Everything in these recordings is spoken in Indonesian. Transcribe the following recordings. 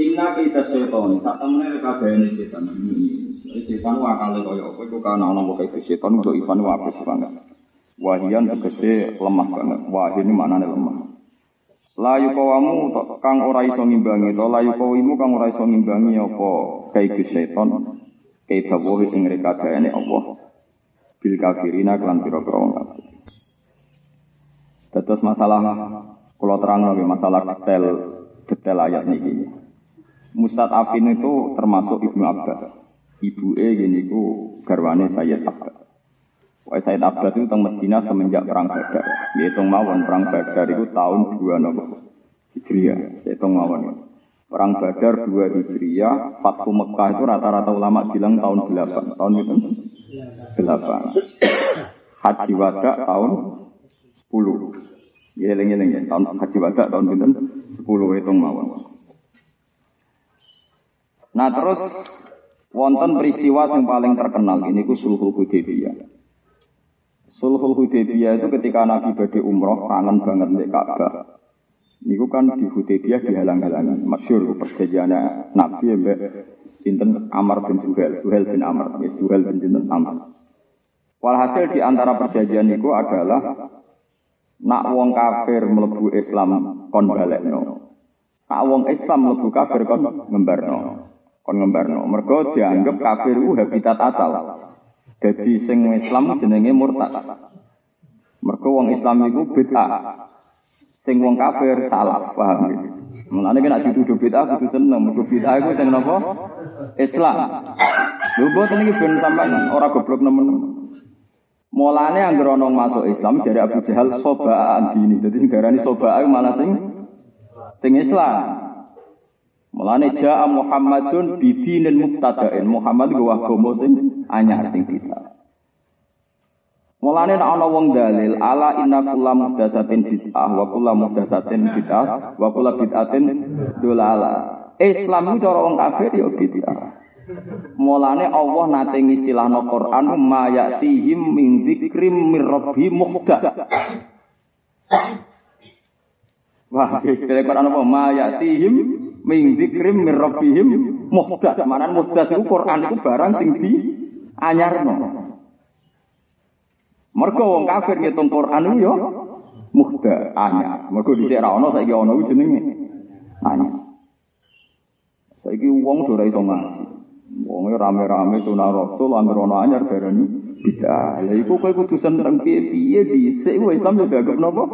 Inna kita setan, tak temen kabeh ini setan. Setan wakale kaya apa iku kana ana kok setan untuk Ivan wapes banget. Wahian tegese lemah banget. Wahid ini maknane lemah. Layu kawamu kang ora iso ngimbangi to layu kawimu kang ora iso ngimbangi apa kaiku setan kaita wohi ing rekadane Allah bil kafirina kelan pira-pira wong kafir. Masalah kalau terang lagi masalah detail detail ayat niki. Mustad Afin itu termasuk Ibnu Abbas. Ibu E gini ku garwane Sayyid Abbas. Wah Sayyid Abbas itu teng Medina semenjak perang Badar. Dihitung mawon perang Badar itu tahun 2 nopo Hijriah. Dihitung mawon. Perang Badar 2 Hijriah, Fathu Mekah itu rata-rata ulama bilang tahun 8. Tahun itu 8. Haji Wada tahun 10. Ya eling-eling ya, tahun Haji Wada tahun pinten 10 hitung mawon. Nah terus wonten peristiwa yang paling terkenal ini ku Sulhul Hudaybiyah. Sulhul Hudaybiyah itu ketika Nabi badhe umroh kangen banget di Ka'bah. Niku kan di Hudaybiyah dihalang-halangi. Masyur perjanjian Nabi mbek Sinten Amr bin Suhail, Suhail bin Amr, ya Suhail bin Sinten Amr. Walhasil di antara perjanjian niku adalah nak wong kafir mlebu Islam kon balekno. Nak wong Islam mlebu kafir kon ngembarno kon ngembarno. Mergo dianggap kafir itu habitat asal. Jadi sing Islam jenenge murtad. Mergo wong Islam iku bid'ah. Sing wong kafir salah, paham gitu. Mulane kena dituduh bid'ah kudu seneng, mergo bid'ah iku sing napa? Islam. Lho boten iki ben sampean ora goblok nemen. Mulane anggere ana masuk Islam dari Abu Jahal sobaan dini. Dadi sing darani sobaan malah sing sing Islam. Mulane jaa Muhammadun bidinin mubtada'in. Muhammad ku agama sing anyar sing kita. Mulane nek ana wong dalil ala inna kullu muhdatsatin bid'ah wa kullu muhdatsatin bid'ah wa kullu bid'atin dolala. Islam itu cara wong kafir ya bid'ah. Mulane Allah nate ngistilahno Quran ma ya'tihim min dzikrim mir rabbi muhdath. Wah, istilah Quran apa? Ma min dzikrim min rabbihim muhdath. Manan muhdath itu Quran itu barang sing di anyarno. Mergo wong kafir ngitung Quran itu ya muhdath anyar. Mergo dhisik ra ono saiki ono ku jenenge anyar. Saiki wong ora iso ngaji. Wong rame-rame sunah Rasul anggere ono anyar darani bidah. Lah iku kowe kudu seneng piye-piye dhisik wis Islam yo dianggap napa?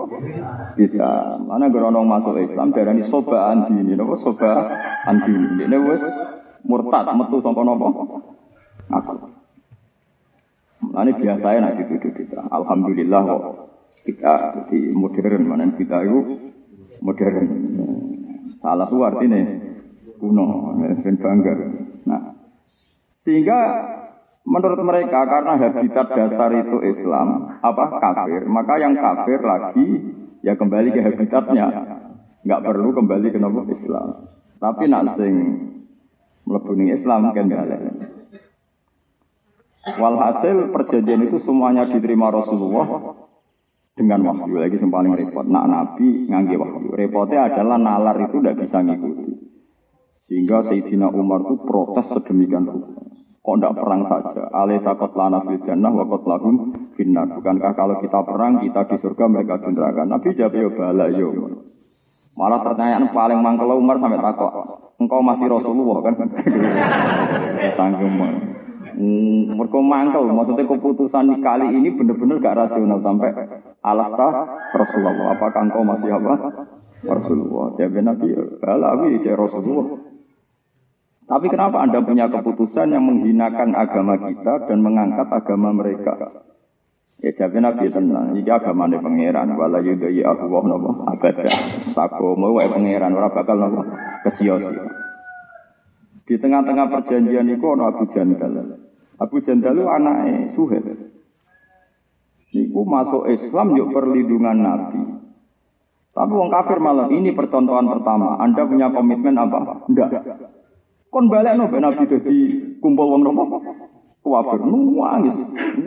Bidah. Mana gerono masuk Islam darani soba andini napa soba andini. Dene wis murtad metu saka napa? Aku. Ini biasa ya nanti itu kita. Alhamdulillah kok kita jadi modern mana kita itu modern. Salah itu artinya kuno, dan bangga. Nah, sehingga Menurut mereka karena habitat dasar itu Islam, apa kafir, maka yang kafir lagi ya kembali ke habitatnya, nggak perlu kembali ke nama Islam. Tapi nak sing melebuni Islam kan balik. Walhasil perjanjian itu semuanya diterima Rasulullah dengan wahyu lagi yang paling repot. Nak Nabi nganggi wahyu. Repotnya adalah nalar itu tidak bisa ngikuti. Sehingga Sayyidina Umar itu protes sedemikian rupa. Kok tidak perang saja? Alai sakot lana fil jannah wa kot lahum finnar. Bukankah kalau kita perang, kita di surga, mereka di neraka? Nabi jawab, ya bala, yo. Malah pertanyaan paling mangkel Umar sampai takut. Engkau masih Rasulullah kan? Tanggung Hmm, mereka mangkel, maksudnya keputusan kali ini benar-benar gak rasional sampai alasta Rasulullah. Apakah engkau masih apa? Rasulullah. Ya Nabi, bala, ya Rasulullah. Tapi kenapa Anda punya keputusan yang menghinakan agama kita dan mengangkat agama mereka? Ya jadi Nabi tenang, ini agama ini pangeran, wala yudai aku wah nopo abada, sako mau wae pangeran, ora bakal nopo kesiosi. Di tengah-tengah perjanjian itu ada Abu Jandal. Abu Jandal itu anaknya Suhail. Niku masuk Islam yuk perlindungan Nabi. Tapi wong kafir malah ini percontohan pertama. Anda punya komitmen apa? Enggak. Kon balik no, Nabi jadi kumpul wong nopo. Kafir nangis.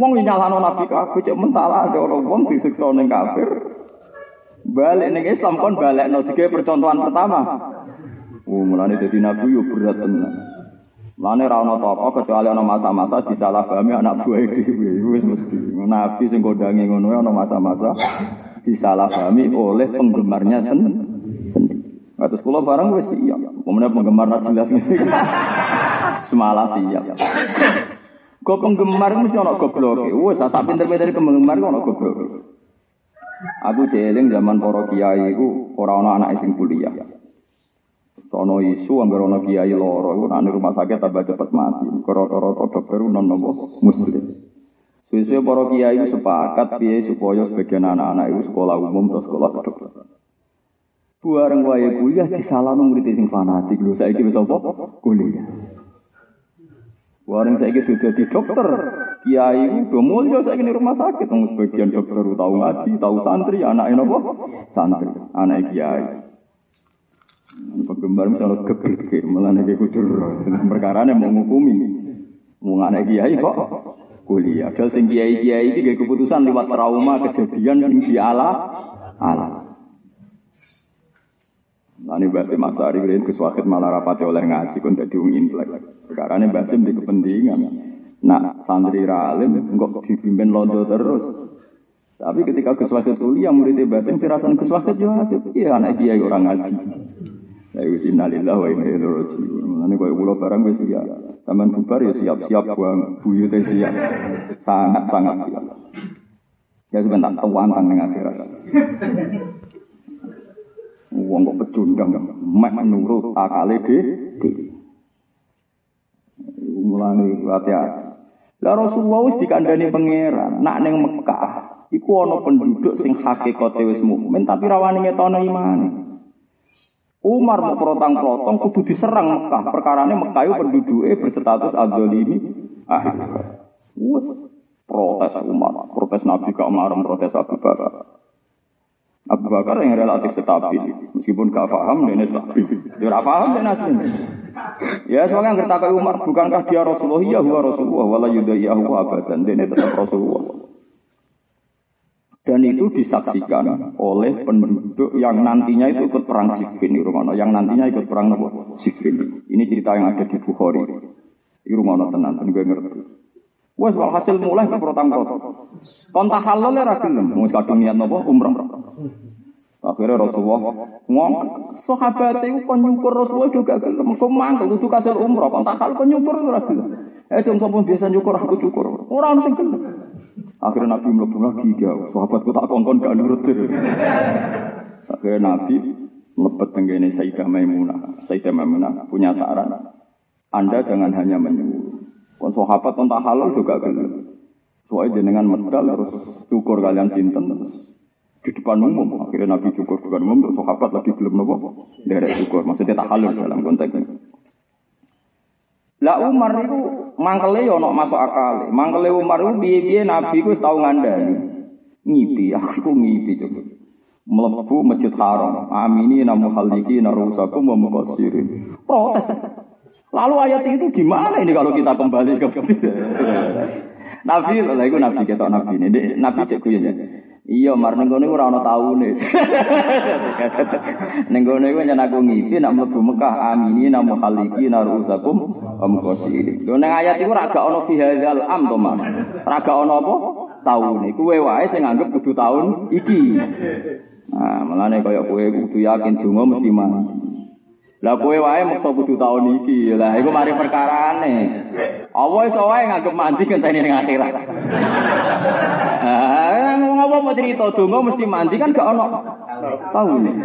Wong nyalano Nabi kafir cek mentala ada orang wong disiksa ning kafir. Balik ning Islam kon balik no tiga percontohan pertama. Oh, mulane dadi nabi yo berat tenan. Mulane ra ono apa kecuali ana masa-masa disalahpahami anak buah dhewe. Wis mesti. Nabi sing kondangi ngono ana masa-masa disalahpahami oleh penggemarnya sendiri. Terus kula barang wis siap. Kemudian penggemar ngene. Semalah siap. Kok penggemar mesti ana goblok. Wes sak pinter-pinter penggemar kok ana goblok. Aku jeling zaman para kiai iku ora ana anak sing kuliah. Sono isu anggere ana kiai loro iku nang rumah sakit tambah cepet mati. Koro-koro dokter non nopo muslim. Suwe-suwe para kiai sepakat piye supaya sebagian anak-anak itu sekolah umum atau sekolah kedokteran. Buareng wae kuliah disalahno murid sing fanatik lho saiki wis apa? Kuliah. Buareng saiki sudah di dokter. Kiai udah mulya saiki di rumah sakit wong sebagian dokter tahu ngaji, tahu santri, anake napa? Santri, anak kiai. Penggemar misalnya kegege, malah nek. Perkara mau ngukumi. Mau anak kiai kok kuliah. Padahal sing kiai-kiai iki keputusan lewat trauma kejadian sing diala ala. Nah ini Basim Asari kalian keswakit malah rapati oleh ngaji kon dadi wong intelek. Ini Basim di kepentingan. Nah santri ralim kok dipimpin londo terus. Tapi ketika keswakit kuliah muridnya Basim sirasan keswakit yo iya anak kiai orang ngaji. Ya wis innalillah wa inna ilaihi raji'un. Ini koyo barang wis ya. Taman bubar ya siap-siap buang buyute siap. Sangat-sangat siap. Ya sebentar tawang ning akhirat. Wong kok pecundang, mek nurut akale dhewe. Mulane hati-hati. Lah Rasulullah wis dikandani pangeran, nak ning Mekah iku ana penduduk sing hakikate wis mukmin tapi rawani ngetono imane. Umar mau protang-protong kudu diserang Mekah. Perkarane Mekah itu penduduknya berstatus adzalimi. Ah, protes Umar, protes Nabi ke Umar, protes Abu Bakar. Abu Bakar yang relatif stabil, meskipun gak paham ini stabil. Gak paham. Ya soalnya ngerti ke Umar, bukankah dia Rasulullah? Ya huwa Rasulullah, wala yudayahu abadan. Dia tetap Rasulullah. Dan itu disaksikan oleh penduduk yang nantinya itu ikut perang Siffin di rumah Yang nantinya ikut perang apa? Siffin. Ini cerita yang ada di Bukhari. Di rumah tenan, gue ngerti. Wes hasil mulai ke protang protang. Kontak halal ya rakyat mau kadung niat nopo umrah. Akhirnya Rasulullah ngomong, sahabat itu kon nyukur Rasulullah juga gelem. Kok mangkel kudu kasil umrah, kon nyukur ora gelem. Eh dong sapa biasa nyukur aku cukur. Ora ono gelem. Akhirnya Nabi mlebu lagi dia, sahabatku tak kongkon gak nurut. Akhirnya Nabi lepet tenggene Sayyidah Maimunah. Sayyidah Maimunah punya saran. Anda jangan hanya menyuruh. Kon sahabat kontak halal juga gelem. Soalnya jenengan medal terus cukur kalian sinten terus di depan umum. Akhirnya Nabi cukur depan umum, terus sahabat lagi belum nopo derek cukur. Maksudnya tak halal dalam konteks ini. Lah Umar itu mangkele yo ono masuk akal. Mangkele Umar itu piye-piye Nabi ku tau ngandani. Ngipi, aku ngipi coba. Melebu masjid haram. Amini namu haliki narusakum wa muqassirin. Protes. Lalu ayat itu gimana ini kalau kita kembali ke Nabi, lah itu Nabi kita Nabi ini, Nabi cek ya. Iya, mar ning kono ora ana taune. ning kono iku nyen aku ngipi nak mlebu Mekah amini namu khaliki narusakum am qasiri. Lho ning ayat iku ora gak ana fi hadzal am to, Mas. Ora gak ana apa? Taune. Kuwe wae sing nganggep kudu taun iki. Nah, mulane kaya kowe kudu yakin donga mesti mati. Lah kowe wae mesti kudu taun iki. Lah iku mari perkarane. Apa iso wae nganggep mandi ngenteni ning akhirat. Ah, ngomong mau cerita donga mesti mandi kan gak ono. Tahu nih.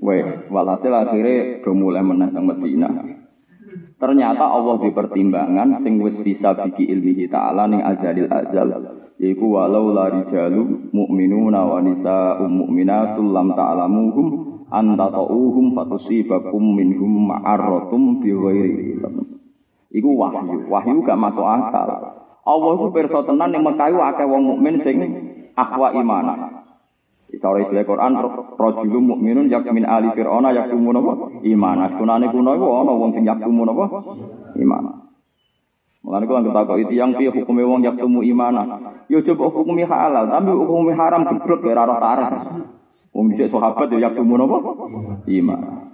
Weh, walhasil akhirnya udah mulai menang Medina. Ternyata Allah di pertimbangan sing wis bisa biki ilmihi ta'ala ning azalil azal. Yaiku walau la rijalu mu'minuna wa nisa'um mu'minatul lam ta'lamuhum anta ta'uhum fatusibakum minhum ma'arratum bi ghairi ilm. Iku wahyu. Wahyu gak masuk akal. Allah itu perso tenan yang mekayu akeh wong mukmin sing akwa imana. Cara istilah Quran rajulun mukminun yak min ali fir'auna yaktumun apa? Iman. Sunane kuno iku ana wong sing yaktumun apa? Iman. Mulane kula itu yang piye hukume wong yaktumu imana. Yo coba hukumi halal, tapi hukumi haram geblek ya ora ora Wong dhisik sahabat ya yaktumu napa? Iman.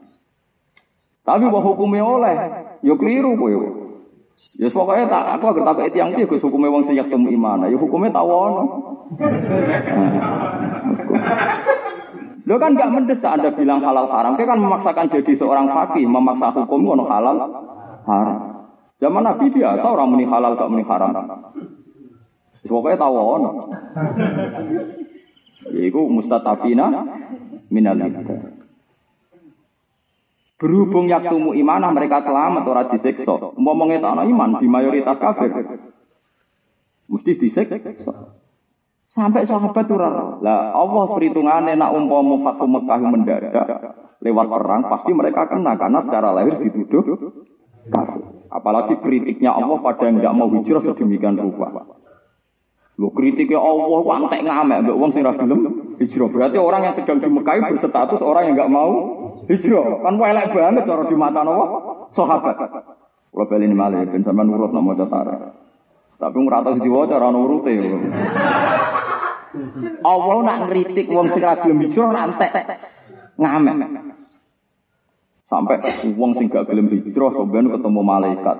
Tapi bahwa hukumnya oleh, ya keliru kowe. Ya pokoknya tak aku agar tak yang dia Gus hukumnya wong sing yaktumu iman. Ya hukumnya tawono. Lo kan gak mendesak Anda bilang halal haram. Kan memaksakan jadi seorang fakih, memaksa hukum kono halal haram. Zaman Nabi biasa orang muni halal gak muni haram. Pokoknya tahu ono. Iku mustatafina minal Berhubung yaktumu imanah mereka selamat ora disiksa. Umpama ngetokno iman di mayoritas kafir. Mesti disiksa. Sampai sahabat ora. Lah Allah perhitungannya nak umpama Fatu Mekah mendadak lewat perang pasti mereka kena karena secara lahir dituduh. Apalagi kritiknya Allah pada yang tidak mau hijrah sedemikian rupa. Lo kritiknya Allah ku antek ngamek mbek wong sing ra hijrah. Berarti orang yang sedang di Mekah berstatus orang yang enggak mau hijrah. Kan elek banget cara di mata Allah sahabat. Kalau beli ini malah ben sampean nurut nama catara. Tapi ora tau diwaca ora nurute. Allah nak ngritik wong sing ra hijrah antek ngamek. Sampai wong sing gak gelem hijrah sampean ketemu malaikat.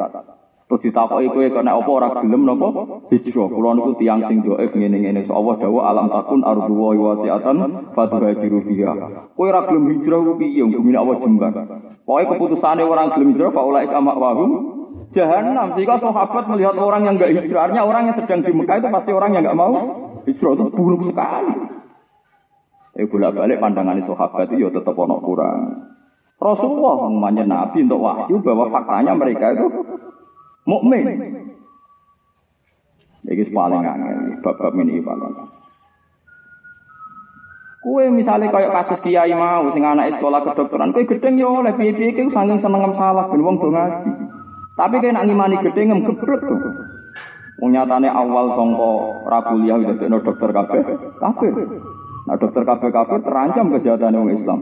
Terus ditakoki kowe kena apa ora gelem napa hijrah. Kula niku tiyang sing dhaif ngene-ngene. So Allah dawuh alam takun ardu wa wasiatan fatuhajiru fiha. Kowe ora gelem hijrah ku piye bumi Allah jembar. Pokoke keputusane orang gelem hijrah fa ulai kama wahum jahanam. Jika sahabat melihat orang yang enggak hijrahnya orang yang sedang di Mekah itu pasti orang yang enggak mau hijrah itu buruk sekali. Eh bolak-balik pandangan sahabat itu ya tetap ono kurang. Rasulullah namanya Nabi untuk wahyu bahwa faktanya mereka itu mukmin. Iki paling angel, bab-bab ini paling. Kue misalnya kayak kasus kiai mau sing anak sekolah kedokteran, kue gedeng yo oleh piye-piye iki saking seneng salah ben wong ngaji. Tapi kaya nak ngimani gedeng ngem geblek tuh. Wong awal sangka ra kuliah udah dokter kabeh, kafir. Nah dokter kabeh kafir terancam kesehatan wong Islam.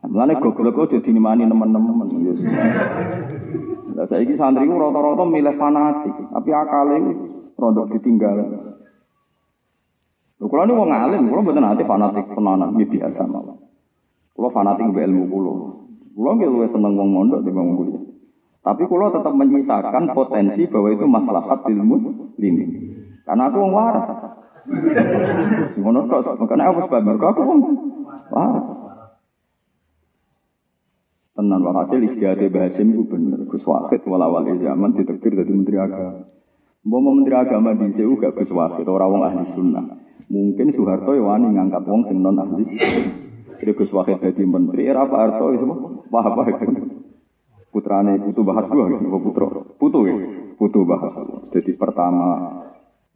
Mulane goblok kok dadi nimani teman-teman. Lah saiki santri ku rata-rata milih fanatik, tapi akale rodok ditinggal. Lho kula niku wong alim, kula mboten ate fanatik tenanan, iki biasa mawon. Kula fanatik mbek ilmu kula. Kula nggih luwih seneng wong mondok timbang kuliah. Tapi kula tetap menyisakan potensi bahwa itu maslahat ilmu lini. Karena aku wong waras. Ngono kok, makanya aku sebab aku wong waras. Tenan wa hasil istiadat Bahasim itu bener. Gus Wahid walawal zaman ditektir dari Menteri Agama. Mau Menteri Agama di CU gak Gus Wahid, orang wong ahli sunnah. Mungkin Soeharto ya wani ngangkat wong sing non ahli. Jadi Gus Wahid jadi menteri, era Pak Harto itu wah apa Putrane Putu Bahas dua, gitu, putro, Putu ya, Putu Bahas. Jadi pertama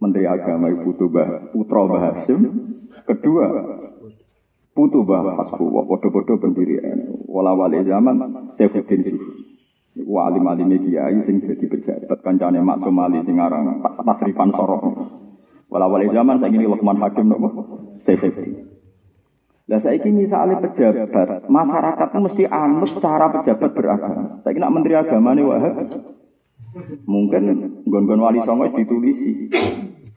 Menteri Agama Putu Bah, Putra Bahasim, kedua Putu bah hasbu wa podo-podo pendirian. Wala wali zaman Saifuddin Sufi. Iku alim-alim kiai sing dadi pejabat kancane Maksum Ali sing aran Tasrifan Sorok. Wala wali zaman saiki Luqman Hakim nopo Saifuddin. Lah saiki misalnya pejabat, masyarakat itu mesti anut cara pejabat beragama. Saiki nak menteri agama nih wahab, mungkin gon-gon wali songo ditulisi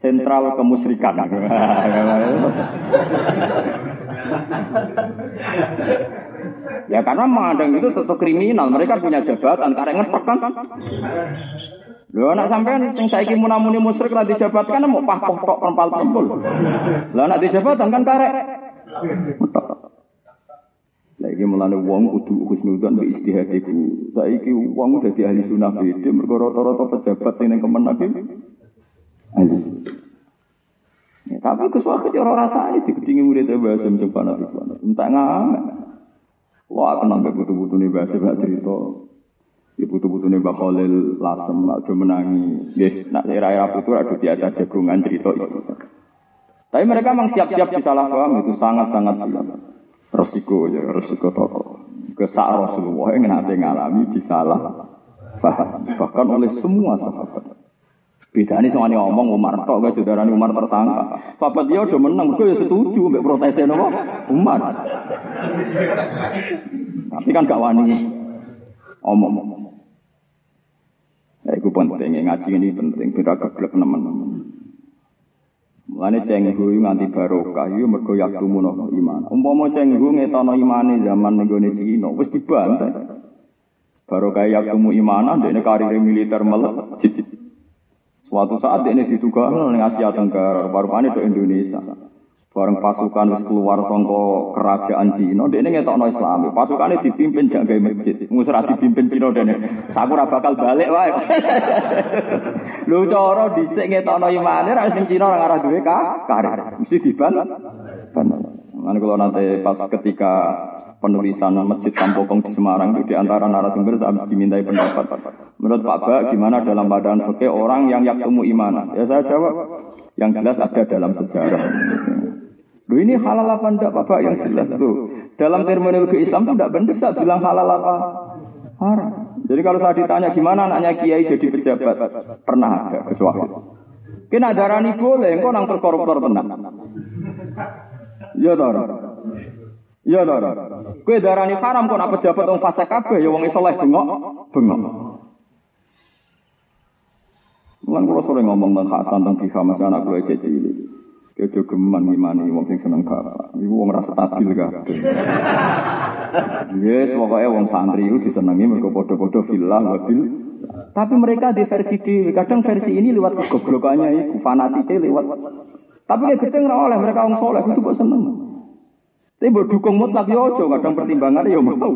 sentral kemusrikan. ya karena mengadang itu tetap kriminal. Mereka punya jabatan, karena ngetok kan. Lho anak sampean sing saiki munamuni musyrik ra dijabatkan mau pah tok perempal perempul. Lah anak dijabatan kan karek. Lagi mulane wong kudu husnudzon mbek istihadiku. Saiki wong dadi ahli sunnah beda mergo rata-rata pejabat sing ning kemenak ahli Ya, tapi kesuatu orang rasa ini digedingi murid bahasa mencoba nabi Entah ngamen. Wah, kenal gak butuh-butuh nih bahasa gak cerita. Ya butuh-butuh nih Khalil lasem, ada menangi. Ya, nak era-era putu ada biasa jagungan cerita itu. Tapi mereka memang siap-siap disalah paham itu sangat-sangat siap. Resiko ya, resiko toko. Kesak Rasulullah yang nanti ngalami disalah paham. Bahkan oleh semua sahabat. Beda ini soalnya ngomong Umar tok gak saudaranya Umar tersangka. Papa dia udah menang, gue ya setuju mbak protesnya nopo Umar. Tapi kan gak wani omong. Ya itu penting, ngaji ini penting, beda geblek teman-teman. Mulane cenggu nganti barokah yo mergo yaktumu no iman. Umpama cenggu ngetono imane zaman ning Cina wis dibantai. Barokah yaktumu imanan dekne karir militer melejit. Suatu saat dekne ditugasno ning Asia Tenggara, baru-baru ke Indonesia. Bareng pasukan wis keluar sangka kerajaan Cina, dekne ngetokno Islam. Pasukane dipimpin jak gawe masjid. Ngusra dipimpin Cina dene. Saku bakal balik wae. Lho cara dhisik ngetokno imane ra sing Cina ora ngarah duwe ka karir. Mesti diban. Mana kalau nanti pas ketika penulisan Masjid Kampokong di Semarang itu di antara narasumber saya dimintai pendapat. Menurut Pak Ba, gimana dalam badan fikih orang yang yakumu iman? Ya saya jawab, yang jelas ada dalam sejarah. Lu ini halal apa enggak Bapak yang jelas tuh. Dalam terminologi Islam itu enggak benar saya bilang halal apa haram. Jadi kalau saya ditanya gimana anaknya kiai jadi pejabat, pernah ada sesuatu. Kena darani boleh, engkau nang terkoruptor tenang. Ya toh. Ya toh. Kue darani haram kok nak pejabat wong fase kabeh ya wong soleh bengok, bengok. Lan kula sore ngomong tentang Hasan tentang Biha masih anak kula cilik. Kejo geman gimana wong sing seneng bapak. Iku wong rasa stabil kabeh. Yes, pokoknya wong santri itu disenangi mereka podo-podo villa mobil. Tapi mereka di versi di kadang versi ini lewat kegoblokannya itu fanatiknya lewat. Tapi kayak ora oleh mereka wong soleh itu kok seneng. Tapi buat dukung mutlak ya ojo kadang pertimbangannya yo ya mau.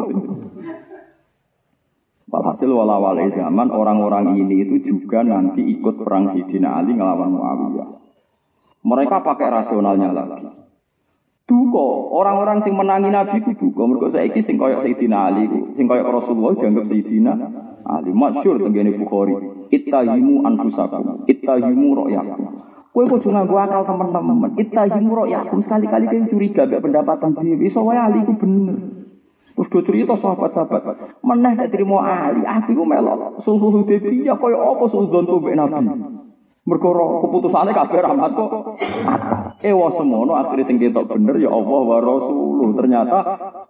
Walhasil walawal zaman orang-orang ini itu juga nanti ikut perang Sidina Ali ngelawan Muawiyah. Mereka pakai rasionalnya lagi. Duko, orang-orang sing menangi Nabi ku duko. Mereka saiki sing koyok Sayyidina Ali, sing koyok Rasulullah dianggap Sayyidina Ali. Masyur tenggene Bukhari. Ittahimu anfusakum, ittahimu ro'yakum. Kue cuma gua akal teman-teman. Ittahimu ro'yakum. Sekali-kali kau curiga gak pendapatan diri. Soalnya Ali ku bener. Terus do cerita sahabat-sahabat. Meneh nek trimo Ali, aku ku melok. Sulhu Hudaybiyah koyo apa suudon ku Nabi. Mergo keputusane kabeh rahmat kok. Ewa semono akhire sing ketok bener ya Allah wa Rasuluh. Ternyata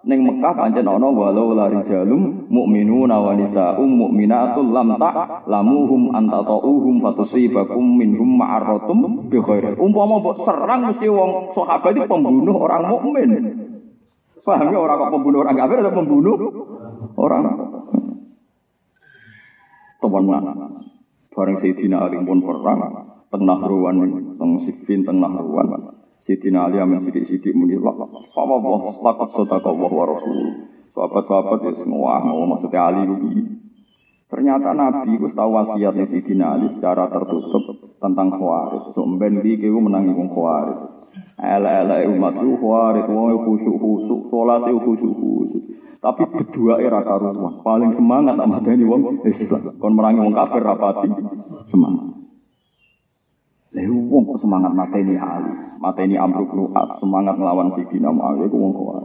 ning Mekah pancen ana walau la rijalum mukminuna wa nisaa'um mu'minatul lam ta lamuhum antatauhum fatusibakum minhum ma'aratum bi khair. Umpama mbok serang mesti wong sahabat itu pembunuh orang mukmin. Paham ya orang kok pembunuh orang kafir atau pembunuh orang teman mana? Bareng Sayyidina Ali pun perang tengah ruwan teng Siffin tengah ruwan. Sayyidina Ali amin sidik-sidik muni. Apa Allah lakat sodaka Allah wa Rasul. Sahabat-sahabat ya semua mau maksudnya Ali itu. Ternyata Nabi itu tahu wasiatnya Sayyidina Ali secara tertutup tentang khawarij. So mben kau menangi wong khawarij. Ela-ela umat itu khawarij, wong khusyuk-khusyuk, sholat itu khusyuk-khusyuk. Tapi berdua era karuan. Paling semangat sama ini wong Islam. Kon merangi wong kafir rapati semangat. Lehu wong kok semangat mateni Ali, mateni Amruk Lu'at, semangat melawan Sidina Muawiyah iku wong kuat.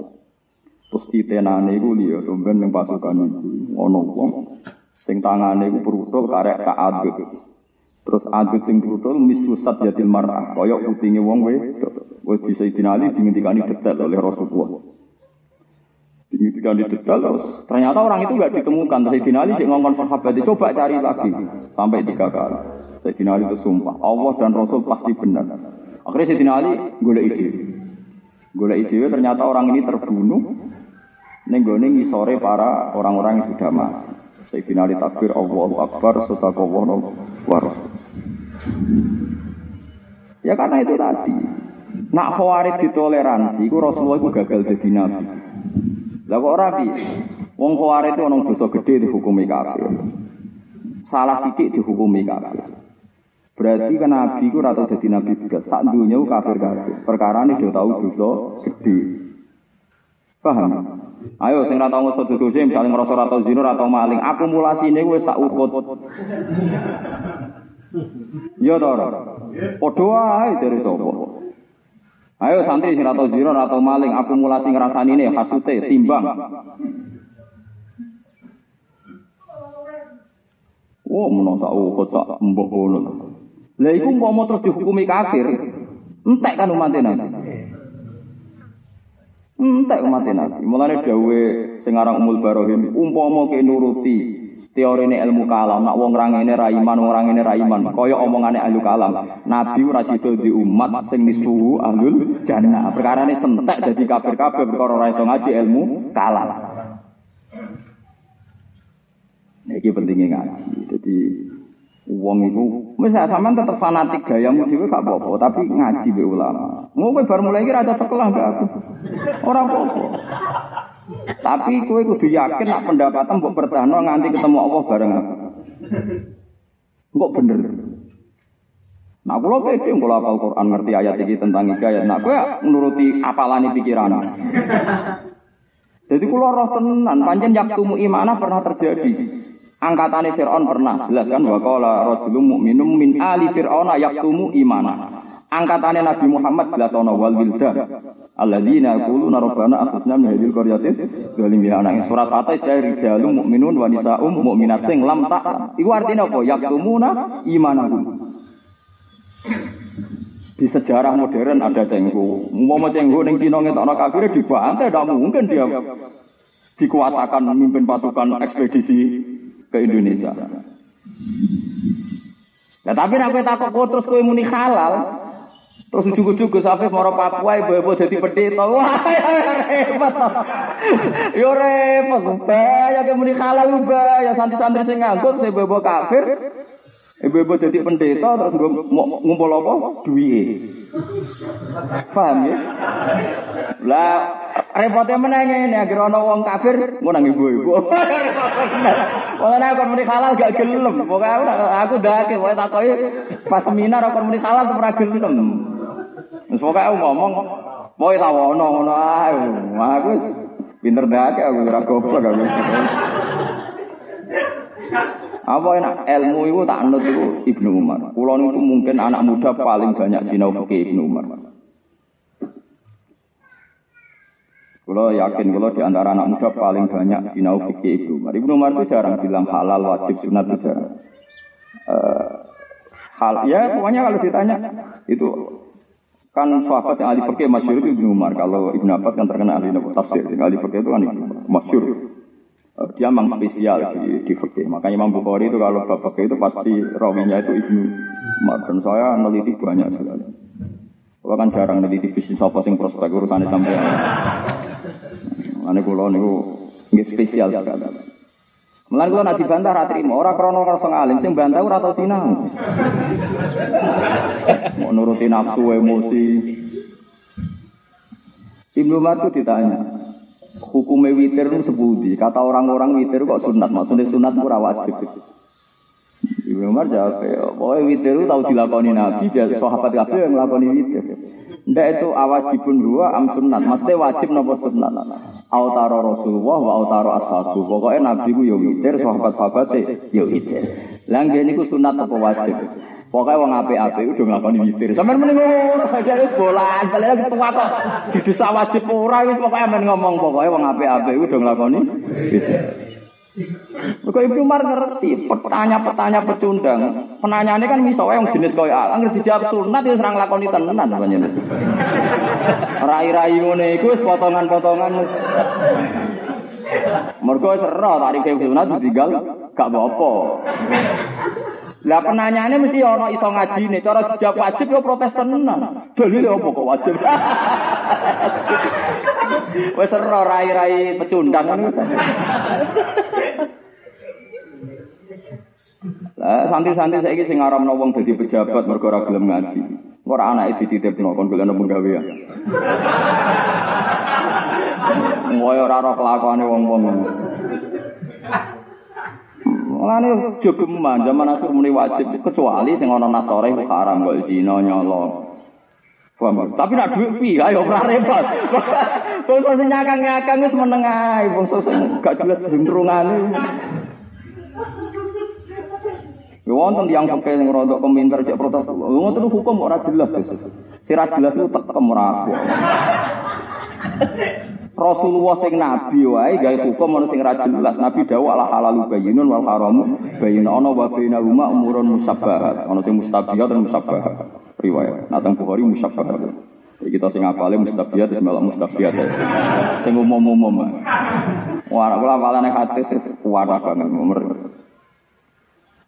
Terus titenane iku liya sumben ning pasukan iku ana wong sing tangane iku brutul karek. Terus adut sing brutul misusat yatil mar'ah, kaya utinge wong wedok. Wis bisa Ali dingendikani detail oleh Rasulullah. Ketika didekal terus ternyata orang itu nggak ditemukan. Terus Sayyidina Ali ngomong sahabat coba cari lagi sampai tiga kali. Sayyidina Ali sumpah Allah dan Rasul pasti benar. Akhirnya Sayyidina Ali golek ide. Golek ide ternyata orang ini terbunuh nenggone ngisore para orang-orang yang sudah mati. Sayyidina Ali takbir Allahu Akbar wa rasul. Ya karena itu tadi. Nak khawarij ditoleransi, itu Rasulullah itu gagal jadi nabi. Lah kok ora? Wong kuware itu ana dosa gedhe dihukumi kafir. Salah sithik dihukumi kafir. Berarti kan nabi ku ora tau dadi nabi juga. Sak dunya kafir kafir. Perkara ini dia tahu dosa gedhe. Paham? Ayo sing ora tau ngoso dosa misalnya tau zina, ora tau maling, akumulasine wis sak ukut. Yo to ora? Padha wae dari sapa? Ayo santri sing atau zero atau maling akumulasi ngrasani ini hasute timbang. Oh, menontak oh kota mbok ngono. Lah iku umpama terus dihukumi kafir, entek kan umat Nabi. Entek umat Nabi. Mulane dawuhe sing aran Umul Barohim umpama ke nuruti teorine ilmu kalam nak wong rangene ra iman wong rangene ra iman kaya omongane ahli kalam nabi ora di umat sing disuhu ahlul jannah perkara ini sentek dadi kafir kabeh perkara ora iso ngaji ilmu kalam Iki pentingnya ngaji. Jadi Wong itu, misalnya sampean tetap fanatik gayamu dhewe gak apa-apa, tapi ngaji be ulama. Ngopo bar mulai iki rada sekolah gak aku. Ora apa-apa. Tapi kowe kudu yakin nak pendapatan mbok bertahan nganti ketemu Allah bareng aku. Kok bener. Nah, kalau pede, kalau apal Quran ngerti ayat ini tentang hidayat, nah, kowe menuruti apalani pikiran. Jadi kalau roh tenan, panjang yaktumu imana pernah terjadi. Angkatane Fir'aun pernah jelas kan wa qala rajulun mu'minum min ali fir'auna yaktumu imana. Angkatane Nabi Muhammad jelas ana wal wildan alladzina yaquluna rabbana akhrijna min hadhil qaryati zalimin ana ing surat atas dari rijalun mu'minun wa nisaum mu'minat sing lam tak. Iku artinya apa? Yaktumuna imanahum. Di sejarah modern ada cenggu. Mau cenggu ning Cina ngetokno kafir dibantai, tidak mungkin dia dikuasakan memimpin pasukan ekspedisi ke Indonesia. Ya tapi nek takok kok terus kowe muni halal, terus ujug-ujug Gus Afif moro Papua ibu-ibu dadi pendeta. Wah, repot. Yo repot. Bahaya ke muni halal bahaya santri-santri sing nganggur ibu-ibu kafir. Ibu-ibu jadi pendeta terus ngumpul apa? Duit. Paham ya? Lah repotnya menanya ini agar ono wong kafir mau nang ibu-ibu. Pokoknya aku muni halal gak gelem. Pokoknya aku dake wae takoki pas seminar aku muni halal ora gelem. Wis pokoke aku ngomong Pokoke tak ono ngono ae. Aku pinter dake aku ora goblok aku. Apa enak ilmu itu tak nut itu Ibnu Umar. Kulon itu mungkin anak muda paling banyak sinau fikih Ibnu Umar. Kalau yakin kalau di antara anak muda paling banyak sinau fikih Ibnu Umar. Ibnu Umar itu jarang bilang halal, wajib, sunat itu jarang. Uh, hal ya pokoknya kalau ditanya itu kan sahabat yang ahli fikih masyhur itu Ibnu Umar. Kalau Ibnu Abbas kan terkenal ahli tafsir. Ahli fikih itu kan Ibnu masyhur. Eh, dia memang spesial di, di fikih. Makanya Imam Bukhari itu kalau bab fikih itu pasti rawinya itu Ibnu Umar. Dan saya meneliti banyak sekali. Kalau kan jarang meneliti bisnis apa sing prospek urusannya sampai. Ane kulo niku nggih spesial sekali. Mulan kula nak dibantah ra trimo, ora krana rasa ngalim, sing bantah ora tau sinau. Mau nuruti nafsu emosi. Ibnu Umar itu ditanya, hukumnya witir itu sebudi. Kata orang-orang witir kok sunat, maksudnya sunat itu wajib. Ibnu Umar jawab, pokoknya witir itu tahu dilakoni Nabi, dia sahabat kabeh yang melakoni witir. Ndak itu awajibun dua am sunat. Maksudnya wajib nopo sunat. Autaro Rasulullah wa autaro ashabu. Pokoknya Nabi ku yo witir, sahabat-sahabat yo witir. Lah iku sunat apa wajib? Pokoknya wong apik-apik udah nglakoni witir. Sampeyan mending ngono wis bolan, balik lagi tua kok. Di desa wajib ora wis pokoke amen ngomong pokoknya wong apik-apik udah nglakoni witir. Mereka Ibnu Umar ngerti, pertanyaan-pertanyaan pecundang. Penanyaannya kan misalnya yang jenis kaya anggar dijawab sunat itu serang lakoni tenan namanya. Rai-rai ngene iku potongan-potongan. Wis ero tarik sunat ditinggal gak apa-apa. Lah penanyaannya mesti ono iso ngaji nih, cara dijawab wajib yo protes tenan. Dalil apa kok wajib? Wes ero rai-rai pecundang ngono. Lah santri-santri saiki sing ngaramno wong dadi pejabat mergo ora gelem ngaji. Ora anake dititipno kon golekno penggawean. Ngoyo ora ora kelakuane wong-wong. Mulane jogeman zaman asur muni wajib kecuali sing ana nasore haram kok zina nyolong. Paham? Tapi nak duit pi, ayo ora repot. Bangsa sing nyakang-nyakang wis meneng ae, bangsa sing gak jelas gendrungane. Ya wonten yang pakai yang rodok peminter cek protes. Ngoten hukum ora jelas. Sira jelas itu tekem ora Rasulullah sing nabi wae gawe hukum ana sing ra jelas. Nabi dawuh ala halalu bayyinun wal haramu bayyinun ana wa bainahuma umurun musabbahat. Ana sing mustabihat dan musabbahat riwayat. Nah, teng Bukhari musyabbah. Jadi kita sing apale mustabiat wis melok mustabiat. Sing umum-umum. Wah, kula apalane hadis wis kuat banget umur.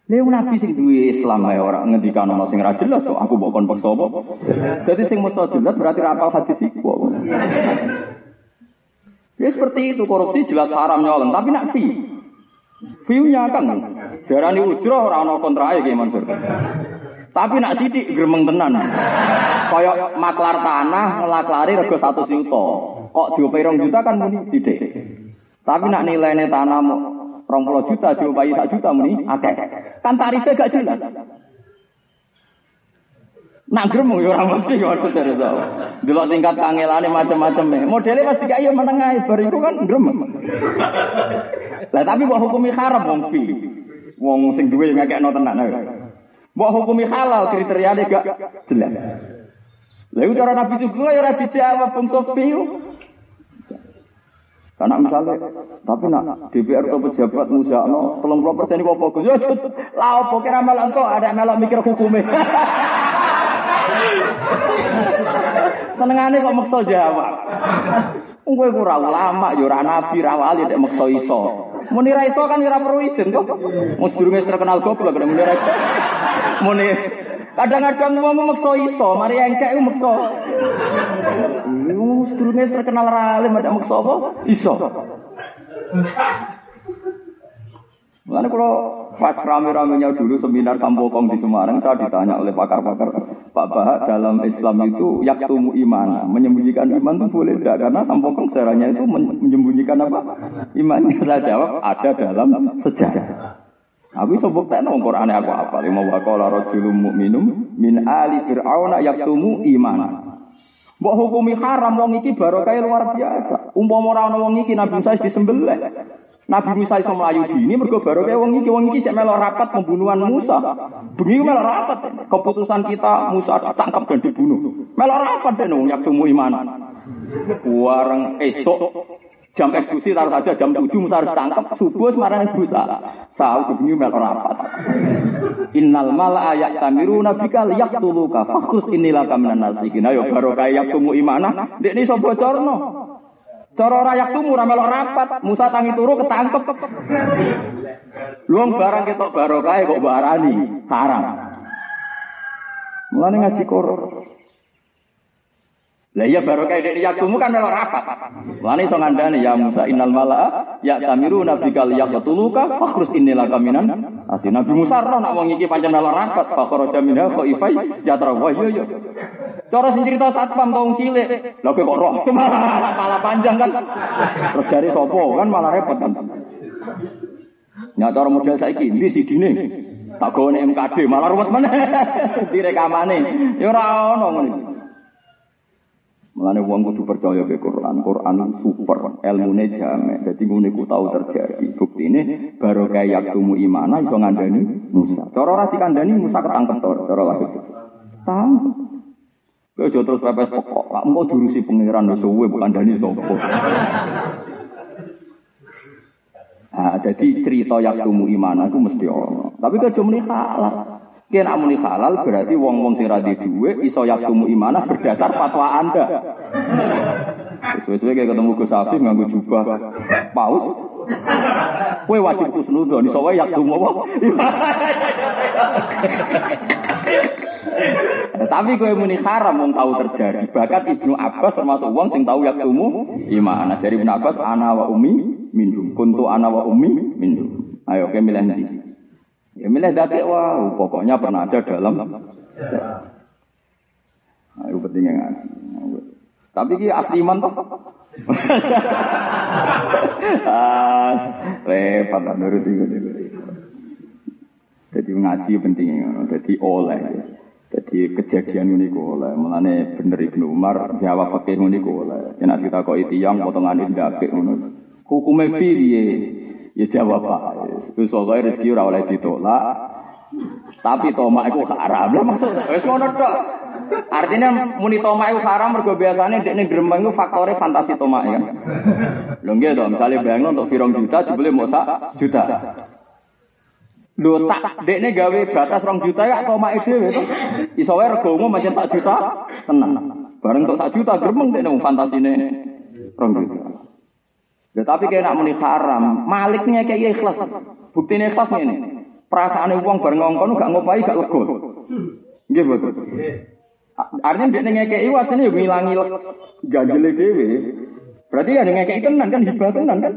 Lha nabi sing duwe Islam ae ora ngendikan ana sing ra jelas kok aku mbok kon paksa apa. Dadi sing mesti jelas berarti ra apal hadis iku. Ya seperti itu korupsi jelas haram nyolong tapi nak fi. View-nya kan darani ujroh ora ana kontrake ki Mansur. Tapi nak sidik gremeng tenan. Kaya maklar tanah ngelaklari rego 1 juta. Kok diopai rong juta kan muni sidik. Tapi nak nilainya tanah rong puluh juta diopai sak juta muni akeh. Kan tarifnya gak jelas. Nak gremeng ya ora mesti saudara tahu. Delok tingkat kangelane macam-macam. Modelnya pasti kayak menengah bar itu kan gremeng. Lah tapi mbok hukumi haram wong fi. Wong sing duwe ngekekno tenan. Mbok hukumi halal kriteriane gak jelas. Iku cara Nabi Sugeng ya ora dijawab wong sofi. Karena misalnya, tapi nak DPR atau pejabat musakno, tolong puluh persen itu apa? Ya, lah kira malah engkau ada melok mikir hukumnya. Senengane kok maksa jawab. Wong kowe ora ulama, ya ora nabi, ra wali nek maksa iso. Muni ra iso kan ora perlu izin kok. Wong durunge terkenal goblok muni ra iso. Muni kadang-kadang wong maksa iso, mari engkek ku maksa. Wong durunge terkenal ra alim nek maksa apa? Iso. Mulane kalau pas rame-ramenya dulu seminar Sampokong di Semarang, saya ditanya oleh pakar-pakar, Pak Bahak dalam Islam itu yaktumu iman, menyembunyikan iman itu boleh tidak? Karena Sampokong sejarahnya itu menyembunyikan apa? Imannya saya jawab ada dalam sejarah. Aku sebut tak nong Quran aku apa? Lima wakola rojulum mu'minum min ali fir'auna yaktumu iman. Mbok hukumi haram wong iki barokah luar biasa. Umpama ora wong iki Nabi Musa disembelih. Nabi Musa iso melayu dini mergo baru kayak wong iki wong iki sik melok rapat pembunuhan Musa. Bengi melok rapat. Keputusan kita Musa ditangkap dan dibunuh. Melok rapat den wong yak tumu iman. Wareng esok jam eksekusi taruh saja jam 7 Musa harus tangkap subuh semarang Musa. Sahur bengi melok rapat. Innal mala ayat tamiru nabika yaqtuluka fakhus inilah kaminan nasikin. Ayo baru kayak yak tumu imanah. Dek ini so bocorno. Cara rayak tumu ora melok rapat, Musa tangi turu ketangkep. Luang barang ketok barokah kok barani, haram. Mulane ngaji Quran. Lah iya barokah dek riyak tumu kan melok rapat. Mulane iso ngandani ya Musa innal mala'a ya tamiru nabikal yaqtuluka fakhrus innila kaminan Asli Nabi Musa roh nak wong iki pancen melok rapat, fakhraja minha khaifai ya tarawa yo yo. Cara sing cerita satpam tong cilik. Lha kok roh malah panjang kan. Terus jari sopo kan malah repot kan. Ya cara model saiki ndi sidine? Tak gawe MKD malah ruwet meneh. Direkamane. Ya ora ono ngono. Mulane wong kudu percaya ke Quran. Quran super, ilmune jame. Dadi ngene ku tau terjadi. Buktine baru kayak tumu imana iso ngandani Musa. Cara ora dikandani Musa ketangkep to, cara lahir. Tangkep. Kowe aja terus pepes pokok, lak engko diurusi pangeran wis suwe bukan dani sapa. Nah, jadi cerita yang tumu iman aku mesti ono. Tapi kok muni halal. Ki nek muni halal berarti wong-wong sing ra duwe iso yaktumu imanah berdasar fatwa Anda. Sesuai kayak ketemu Gus Afif nganggo jubah paus. Kowe wajib kusnudon iso wae yaktumu apa? Tapi kowe muni haram wong tahu terjadi. Bahkan Ibnu Abbas termasuk wong sing tahu yaktumu iman. Dari Ibnu Abbas ana wa ummi minhum. Kuntu ana wa ummi minhum. Ayo kowe milih nanti. Ya milih dati wah, pokoknya pernah ada dalam. Ayo pentingnya ngaji. Tapi ki asli iman toh. ah, repot nurut iku. Jadi ngaji pentingnya, jadi oleh. Jadi kejadian ini oleh, mulane bener Ibnu Umar jawab pakai ini oleh. Yen kita kok yang potongan ngono. Hukume piye? Ya jawab Pak. Wis pokoke rezeki ora oleh ditolak. Tapi tomak iku haram. Lah maksud wis ngono. Artinya muni tomak iku haram mergo biasane dekne gremeng iku faktore fantasi tomak ya. Lho nggih to, misale bayangno untuk pirang juta jebule mau sak juta. Lho tak dekne gawe batas rong juta ya tomak dhewe to. Iso wae rego umum pancen sak juta tenan. Bareng tok sak juta gremeng dekne fantasine rong juta. Ya, tapi kayak nak muni haram, maliknya kayak ikhlas. Buktinya ikhlas ini. Perasaan uang bareng ngongkon gak ngopai gak lego. Nggih betul. Artinya dia ngekei wasine yo ngilangi ganjele dhewe. Berarti ya ngekei tenan kan hibah tenan kan.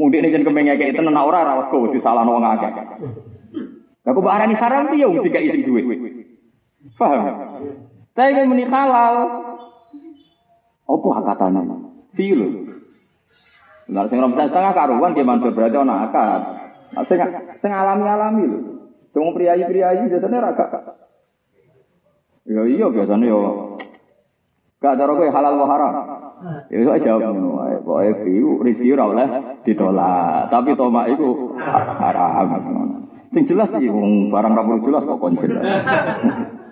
Mudik nek jeneng ngekei tenan ora ora lego disalahno wong akeh. Lah kok arani haram piye wong dikai sing duwe. Paham? Tapi muni halal. Apa akatane? Feel. Nah, sing rom setengah karuan dia mansur berarti ana. Nah, sing sing alami-alami lho. Sing priayi-priayi biasane ra gak. Ya iya biasane yo gak cara kowe halal wa haram. Ya iso jawab ngono wae. Pokoke fiu rezeki ora oleh ditolak. Tapi tomak iku haram. Sing jelas iki wong barang ra jelas kok kon jelas.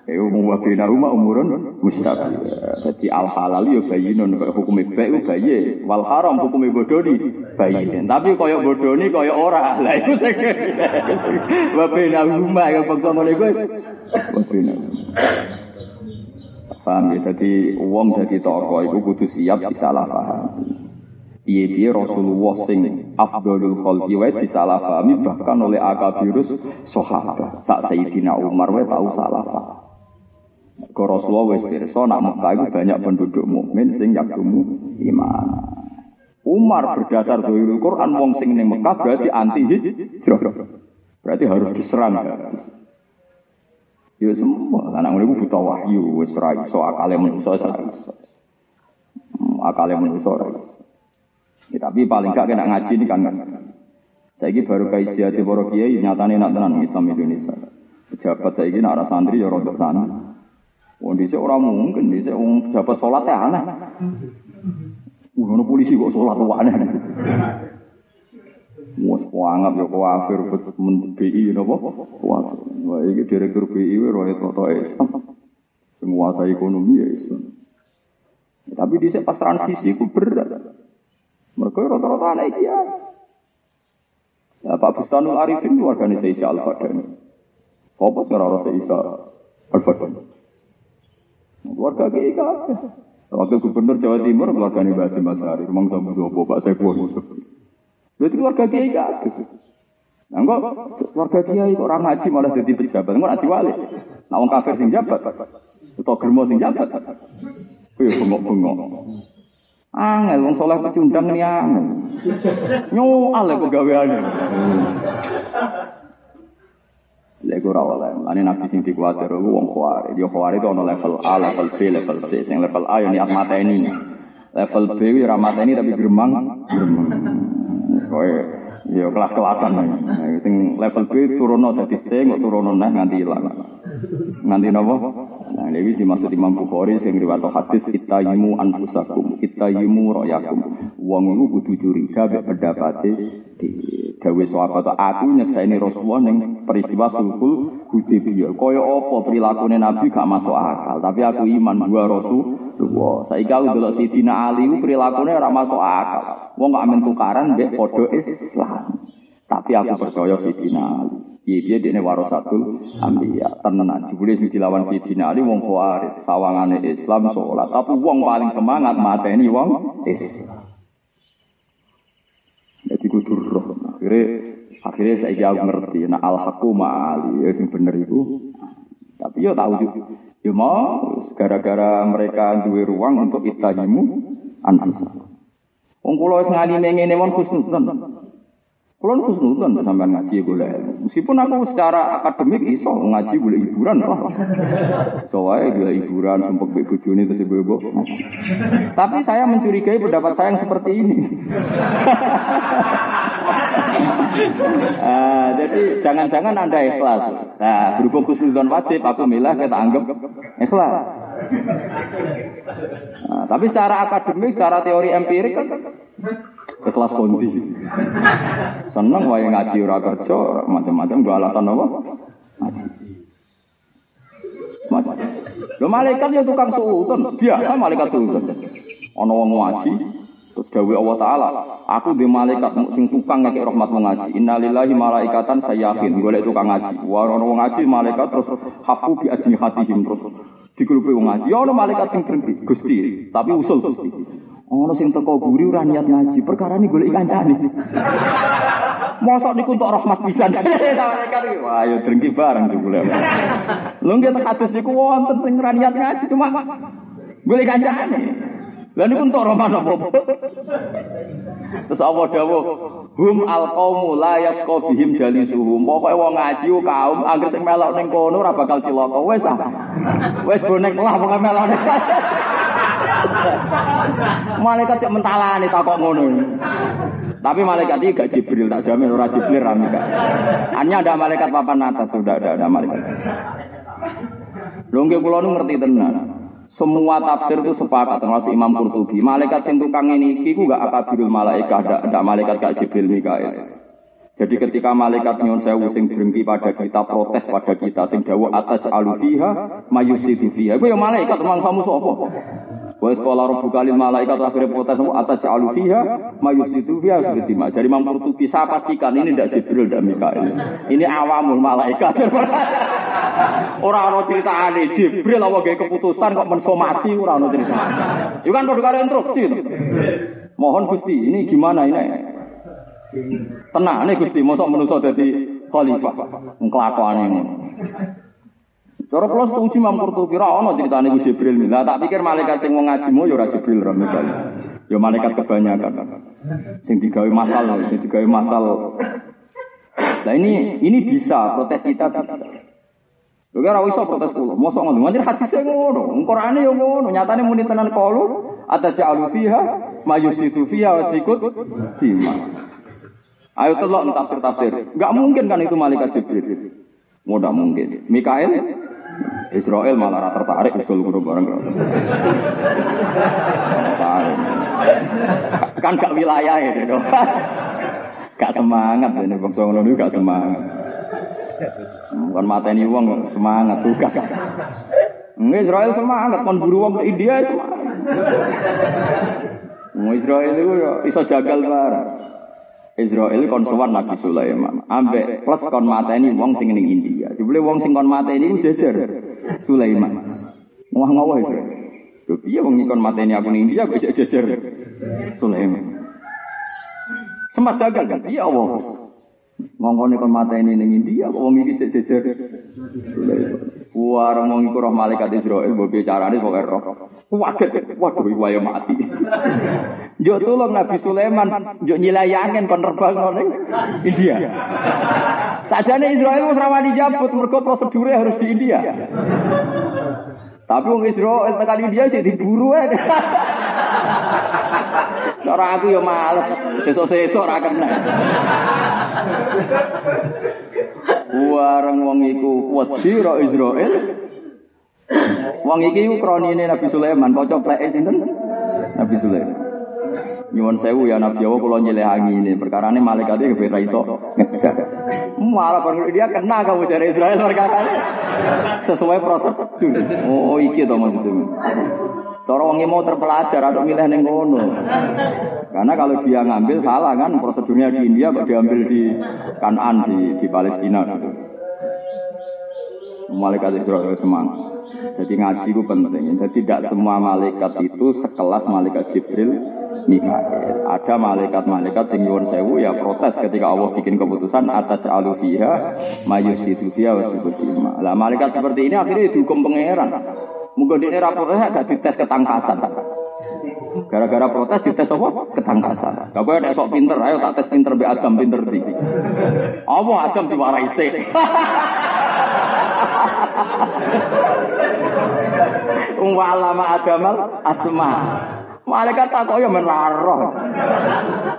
Eh wa rumah umurun mustabil. Jadi al halal yo bayinun kaya hukum ku bayi, wal haram hukum bodoni bayin. Tapi kaya bodoni kaya ora. Lah iku sing wa bina rumah ya bangsa ngene kuwi. Wa. Paham ya, jadi uang jadi tokoh itu kudu siap disalah paham. Iya Rasulullah sing afdalul khalqi wa disalah pahami bahkan oleh akabirus sahabat. Sak Sayyidina Umar wa tahu salah paham. Ke Rasulullah wis pirsa nak Mekah itu banyak penduduk mukmin sing yakumu iman. Umar berdasar dari Quran wong sing ning Mekah berarti anti hijrah. Berarti harus diserang. Ya semua, anak ngono buta wahyu wis ra iso akale manusa ora iso. Akale manusa iso. Ya, tapi paling gak kena ngaji ini kan. Saiki baru kayak jati para kiai nyatane nak tenan Islam Indonesia. Pejabat saiki nak arah santri ya rodok sana. Wong dhisik ora mungkin dhisik wong pejabat salat ya aneh. Ngono polisi kok salat wae aneh. Wes kuanggap ya kafir bet BI napa? Kuat. Wah iki direktur BI roe toto Islam. Semua saya ekonomi ya Islam. Tapi di pas transisi ku berat. Mereka rata-rata anak ya. Ya, Pak Bustanul Arifin itu organisasi Al-Fadani. Apa sekarang organisasi Al-Fadani? Keluarga kiai Waktu gubernur Jawa Timur keluarga ini Basim Masari, Rumang Sambu Sopo, Pak Sekuan Yusuf. Berarti keluarga kiai kabeh. Nah, kok keluarga kiai kok orang ngaji malah jadi pejabat, enggak ngaji wali. Nah, orang kafir sing jabat, atau germo sing jabat. Kuwi bengok-bengok. Angel wong soleh pecundang ni angel. Nyoal kok gaweane. Lha ora oleh. Lane nabi sing dikuwatir ku wong kuwari. Dia kuwari itu ana level A, level B, level C. Sing level A ya niat mateni. Level B ya ora mateni tapi gremang, gremang. Kowe ya kelas-kelasan. Sing level B turono dadi C, kok turono neh nganti ilang. Nganti napa? Nah, ini dimaksud Imam Bukhari sing riwayat hadis kita yimu anfusakum, yimu royakum. Wong iku kudu curiga mek pendapate gawe sahabat aku nyekseni Rasulullah ning peristiwa sulhul Hudaybiyah. Kaya apa prilakune Nabi gak masuk akal, tapi aku iman dua Rasulullah. Saiki aku delok Sidina Ali ku prilakune ora masuk akal. Wong gak amen tukaran mbek padha Islam. Tapi aku percaya Sidina Ali. Iya dia dia warasatul ambiya tenan. Jebule sing dilawan Sidina Ali wong khawarij, sawangane Islam salat. Tapi wong paling semangat mateni wong Islam. Jadi kudu roh. Akhirnya akhirnya saya jauh ngerti. Nah al haqqu ma'ali ya sing bener itu. Tapi yo tahu juga. Yo mau gara-gara mereka duwe ruang untuk itahimu anfusa. Wong kula wis ngalime ngene mon khusnudon. Kulon khusnudon sampean ngaji golek. Meskipun aku secara akademik iso ngaji golek hiburan lah. So wae golek hiburan sempet mbek bojone terus ibu-ibu. Tapi saya mencurigai pendapat saya yang seperti ini. Ah, jadi jangan-jangan Anda ikhlas. Nah, berhubung khusnudon wajib, aku milah kita anggap ikhlas. Nah, tapi secara akademik, secara teori empirik kan ikhlas kondi. Seneng wae ngaji ora kerja, macam-macam gua alatan apa? Macam. Lo malaikat ya tukang suudon, biasa malaikat suudon. Ono wong ngaji, terus gawe Allah Taala. Aku di malaikat sing tukang ngekek rahmat wong ngaji. Innalillahi malaikatan sayyahin, golek tukang ngaji. Wong ngaji malaikat terus hafu bi ajnihatihim terus digrupi wong ngaji. Ya ono malaikat sing berhenti, Gusti, tapi usul Gusti. Ono sing teko buri ora niat ngaji, perkara ini golek kancane. Mosok niku untuk rahmat pisan. Wah, ya drengki bareng jebule. Lho nggih tek hadis niku wonten sing ora niat ngaji cuma golek kancane. Lah niku untuk rahmat apa? Terus Allah dawuh, hum alqaumu la yasqa jalisuhum. Pokoke wong ngaji kaum anggere sing melok ning kono ora bakal cilaka. Wis ah. Wis bonek lah pokoke melok. Malaikat cek mentalane takok ngono. Tapi malaikat ini gak Jibril, tak jamin orang Jibril ramika. Hanya ada malaikat papan atas, sudah ada, ada malaikat. Lungke pulau ngerti tenang. Semua tafsir itu sepakat termasuk Imam Qurtubi. Malaikat yang tukang ini itu gak akabirul malaikat, ada, ada malaikat gak Jibril Mikael. Jadi ketika malaikat nyon sewu sing berhenti pada kita, protes pada kita, sing dawa atas alufiha, mayusidu fiha. Itu ya malaikat, memang kamu sopo. Wa sekolah rabbuka lil malaikat akhirnya protes atas alu fiha mayusidu fiha sebetulnya. Jadi Imam Qurtubi saya pastikan ini tidak Jibril dan Mikail. Ini awamul malaikat. Orang orang cerita aneh Jibril awak gaya keputusan kok mensomasi orang orang cerita. Itu kan kode karo instruksi. Mohon Gusti, ini gimana ini? Tenang nih Gusti, mosok menuso jadi khalifah. Ngkelakuan ini. Cara kula setuju Imam Qurtubi ra ono critane Gus Jibril. Lah tak pikir malaikat sing wong ngajimu ya ora Jibril ra. Ya malaikat kebanyakan. Sing digawe masal, sing digawe masal. Nah ini ini bisa protes kita. Lho ora iso protes kula. Mosok ngono. Manjir hadise ngono. Qur'ane yo ngono. Nyatane muni tenan kalu ataja'alu fiha mayusitu fiha wa sikut sima. Ayo telok tafsir tafsir. Enggak mungkin kan itu malaikat Jibril. Mudah mungkin. Mikael Israel malah rata tertarik usul guru bareng. kan gak wilayah ya, gitu. gak semangat ini bangsa ngono gak semangat. Bukan mata ini uang semangat tugas. Nggak Israel semangat, kon buru uang ke India semangat. Israel itu ya iso jagal bareng. Israel kon sowan Nabi Sulaiman. Ambek plus kon mateni wong sing ning India. Jebule wong sing kon mateni ku jejer Sulaiman. Wah ngawah itu. Lho piye wong kon mateni aku ning India kok jejer Sulaiman. Sempat gagal kan? Iya Allah. Ngongkone kon mateni ning India kok wong iki jejer. Warang wong iku roh malaikat Israel mbok bicarane pokoke roh. Waget, waduh wayo mati. Yo tolong Nabi Sulaiman, yo nyilayangen kon terbang ning India. Sajane Israel wis rawani jabut mergo prosedure harus di India. Tapi wong Israel tekan India sih diburu ae. Cara aku yo males, sesuk-sesuk ora kena. Warang wong iku wedi ra Israel. Wong iki ku kronine Nabi Sulaiman, kaca pleke sinten? Nabi Sulaiman. Nyuwun sewu ya Nabi Jawa kula nyelehangi ini perkara ini malaikat itu iso. Malah perlu dia kena kamu dari Israel perkara sesuai prosedur. Oh iki to maksudnya. Cara wong mau terpelajar atau milih ning ngono. Karena kalau dia ngambil salah kan prosedurnya di India kok diambil di Kanan di di Palestina. Malaikat Israel semangat. Jadi ngaji itu penting. Jadi tidak semua malaikat itu sekelas malaikat Jibril, Mikael. Ada malaikat-malaikat yang nyuwun sewu ya protes ketika Allah bikin keputusan atas alu fiha mayusidu fiha wa Lah malaikat seperti ini akhirnya dihukum pangeran. Mungkin di era protes agak dites ketangkasan. Gara-gara protes dites apa? Ketangkasan. Gak ada sok pinter, ayo tak tes pinter be Adam pinter di. Apa Adam diwarai sih? Walama Adamal asma. Malaikat takok ya menaro.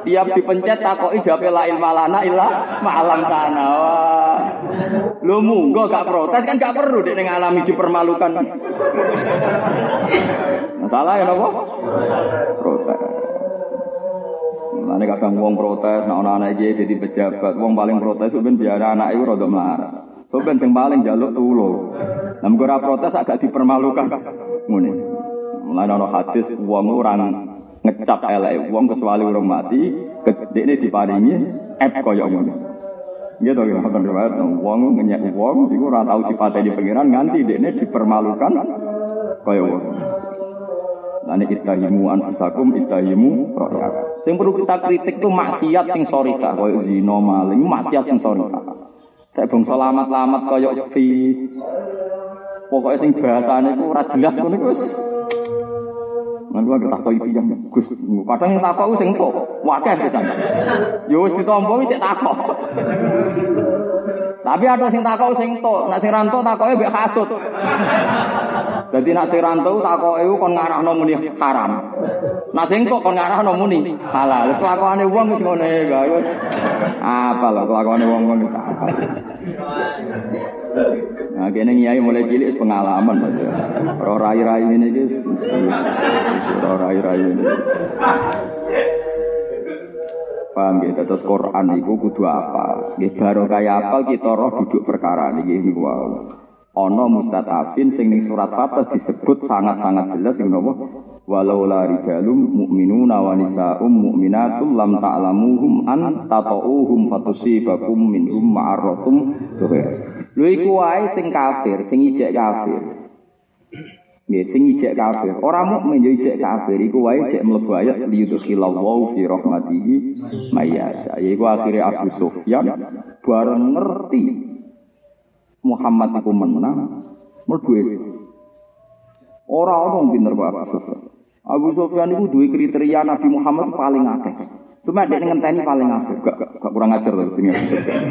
Tiap dipencet takoki jawabe la ilma lana illa ma'alam sana. Lu munggo gak protes kan gak perlu dek ngalami dipermalukan. Masalah ya napa? Protes. Mana kadang wong protes, nah anak anak jadi pejabat, wong paling protes itu biar anak itu rada melarat. So ben sing paling jaluk tulo. Nah ora protes agak dipermalukan. Ngene. Mulai ana hadis wong orang ngecap elek wong kecuali orang mati, gedene diparingi ep kaya ngono. Gitu ya, ngoten riwayat wong ngenyek wong iku ora tau dipateni pangeran nganti dekne dipermalukan kaya wong. Lani ittahimu anfusakum ittahimu royak. Sing perlu kita kritik tuh maksiat sing sorika, koyo zina maling, maksiat sing sorika. Saya bangsa lamat-lamat koyo fi. Pokoknya sing bahasane ku ora jelas Mantu aku tak koi yang Gus. Kadang yang takok sing kok wakeh pisan. Yo wis ditampa wis takok. Tapi ada sing takok sing tok, nek sing rantok takoke mbek kasut. Dadi nek sing rantok takoke kon ngarahno muni haram. Nek sing kok kon ngarahno muni halal. Kelakuane wong wis ngene ya wis. Apa lah wong-wong wis apa. Nah, kene nyai mulai cilik pengalaman Mas. Ora rai-rai ini iki. Ora rai-rai ini. Paham ya, terus Quran itu kudu apa? Nggih baru kaya apa kita roh duduk perkara niki niku wow. Ana mustatafin sing ning surat Fatah disebut sangat-sangat jelas sing napa? Walau la rijalum mu'minuna wa nisa'um mu'minatum lam ta'lamuhum an tata'uhum fatusibakum minhum ma'arratum Lho iku wae sing kafir, sing ijek kafir. Nggih sing ijek kafir. Ora mukmin yo ijek kafir iku wae cek mlebu ayat liyudkhilallahu fi rahmatihi mayyasha. Yaiku akhire Abu Sufyan bareng ngerti Muhammad iku menang mlebu Ora ono pinter kok Abu Sufyan. Abu Sufyan iku duwe kriteria Nabi Muhammad paling akeh. Cuma dia ngenteni paling akeh, gak, gak kurang ajar loh Abu Sufyan.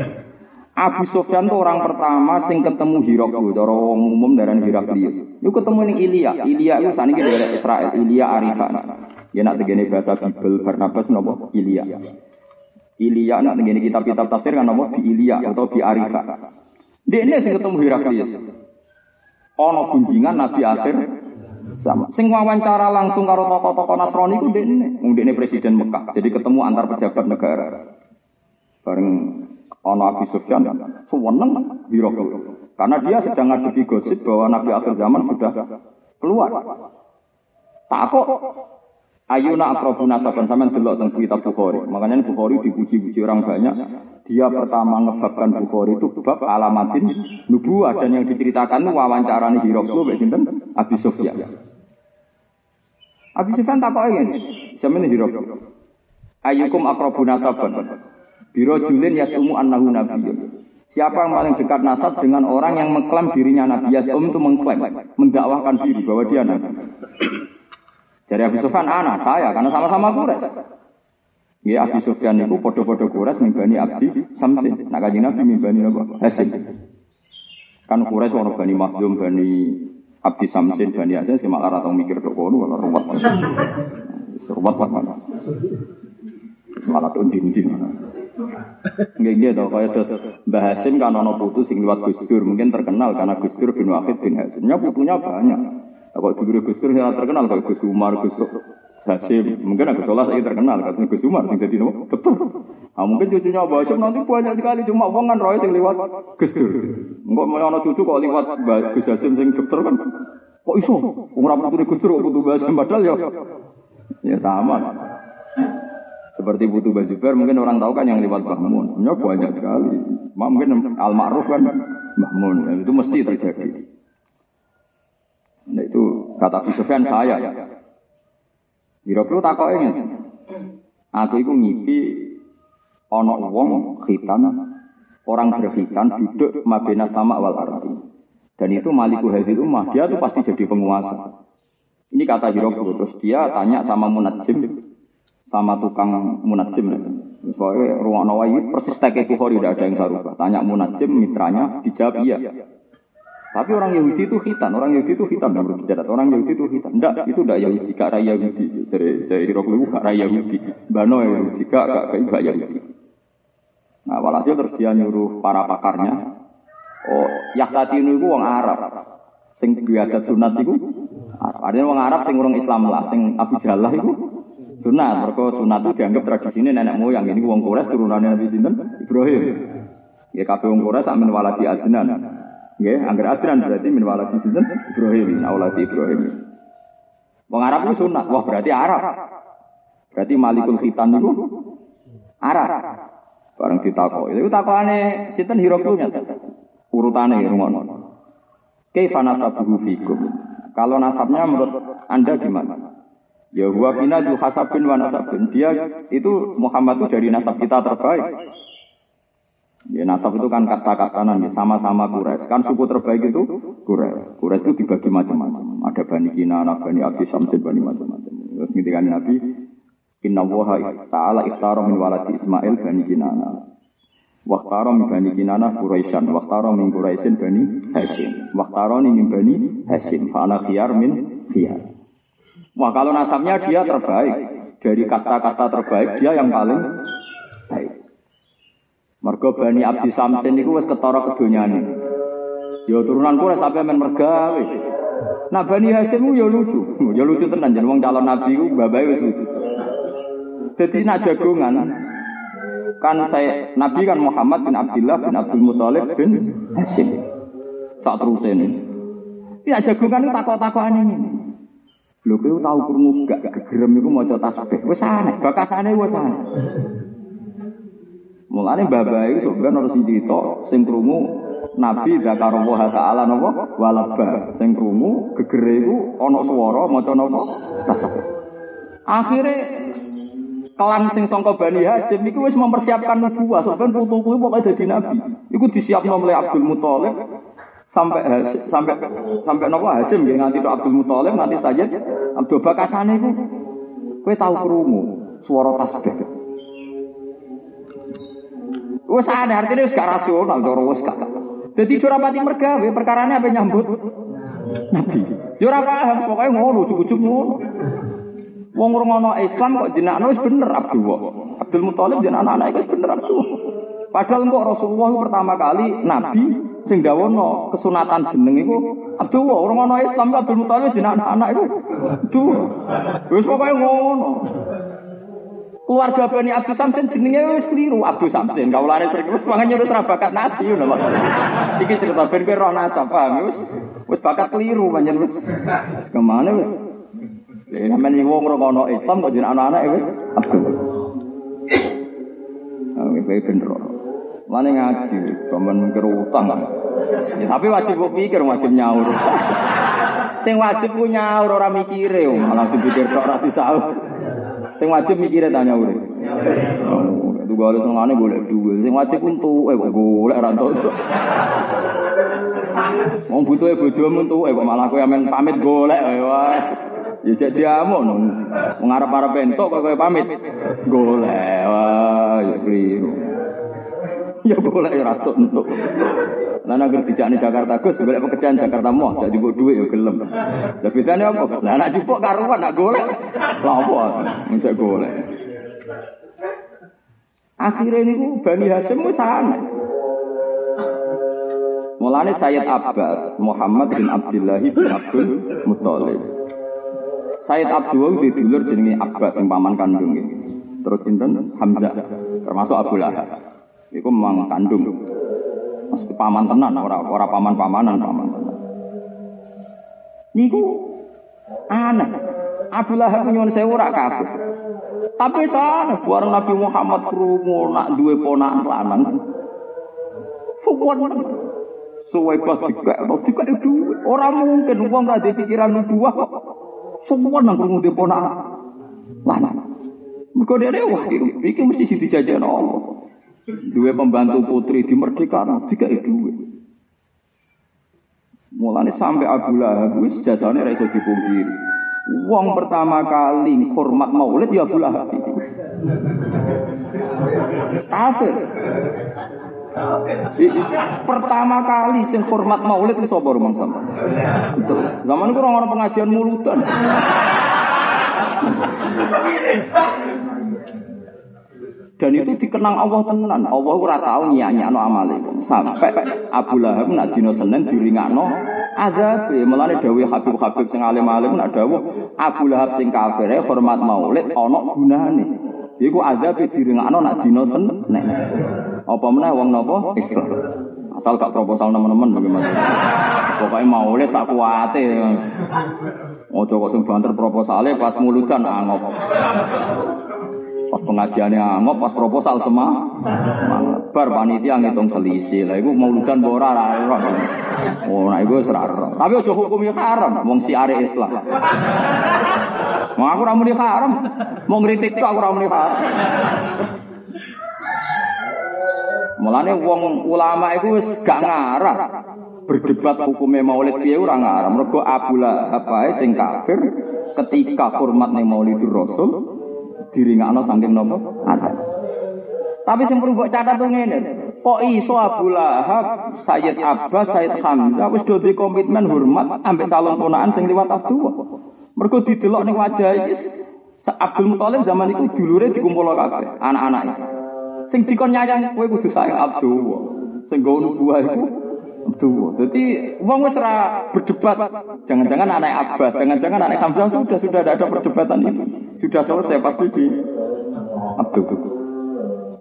Abu itu orang pertama sing ketemu Hiraklu, cara umum darah Hiraklius. Itu ketemu ning Ilya. Ilya itu saniki dari Israel, Ilya Arifan. Ya nak tegene bahasa Bible Barnabas napa Ilya. Ilya nak tegene kitab-kitab tafsir kan napa di Ilya atau di Arifa. Dia ini sing ketemu Hiraklius. Ono kunjingan Nabi akhir sama. Sing wawancara langsung karo tokoh-tokoh Nasrani ku dene presiden Mekah. Jadi ketemu antar pejabat negara. Bareng ono Abi Sufyan seneng Hiraklius. Karena dia sedang ngadepi gosip bahwa Nabi akhir zaman sudah keluar. Tak kok Ayuna akrabu nasaban sampean delok teng kitab Bukhari. Makanya Bukhari dipuji-puji orang banyak. Dia pertama ngebabkan Bukhari itu bab alamatin nubuah dan yang diceritakan wawancara nih Hiroklu mbek sinten Abi Sufyan. Abi Sufyan tak kok ngene. Sampeyan Hiroklu. Ayukum akrabu nasaban. Biro julin yasumu annahu nabiyyun. Siapa yang paling dekat nasab dengan orang yang mengklaim dirinya Nabi Yasum itu mengklaim, mendakwahkan diri bahwa dia Nabi. Jadi Abu Sufyan anak saya karena sama-sama Quraisy. Ya Abu Sufyan itu podo-podo Quraisy mimbani Abdi Samsin. Nak kaji Nabi mimbani apa? Hasim. Kan Quraisy orang bani Makhzum, bani Abdi Samsin, bani Hasim, sih malah ratau mikir dok kono kalau ruwet. Ruwet mana? Malah tuh din-din. Nggih nggih to kaya terus Mbah Hasim kan ana putu sing liwat Gus Dur, mungkin terkenal karena Gus Dur bin Wahid bin Hasimnya putunya banyak. Kok dulu Gus Dur yang terkenal kayak Gus Umar, Gus Hasim, mungkin Gus Solas ini terkenal karena Gus Umar sing dadi nopo? Betul. Ah mungkin cucunya Mbah Hasim nanti banyak sekali cuma wong kan roy sing liwat Gus Dur. Engko mau ana cucu kok liwat Gus Hasim sing dokter kan. Kok iso? Wong ora putu Gus Dur putu Mbah Hasim padahal ya ya sama. Seperti butuh baju ber, mungkin orang tahu kan yang lewat Bahmun. Ya banyak sekali. Mungkin al-ma'ruf kan Bahmun. Ya, itu mesti terjadi. Nah itu kata Abu Sufyan saya. Biro-biro takok ini. Aku itu ngipi ono wong khitan orang berkhitan duduk mabena sama wal ardi. Dan itu maliku hadil umah, dia tuh pasti jadi penguasa. Ini kata Hirokro, terus dia tanya sama Munajim, sama tukang munajim. Soalnya ruang nawai persis teke Bukhari tidak ada yang sarubah. Tanya munajim mitranya dijawab iya. Tapi orang Yahudi itu hitam, orang Yahudi itu hitam berbicara. Orang Yahudi itu hitam. Tidak, itu tidak Yahudi, gak raya Yahudi. Dari dari Hirokul gak raya Yahudi. Bano Yahudi, gak gak gak Yahudi. Nah, walhasil terus dia nyuruh para pakarnya. Oh, Yahtati itu orang Arab. Sing biadat sunat itu. Ada orang Arab sing orang Islam lah, sing Abu Jallah itu sunat. Mereka sunat itu dianggap tradisi ini nenek moyang. Ini wong Quraisy turunannya Nabi Sinten Ibrahim. Ya kabeh wong Quraisy amin waladi adnan. Ya, anggar adnan berarti min waladi Sinten Ibrahim, auladi Ibrahim. Wong Arab itu sunat. Wah, berarti Arab. Berarti Malikul Khitan itu Arab. Bareng ditakok. Itu takokane sinten Hiroklu nyata. Urutane rungono. Kaifa nasabuhu fikum? Kalau nasabnya menurut Anda gimana? Ya huwa bina du hasabin wa nasabin. Dia itu Muhammad itu dari nasab kita terbaik. Ya nasab itu kan kasta-kastanan ya sama-sama Quraisy. Kan suku terbaik itu Quraisy. Quraisy itu dibagi macam-macam. Ada Bani Kinana, Bani Abdi Samsin, Bani macam-macam. Terus ketika Nabi Inna waha ta'ala ikhtara min waladi Ismail Bani Kinana. Waktaro min Bani Kinana Quraisyan. Waktaro min Quraisyin Bani Hashim. Waktaro min Bani Hashim. Fa'ana khiyar min khiyar. Wah kalau nasabnya dia terbaik. Dari kata-kata terbaik dia yang paling. Mergo Bani Abdi Samsin itu wis ketara kedonyane. Ya turunan kuwi sampai men mergawe. Nah Bani Hasim ya lucu. Ya lucu tenan jeneng wong calon nabi ku babae wis lucu. Jadi nak jagongan kan saya Nabi kan Muhammad bin Abdullah bin Abdul Muthalib bin Hasim. Tak terus ini. Ya jagongan itu takut-takutan ini. Lho kowe tau krungu gak gegerem iku maca tasbih. Wis aneh, bakasane wis aneh. Mulane bapak itu sebenarnya harus cerita sing krungu Nabi zakarullah taala napa walaba sing krungu gegere iku ana swara maca napa tasbih. Akhire kelan sing sangka Bani Hasyim iku wis mempersiapkan nubuwah, sebenarnya putu kuwi pokoke dadi nabi. Iku disiapno oleh Abdul Muthalib sampai sampai sampai nopo Hasim nggih nganti Abdul Muthalib nganti Sayyid Abdul Bakasane iku kowe tau krungu swara tasbih. Wes ada artinya wis gak rasional cara wis gak. Dadi ora pati mergawe perkarane apa nyambut Nabi. Ora paham pokoke ngono cukup-cukup ngono. Wong ngono Islam kok jenakno wis bener Abdullah. Abdul Muthalib jenakno anak wis bener Abdullah. Padahal kok Rasulullah pertama kali Nabi sing dawono kesunatan jeneng iku Abdullah ana Islam Abdul Muthalib jeneng anak-anak iku Duh wis pokoke ngono keluarga Bani Abdul Samsin jenenge wis keliru Abdul Samsin kaulane sering wis mangan nyurut ra bakat nabi ngono iki cerita ben roh nasab paham wis wis bakat keliru pancen wis ke mana wis Ya, namanya wong ngono Islam kok jeneng anak-anak wis Abdul. Ah, wis bener. Mana ngaji, kamen mikir utang. Ya, tapi wajib kok pikir, wajib nyaur. Sing wajib ku nyaur ora mikire, malah dipikir tok ora disaur. Sing wajib mikire ta nyaur. Oh, itu gale sengane golek duwe. Sing wajib untuk eh kok golek ora entuk. Wong butuhe bojomu entuk eh kok malah kowe amen pamit golek wae. Ya cek diamuk nang ngarep-arep entuk kok kowe pamit. Golek wae ya kliru. Ya boleh ya ratu untuk. Nah agar di Jakarta Gus, boleh pekerjaan Jakarta mau, jadi gue duit ya gelem. Tapi tanya apa? Nah anak jupuk karuan nak golek, lapo, mencet golek. Akhirnya ini Bani Hasim sana. Mulane Sayyid Abbas, Muhammad bin Abdullah bin Abdul Muthalib. Sayyid Abdul di dulur jenenge Abbas yang paman kandung Terus sinten Hamzah termasuk Abu Lahab. Iku memang kandung. Mesti paman tenan, ora ora paman-pamanan paman. Niku aneh. Abu Lahab sewu ora kafir. Tapi sana bareng Nabi Muhammad krungu nak duwe ponakan lanang. Fukuan suwe pas dikek, dikek itu orang mungkin uang ra pikiran nubuah kok. Semua nang krungu duwe ponakan lanang. Mergo dhewe wah iki mesti dijajah Allah. Dua pembantu putri di merdeka, tiga itu. Mulane sampai Abu Lahab wis jasane ra iso dipungkiri. Wong pertama kali hormat Maulid ya Abu Lahab. Kafir. Pertama kali sing hormat Maulid itu sapa rumang sampean? Zaman itu orang-orang pengajian mulutan. Dan itu dikenang Allah tenan. Allah ora tau nyanyakno amale. Sampai Abu Lahab nak dina Senin diringakno azab. Mulane dawuh Habib-habib sing alim-alim nak dawuh Abu Lahab sing kafir hormat Maulid ana gunane. Iku azab diringakno nak dina Senin. Apa meneh wong napa Islam. Asal gak proposal teman-teman bagaimana. Pokoknya Maulid tak kuate. Ojo kok sing banter proposale pas mulutan angop. Pas pengajiannya angop, pas proposal semua, bar panitia ngitung selisih. Lah itu mau lugan bora rara. Oh, nah itu serara. Tapi ojo hukum ya haram, wong si are Islam. Mau aku ramu haram, mau ngeritik tuh aku ramu di haram. Mulane wong ulama itu gak ngarah berdebat hukumnya maulid piye ora ngarah. Mergo Abu Lahab ae sing kafir ketika hormat ning Maulidur Rasul diringakno saking nopo? Ada. Tapi sing perlu mbok catat tuh ngene. Kok iso Abu Lahab, Sayyid Abbas, Sayyid Hamzah wis do komitmen hormat ambek calon ponakan sing liwat Abdullah. Mergo didelok ning wajah iki Abdul Muthalib zaman itu dulure dikumpul kabeh, anak-anake. Sing dikon nyayang kowe kudu sayang Abdullah. Sing nubuah iku Abdullah. Jadi wong wis berdebat. Jangan-jangan anak Abbas, jangan-jangan anak Hamzah sudah sudah ada, ada perdebatan itu. Sudah selesai pasti di Abdullah.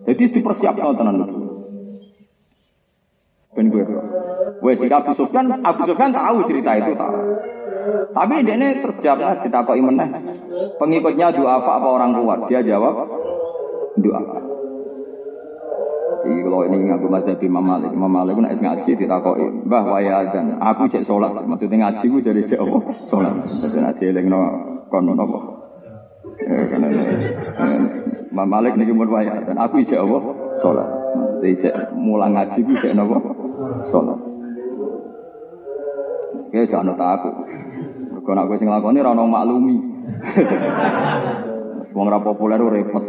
Jadi dipersiapkan tenan itu. Ben gue. Wes jika Abu Sufyan, Abu Sufyan tahu cerita itu tahu. Tapi ini terjawab kok meneh. Pengikutnya doa apa apa orang kuat? Dia jawab doa. Iki kalau ini ngaku mazhab Imam Malik, Imam Malik nek ngaji ditakoki, "Mbah waya azan, aku cek salat." Maksudnya ngaji ku dari cek apa? Salat. Dadi nek dielingno kono napa? Eh Imam Malik niki mun waya azan, aku cek apa? Salat. Maksudnya cek mulang ngaji ku cek napa? Salat. Oke, jangan aku. Mergo nek kowe sing lakoni ora ono maklumi. Wong ra populer repot.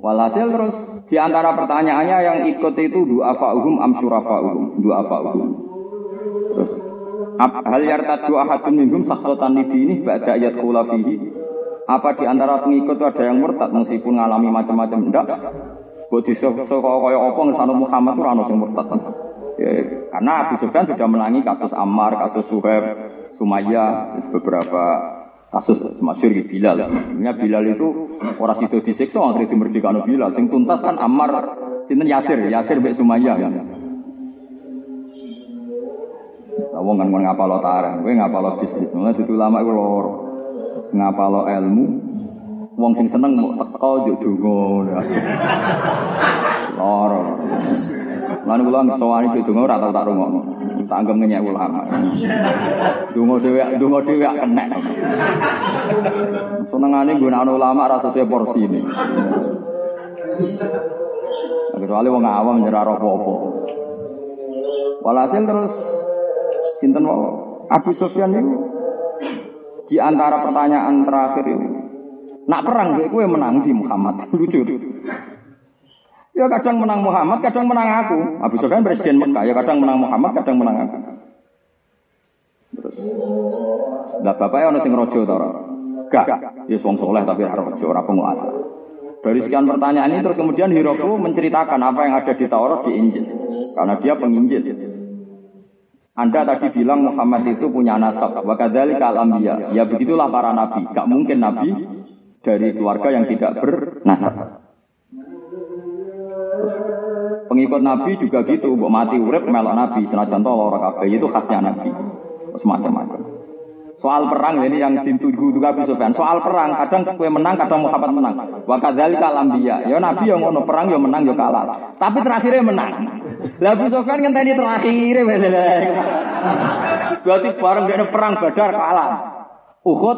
Walhasil terus di antara pertanyaannya yang ikut itu dua fa'uhum am syurafa'uhum, dua fa'uhum. Terus hal yartadu ahadun minhum sakhatan ini ba'da ayat fihi. Apa di antara pengikut itu ada yang murtad meskipun mengalami macam-macam enggak? Buat di kaya apa ngesana Muhammad itu rano sing murtad. Ya, karena Abu Sufyan sudah menangi kasus Ammar, kasus Suhaib, Sumayyah, beberapa kasus masyur di Bilal. Sebenarnya Bilal itu orang situ disiksa akhirnya dimerdekakan Bilal. Sing tuntas kan Ammar sinten Yasir, Yasir mbek Sumayyah kan. Lah wong kan ngapalo tarang, kowe ngapalo bisnis. Mulai itu lama iku loro. Ngapalo ilmu wong sing seneng mau teko yo donga. Loro. Lan kula ngesowani donga ora tau tak rungokno. Tanggem ngenyek ulama. Dungo dhewe, dungo dhewe kena. Senengane gunakno ulama rasa sesuai porsi ini. Kecuali wong awam nyerah apa-apa. Walhasil terus sinten Abu Sufyan itu di antara pertanyaan terakhir itu nak perang gue menang di Muhammad lucu Ya kadang menang Muhammad, kadang menang aku. Abu Sufyan presiden Mekah, ya kadang menang Muhammad, kadang menang aku. Terus, lah bapaknya orang sing rojo tau Gak, ya wong soleh tapi ora rojo, ora penguasa. Dari sekian pertanyaan ini terus kemudian Hiroku menceritakan apa yang ada di Taurat di Injil. Karena dia penginjil. Anda tadi bilang Muhammad itu punya nasab. Wa kadzalika al-anbiya. Ya begitulah para nabi. Gak mungkin nabi dari keluarga yang tidak bernasab. Pengikut Nabi juga gitu, mbok mati urip melok Nabi, senajan lara kabeh itu khasnya Nabi. Semacam-macam. Soal perang ini yang dituju juga Abu Sufyan. Soal perang kadang kue menang, kadang Muhammad menang. Wa kadzalika dia. Ya Nabi yang ngono perang ya menang ya kalah. Tapi terakhirnya menang. Lah Abu Sufyan ngenteni terakhir Berarti bareng dia perang Badar kalah. Uhud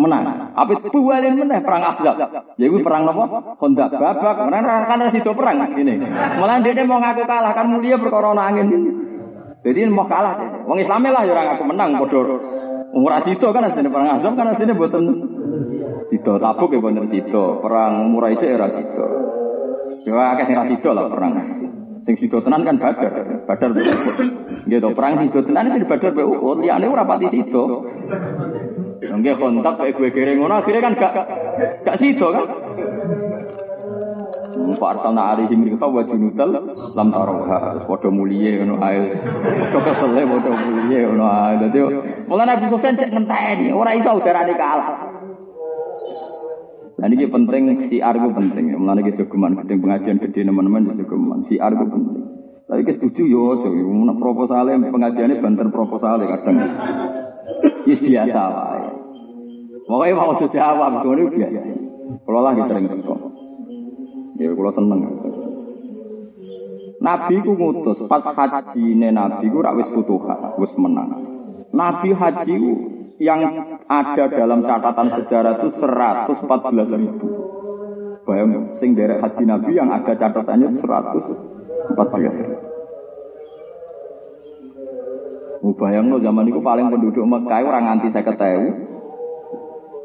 menang. Apa bualin meneh perang Ahzab. Ya iku perang napa? Honda babak. Karena kan sido perang ini. Malah dia mau ngaku kalah kan mulia perkara angin. Jadi mau kalah. Wong Islam lah ya ora ngaku menang padha. Umur sido kan asline perang Ahzab kan asline mboten sido tabuk ya bener sido. Perang umur isih ora sido. Ya akeh sing ra sido lah perang. Sing sido tenan kan Badar. Badar Gitu perang sido tenan di Badar be Uhud. Liyane ora pati sido. Nggih kontak kayak gue kira ngono akhirnya kan gak gak sido kan. Fartana alihim rika wa junutal lam tarawha padha muliye ngono ae. Padha kesele padha muliye ngono ae. Dadi mulane Abu Sufyan cek ngenteni ora iso udarane kalah. Nah ini penting si argo penting. Mulane kita jogeman gedeng pengajian gede teman-teman jogeman si argo penting. Tapi kita setuju yo, so, proposalnya pengajiannya banter proposalnya kadang. Yes biasa wae. Pokoknya mau jawab, itu biasa. Kalau lagi sering teko. Ya kalau seneng. Nabi ku ngutus pas haji ne Nabi ku rak wis futuhat, wis menang. Nabi haji yang ada dalam catatan sejarah itu 114 ribu. Bayang, sing derek haji Nabi yang ada catatannya 114 ribu. Bayang lo zaman itu paling penduduk Mekah orang anti saya ketahui.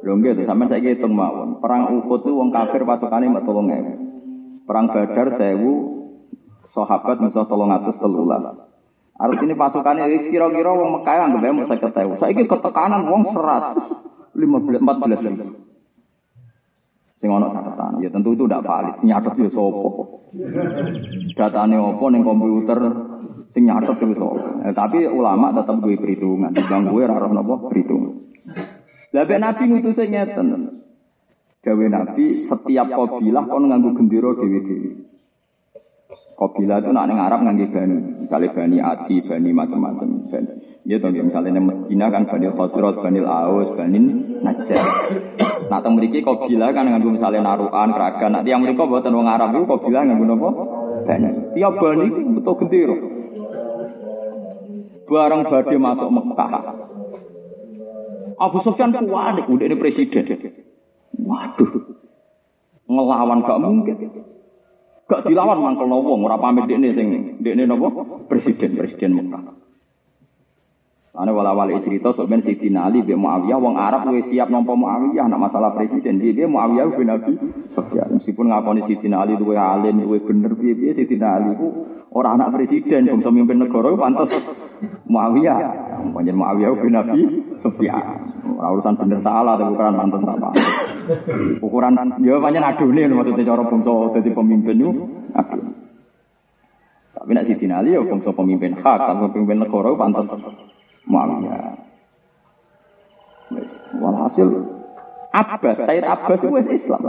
Lho nggih sampean saiki hitung mawon. Perang Uhud itu wong kafir pasukane mek 3000. Perang Badar 1000 sahabat musuh 313. Arus ini pasukannya kira-kira wong Mekah anggap ae mung 50.000. Saiki ketekanan wong 100 15 14 ribu. Sing ana catatan, ya tentu itu tidak valid. Nyatet ya sapa. Datane opo ning komputer sing nyatet itu sapa. Eh, tapi ulama tetap duwe perhitungan. Bang gue ora roh napa perhitungan. Lah Nabi ngutus ngeten. Gawe Nabi setiap kabilah kon nganggo gendera dhewe-dhewe. Kabilah itu nak Arab ngangge bani, misalnya bani Adi, bani macam-macam. Ya toh, misalnya nang Medina kan bani Khosrot, bani Aus, bani Najjar. Nah teng mriki kabilah kan nganggo misalnya narukan, keragan. Nanti yang mereka buatan wong Arab itu kabilah nganggo napa? Bani. Tiap bani itu betul gendera. Barang badhe masuk Mekah. Abu Sufyan kuat, udah ini presiden. Waduh, ngelawan gak mungkin. Gak dilawan mangkel wong ora pamit dekne sing dekne napa? Presiden presiden Mekah. Ane wala wala cerita sebenarnya Siti Ali be Muawiyah wong Arab wis siap nampa Muawiyah nak masalah presiden dia dia Muawiyah bin Nabi Sufyan meskipun ngakoni Siti Ali duwe alim duwe bener piye-piye Siti Ali ku ora anak presiden bangsa mimpin negara pantas Muawiyah panjen Muawiyah bin Nabi Sufyan Ora urusan bener salah tapi ukuran mantan apa. Ukuran ya banyak adune maksudnya cara bangsa dadi pemimpin yo aduh. Tapi nek Siti Ali ya bangsa pemimpin hak, kalau pemimpin negara pantas Muawiyah. Wis, walhasil Abbas, Said Abbas itu Islam.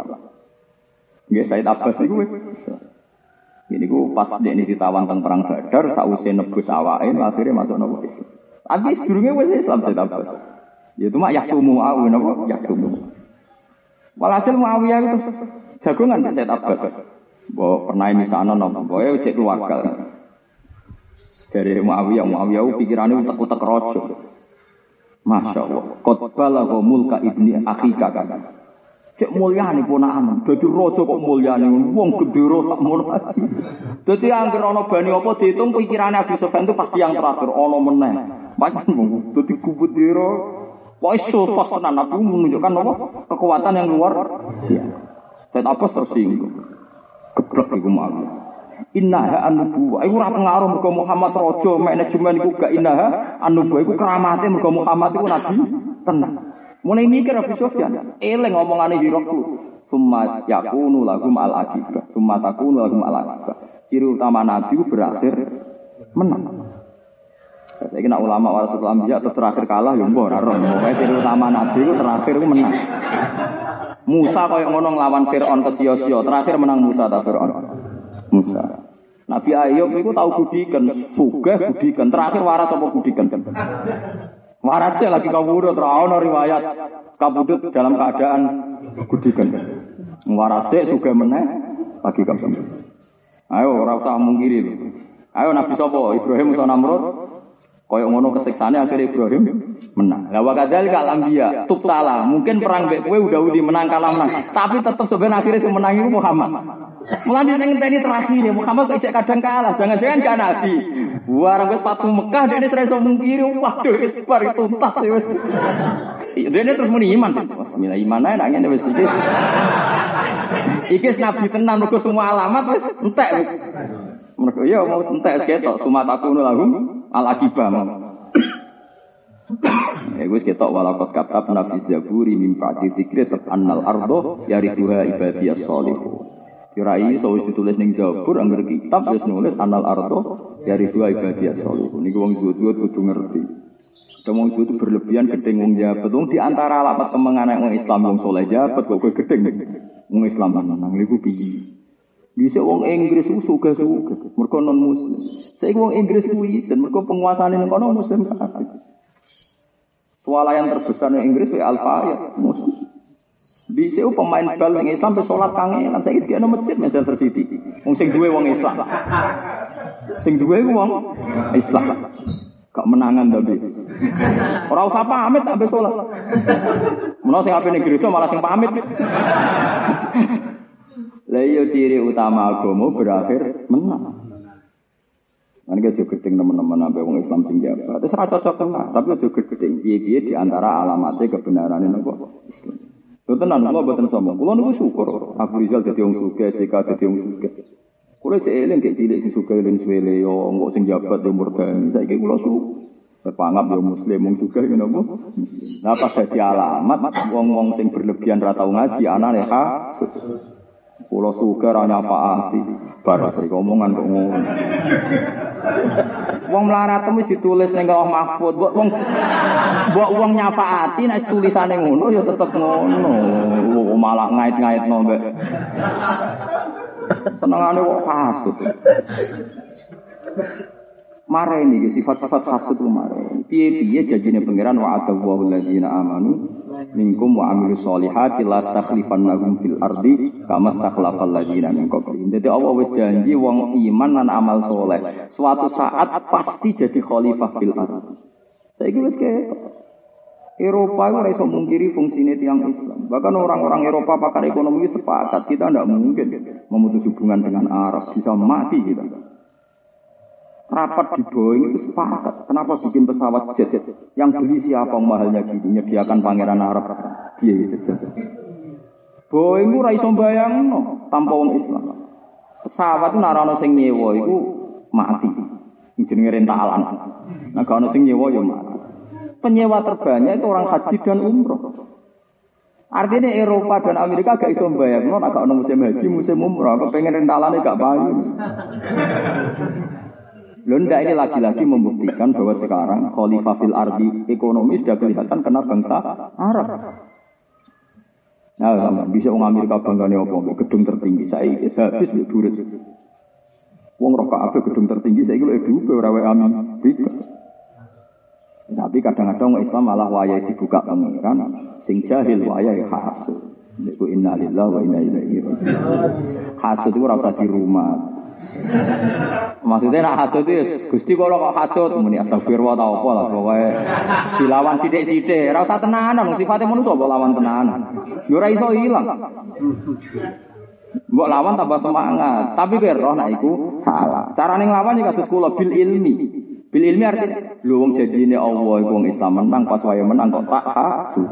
Nggih, Said Abbas itu Islam. Ini pas dia ini ditawan tentang perang Badar, sausé nebus awake, akhirnya masuk nopo Islam. Tapi sedurunge wis Islam Said Abbas. Ya itu mak yaktumu awu napa yaktumu. Walhasil Muawiyah itu jagongan di Said Abbas. Bahwa pernah ini sana nopo, bahwa cek keluarga. Dari Muawiyah, Muawiyah pikirannya utak-utak rojo. Masya Allah. Kotbah lahu mulka ibni akhika kan. Cek mulia nih ponaan. Jadi rojo kok mulia nih. Wong gedero tak mau Jadi angker ono bani apa dihitung pikirannya Abu Sufyan itu pasti yang terakhir. Ono meneh. Macam jadi kubut diro. Wah itu tenan Nabi menunjukkan apa? Kekuatan yang luar biasa. Dan apa tersinggung. Geblek iku malu. Innaha an-nubuwah. Iku ora pengaruh mergo Muhammad raja manajemen iku gak innaha an-nubuwah iku keramate mergo Muhammad iku nabi tenang. Mulai mikir Abu Sufyan, eling ngomongane Hirokku. Summa yakunu lahum al-akibah. Summa takunu lahum al-akibah. Ciri utama nabi berakhir menang. Saya kira ulama warasatul anbiya atau terakhir kalah ya mbok ora roh. Pokoke utama nabi itu terakhir itu menang. Musa kaya ngono nglawan Firaun ke sio-sio, terakhir menang Musa ta Firaun. Musa. Nabi Ayub itu tahu budikan, sugih budikan, terakhir waras apa budikan? Warasnya lagi kabudut, rawon riwayat kabudut dalam keadaan budikan. Warasnya juga meneh lagi kabudut. Ayo ora usah mungkiri. Ayo Nabi Sopo, Ibrahim Musa Namrud, Kaya ngono kesiksane akhirnya Ibrahim menang. Lah wa kadzal kal anbiya tubtala. Mungkin perang mbek kowe udah udah menang kalah menang, tapi tetap sebenarnya akhirnya sing menang itu Muhammad. Mulane ning ngenteni terakhir ya Muhammad kok kadang kalah, jangan-jangan gak nabi. Warang wis patu Mekah dene terus mungkiri, waduh wis bar tuntas wis. Dene terus muni iman. Bismillah iman ae nak ngene wis iki. Iki nabi tenan mergo semua alamat wis entek wis. Mergo ya mau entek ketok sumataku lahum al akibah. Ya wis ketok walakot katab nabi Zaburi mim ba'di dzikri annal ardo yarithuha ibadiyas salihun. Kirai so wis ditulis ning Zabur angger kitab wis nulis annal ardo yarithuha ibadiyas salihun. Niku wong zuhud kudu ngerti. Wong itu berlebihan gedeng wong jabat. Wong di antara lapat kemengan wong Islam wong soleh jabat kok gedeng. Wong Islam nang niku piye? Bisa wong Inggris ku suka suka, mereka non muslim. Saya wong Inggris ku isen, mereka penguasaan ini kono muslim kafir. Swalayan terbesar di Inggris ya Alfa muslim. Bisa pemain bal yang Islam sampai sholat kangen, saya itu ada masjid Manchester City. Wong sing duwe wong Islam, sing duwe wong Islam. Kak menangan tapi. Ora usah pamit sampai sholat. Menawa sing ape ning gereja malah sing pamit. Lah iya ciri utama agama berakhir menang. Nanti kita gedeng teman-teman sampai wong Islam sing jabat. Terus ra cocok kena, tapi juga gedeng piye-piye di antara alamatnya kebenaran ini kok Islam. Itu tenan, kula boten sombong. Kula niku syukur. Abu Rizal dadi wong sugih, JK dadi wong sugih. Kula cek eling kayak cilik sing sugih len suwele yo engko sing jabat yo murdan. Saiki kula syukur. Berpanggap yo muslim wong sugih ngono apa? Nah pas dadi alamat wong-wong sing berlebihan ra tau ngaji anane ha. Kula sugih ra nyapaati. Bar sing omongan kok ngono. Wong melarat wis ditulis ning Allah Mahfud, mbok wong mbok wong nyapaati nek tulisane ngono ya tetep ngono. Malah ngait-ngaitno mbek. Senengane kok kasut. Mare ini sifat-sifat kasut lu mare. Piye-piye janjine pangeran wa atawu alladzina amanu minkum wa amilu solihati la takhlifannahum fil ardi kama takhlafal ladzina min qablihim. Dadi Allah wis janji wong iman lan amal soleh suatu saat pasti jadi khalifah fil ardi. Saiki wis ketok. Eropa itu ora iso mungkiri fungsine tiang Islam. Bahkan orang-orang Eropa pakar ekonomi sepakat kita tidak mungkin memutus hubungan dengan Arab bisa mati kita. Rapat di Boeing itu sepakat. Kenapa bikin pesawat jet yang beli siapa mahalnya gini menyediakan pangeran Arab dia itu. Boeing itu raiso bayang no, tanpa wong Islam. Pesawat itu narano sing nyewa itu mati. Jenenge rentalan. Nah kalau sing nyewa ya mati penyewa terbanyak itu orang haji dan umroh. Artinya Eropa dan Amerika gak iso bayar, no, agak musim haji, musim umroh, aku pengen rentalannya gak bayu. Lunda ini lagi-lagi membuktikan bahwa sekarang Khalifah fil Ardi ekonomi sudah kelihatan kena bangsa Arab. Nah, bisa orang Amerika bangganya apa? Gedung tertinggi. Saya habis di durit. Wong roh kabeh gedung tertinggi saya itu edu beberapa Amerika. Tapi kadang-kadang Islam malah wayai dibuka pengiran, sing jahil wayai hasud. Niku innalillahi wa inna ilaihi raji'un. Hasud itu rasa di rumah. Maksudnya nak hasud itu Gusti kalau kok hasud muni astagfirullah ta apa lah pokoke dilawan sithik-sithik, ora usah tenanan, sifate manusa kok lawan tenanan. Yo ora iso ilang. Mbok lawan tambah semangat, tapi kowe roh salah. Carane nglawan iki kados kula bil ilmi. Bil ilmi artinya, lu wong ini Allah wong Islam menang pas waya menang kok tak hasud.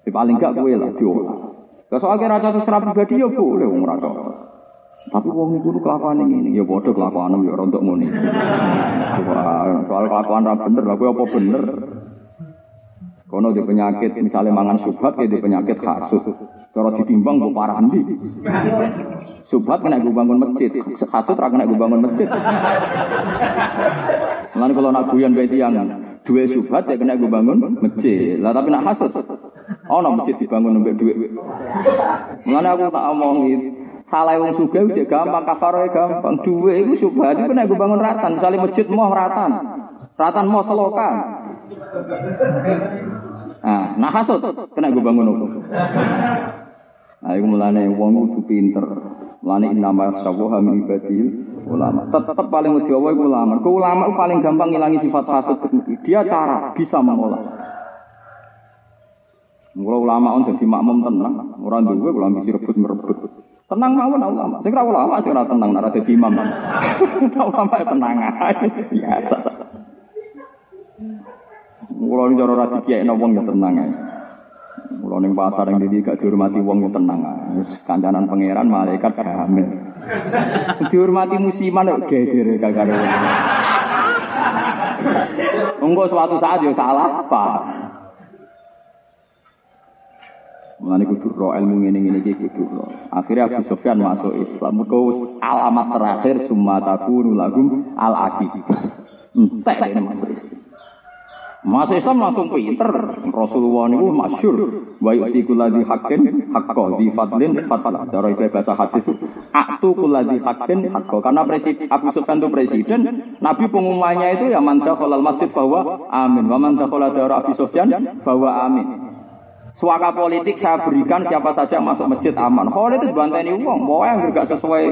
Di paling gak kowe lah diolah. Kalau soal kira pribadi ya boleh wong Tapi wong iku kelakuan ini ya padha kelakuan ya ora untuk muni. Soal kelakuan ra bener, lha apa bener? Kono di penyakit misalnya mangan subhat ya di penyakit kasus. Cara ditimbang gue parah ndi. Subhat kena gue bangun masjid, kasut ra kena gue bangun masjid. Lalu kalau nak guyon bae yang dua subhat ya kena gue bangun masjid. Lah tapi nak hasut. Oh, nak masjid dibangun mbek duit. Mulane aku tak omongi salah wong sugih udah gampang kafaroe gampang. Duit iku subhat iku kena gue bangun ratan, misalnya masjid mau ratan. Ratan mau selokan. Nah, nah hasut kena gue bangun apa? Nah, itu mulane wong kudu pinter. Mulane innama yasawaha min ibadil ulama. Tetap paling mesti Allah ulama. Ku ulama itu paling gampang ngilangi sifat hasud. Dia cara bisa mengolah. Mula ulama on dadi makmum tenang, ora duwe kula mesti rebut merebut. Tenang mawon ulama. Sing ora ulama sing ora tenang nek dadi imam. ulama tenang ae. Biasa. Mula ini cara ora dikekno wong ya tenang ae. Mula ning pasar yang dadi gak dihormati wong ya tenang ae. Kancanan pangeran malaikat hamil. Dihormati musiman kok geger karo. Engko suatu saat ya salah apa. Mulane kudu ro ilmu ngene ngene iki kudu ro. Akhirnya Abu Sufyan masuk Islam. Mergo alamat terakhir summa takunu lahum al aqibah. Entek ini masuk Islam. Masuk Islam langsung pinter. Rasulullah niku masyhur. Wa yu'ti kulladzi haqqin haqqo di fadlin fatala. Cara itu bahasa hadis aktu kulladzi haqqin haqqo. Karena presiden Abu Sufyan itu presiden, Nabi pengumumannya itu ya man dakhalal masjid bahwa amin. Wa man dakhala dara Abu Sufyan bahwa amin. Suaka politik saya berikan siapa saja masuk masjid aman. Khalid itu dibanteni uang, bahwa yang gak sesuai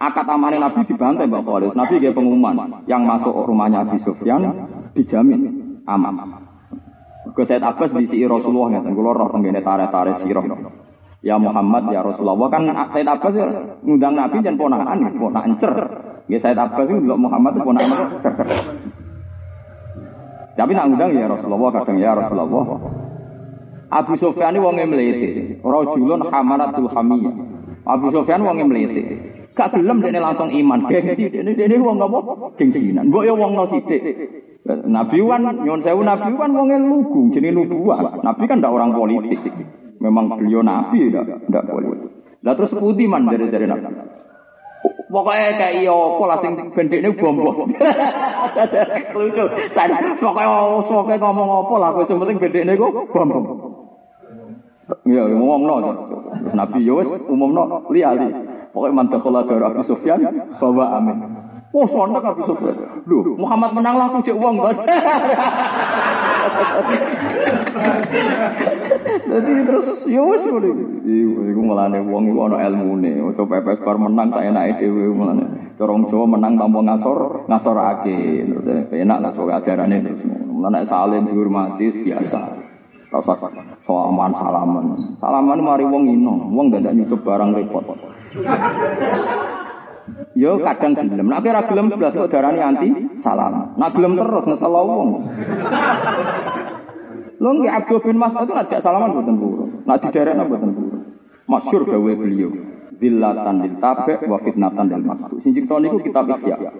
akad amannya Nabi dibantai Mbak Khalid. Nabi kayak pengumuman yang masuk rumahnya Abi Sufyan dijamin aman. Gue Said Abbas di Rasulullah ngeten kula roh tenggene tare-tare sirah. Ya Muhammad ya Rasulullah kan Said Abbas ya ngundang Nabi dan ponakan ponakan cer. Ya Said Abbas itu Muhammad ponakan cer. Tapi nak ngundang ya Rasulullah kadang ya Rasulullah. Abu Sufyan wong mlete, rajulun hamaratul hamiyah. Abu Sufyan wong mlete. Gak gelem dene langsung iman. Gengsi dene dene wong apa? Gengsinan. Mbok ya wong no sithik. Nabi wan nyon sewu nabi wan wong lugu jenenge nubuah. Nabi kan ndak orang politik. Memang beliau nabi ndak ndak politik. Lah terus putih man dari dari nabi. Pokoknya kayak iya apa lah sing bendekne bom bom. Lucu. Pokoknya ngomong apa lah sing penting bendekne ku bom bom. Ya ngomongno. Nabi yo wis umumno liali. Pokoknya mantap kalau dari Abu Sufyan bawa amin. Oh, sontak Abu Sufyan. Loh, Muhammad menang lah, aku cek uang kan. Jadi terus ya wis ngono iku. Melane wong iku ana ilmune. Ojo pepes bar menang tak enake dhewe melane. Corong Jawa menang tanpa ngasor, ngasorake. Enak lah sok ajarane terus. Mulane salim dihormati biasa. Rasa salaman salaman. Salaman mari wong ino, wong dadak nyucup barang repot. Yo kadang gelem, nek ora gelem blas kok darani anti salam. Nek gelem terus ngesel wong. Lho nggih Abdul bin Mas'ud itu ngajak salaman mboten purun. Nek diderekno mboten purun. Masyhur gawe beliau. Zillatan lil tabi' wa fitnatan lil maksu. Sing cipta niku kitab Ihya.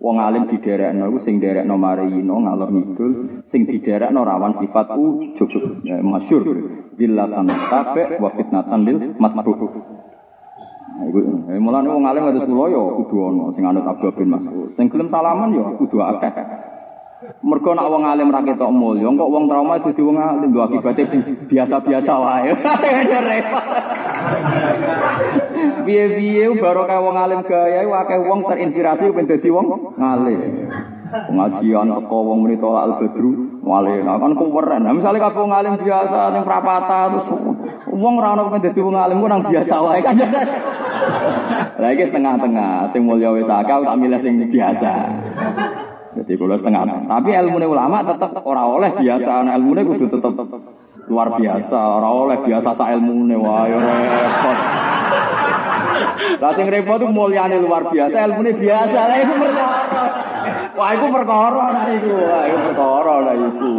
Wong alim diderekno iku sing derekno marino ngalor ngidul, sing diderekno rawan sifat ujug. Ya, masyhur. Zillatan lil tabi' wa fitnatan lil matbu. Iku eh, mulane wong alim kados kula ya kudu ana sing anut Abdul bin Mas'ud. Sing gelem salaman ya kudu akeh. Mergo nek wong alim ra ketok mulya, kok wong trauma dadi wong alim lho akibate biasa-biasa wae. Piye-piye baru kayak wong alim gaya akeh wong terinspirasi ben dadi wong alim. Pengajian teko wong muni tolak al badru wale nah kan keren. Nah, misalnya kabeh wong alim biasa ning prapata terus wong ora ono dadi wong alim ku nang biasa wae kan. Lah iki tengah-tengah sing mulya wis akal tak milih sing biasa. Jadi kalau setengah. Tapi ilmu ulama tetap orang oleh biasa. Nah, ilmu kudu tetap luar biasa. Orang oleh biasa sa ilmu wah ya repot. Lah sing repot itu mulyane luar biasa, ilmu biasa. Lah itu perkara. Wah, itu perkara lah itu. Wah, itu perkara lah itu.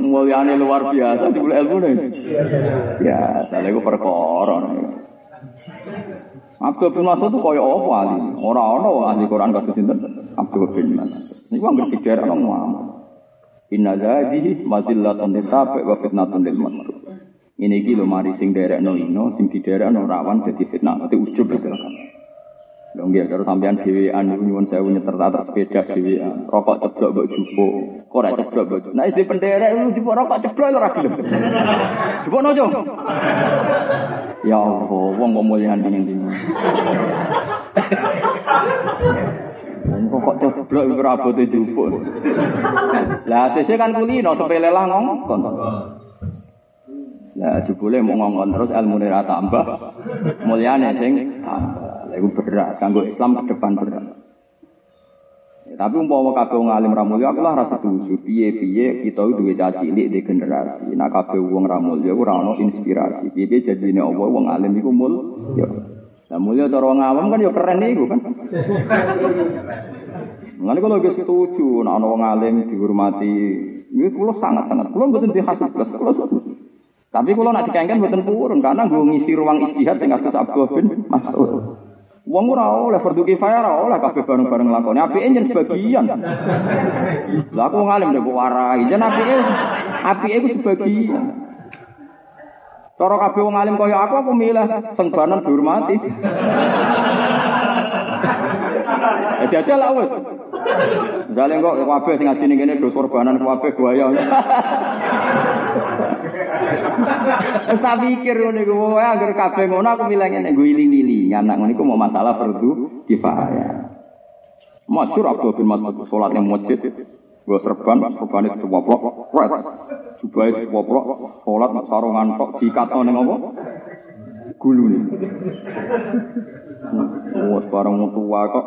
Mulyane luar biasa dibule ilmu. Biasa, lah itu perkara. Abdul bin Mas'ud itu kaya apa ahli? Ora ana ahli Quran kados sinten? Abdul bin Mas'ud. Niku anggere pikir ana Muhammad. Inna hadhihi mazillatun litabi wa fitnatun lil masrur. Ini iki lho mari sing derekno ino, sing diderekno rawan dadi fitnah, dadi ujub itu kan. Lho nggih karo sampean dhewean niku nyuwun sewu nyeter atas sepeda dhewean. Rokok ceblok mbok jupo. Kok ora ceblok mbok. Nek nah, penderek lu jupo rokok ceblok ora gelem. Jupo nojo. Ya Allah, wong kok mulyane ning ndi. Wong kok ceblok iku ora abote jupo. Lah sesuk kan kulino sepele lah ngongkon. Ya jebule mau ngongkon terus ilmu ora tambah. Mulyane sing tambah. Iku berat kanggo Islam ke depan berat. Ya, tapi umpama kabeh wong alim ra mulya aku lah rasa setuju piye-piye kita duwe caci cilik di generasi. Nah kabeh wong ra mulya ora ono inspirasi. Piye jadine Allah wong alim iku mul ya. Lah mulya cara wong awam kan ya keren iku kan. Mulane kalau wis setuju nek ana wong alim dihormati, ini kula sangat-sangat. Kula mboten dihasut, kula setuju. Tapi kalau nak dikengken mboten purun karena gue ngisi ruang istihad sing kados Abdul bin Mas'ud. Wong ora oleh fardu kifayah ora oleh kabeh bareng-bareng lakoni. Apike yen sebagian. Lah aku ngalim nek warai, jen apike apike iku sebagian. Cara kabeh wong alim kaya aku aku milih sengbanan dihormati. Jadi aja lah wes. Misalnya kok kabeh sing ngaji ning kene do korbanan kabeh. Wis tak pikir ngono iku wae anggere kabeh ngono aku milih ngene nggo iling-iling. Anak ngono iku mau masalah fardu kifayah. Masyur Abdul bin Mas'ud salat ning masjid. Gue serban, serban itu woplok, red. Jubai itu woplok, sholat, sarungan tok, dikata ning apa? Gulu nih. Wah, barang tua kok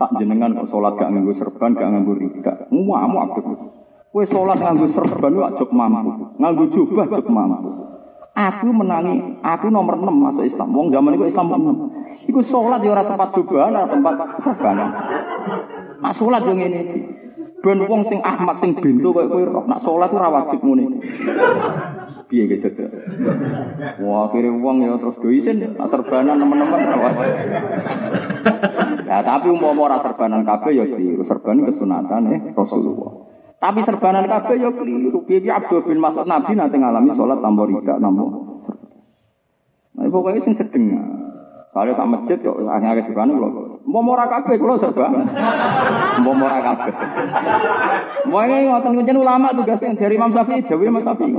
Tak jenengan kok sholat gak nganggo serban, gak nganggo rida. Muamu aktif. Kue sholat nganggo serban lu ajok mampu, nganggo jubah ajok mampu. Aku menangi, aku nomor 6 masuk Islam. Wong zaman itu Islam 6. Iku sholat ya ora sempat jubahan, ora sempat serban. Nah sholat yang ini. Ben wong sing Ahmad sing bintu koyo kowe roh nak salat ora wajib ngene. Piye gitu. Wah, akhirnya wong ya terus do isin serbanan teman-teman. Ya tapi umpama ora serbanan kabeh ya keliru. Serban kesunatan eh Rasulullah. Tapi serbanan kabeh ya keliru. Piye Abdul bin Mas'ud Nabi nanti ngalami salat tanpa rida tanpa Nah, pokoknya sing sedeng. Kalau sak masjid kok akhirnya serbanan lho. Mau ora kabeh kula serba. Mau ora kabeh. Mau ini ngoten kuncen ulama tugasnya dari Imam Syafi'i, dewe Imam Syafi'i.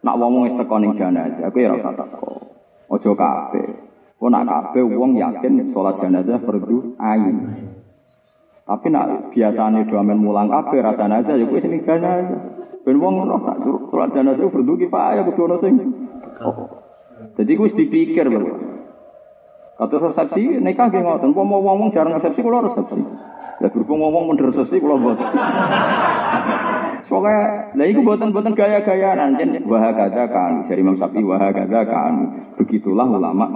Nak wong wis teko ning jenazah, aku ya ora usah teko. Aja kabeh. Kok nak kabeh wong yakin salat jenazah fardu ain. Tapi nak biasane do amen mulang kabeh ra jenazah ya kuwi sing jenazah. Ben wong ngono tak suruh salat jenazah fardu kifayah kudu ono sing. Jadi kuwi dipikir lho. Atau resepsi nikah nggih ngoten. Umpama wong-wong jarang resepsi kula resepsi. Ya berhubung wong-wong mun resepsi kula mboten. Soalnya, lah itu buatan-buatan gaya-gayaan. Jen wah kata kan dari Imam wah kata kan. Begitulah ulama.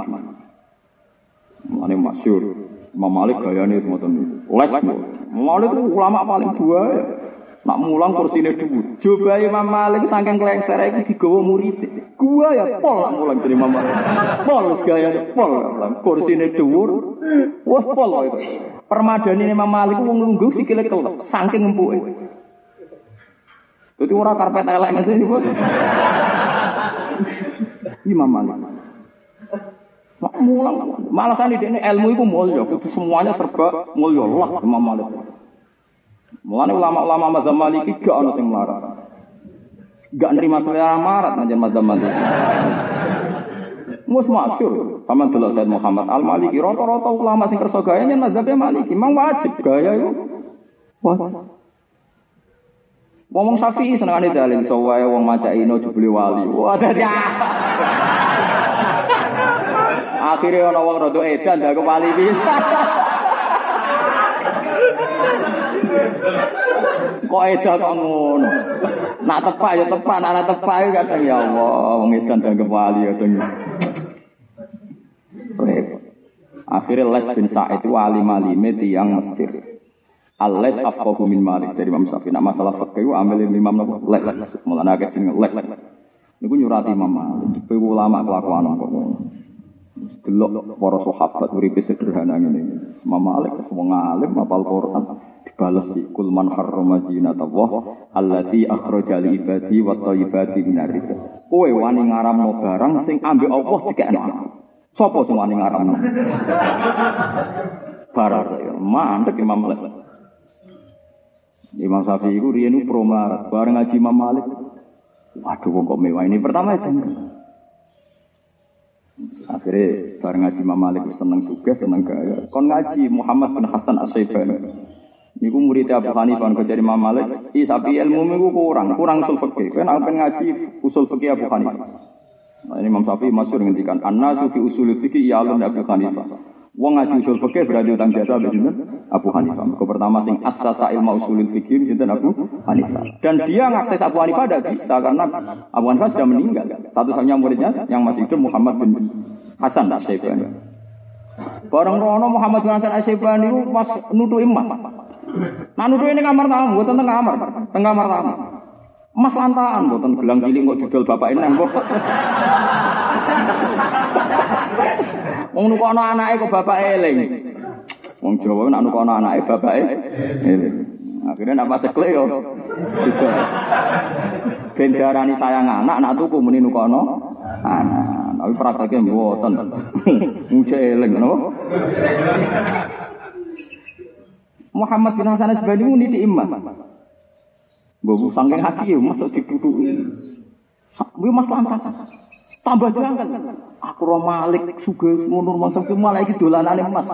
Mana masyur. Imam Malik gayanya semua Les. Imam Malik itu ulama paling dua ya. Nak mulang kursinya dulu. Coba Imam Malik saking kelengser iki digawa murid. Gua ya pol nak mulang dari Imam Malik. Pol gaya pol. Kursine dhuwur. Wah pol itu. Permadani Imam Malik wong lungguh sikile kelep saking empuke. Dadi ora karpet elek ngene iki. Imam Malik. Mulang malah kan ini ilmu itu mulia, semuanya serba mulia Allah Imam Malik. Mulane ulama-ulama mazhab Maliki gak ono sing melarat. Gak nerima selera marat aja mazhab Maliki. Mus masyur, sama dulu Said Muhammad Al Maliki. Rata-rata ulama sing kerso gaya nya mazhabnya Maliki. Wajib gaya itu. Wah. Ngomong Syafi'i senengane dalil sowae wong maca ino jebule wali. Wah dadi Akhirnya ana wong rada edan dak wali bisa. Kok edo kok ngono. Nak tepak ya tepak, nak tepak ya kadang ya Allah, wong edan dan wali ya dong. Akhirnya Les bin Sa'id wali malime tiang Mesir. Al-Les afqahu min Malik dari Imam Syafi'i. Nak masalah fikih ambil Imam Nawawi Les. Mulane akeh jeneng Les. Niku nyurati Imam Malik. Kowe ulama kelakuan kok. Delok para sahabat uripe sederhana ngene. Imam Malik wong alim apal Quran dibales si kul man harrama zinatullah allati akhraja li ibadi wa thayyibati minar rizq. Kowe wani ngaramno barang sing ambek Allah dikekno. Sopo sing wani ngaramno? Barang mandek Imam Malik. Imam Syafi'i itu riyen promarat bareng ngaji Imam Malik. Waduh kok mewah ini pertama itu. Akhirnya bareng ngaji Imam Malik seneng juga seneng gaya. Kon ngaji Muhammad bin Hasan As-Saibani. Niku murid Abu Hanifah kok jadi Imam Malik, i tapi ilmu niku kurang, kurang usul fikih. Kan aku ngaji usul fikih Abu Hanifah. Nah, ini Imam Syafi'i masyhur ngendikan, "An-nasu fi usul fikih ya Abu Hanifah." Wong ngaji usul fikih berarti utang jasa sinten Abu Hanifah. Kau pertama sing asasa ilmu usul fikih sinten Abu Hanifah. Dan dia ngakses Abu Hanifah tidak bisa karena Abu Hanifah sudah meninggal. Satu-satunya muridnya yang masih hidup Muhammad bin Hasan Asyibani. Bareng rono Muhammad bin Hasan Asyibani itu pas nutu emas. Nah nutu ini kamar tamu, buat tentang kamar, tengah kamar tamu. Mas lantaan, buatan gelang cilik kok judul bapak ini nembok. Wong nukono anake kok bapak eling. Wong Jawa nak nukono anake bapak eling. Akhirnya nak pas ceklek yo. Ben darani sayang anak, nak tuku muni nukono anak. Tapi prakteknya mboten. Muja eling napa? Muhammad bin Hasan Asbani muni di emas. Gue sangking hati ya, masuk ditutupi. Gue mas lantas. Tambah jangan. Aku roh malik suga ngono masa ke malah iki dolanane emas.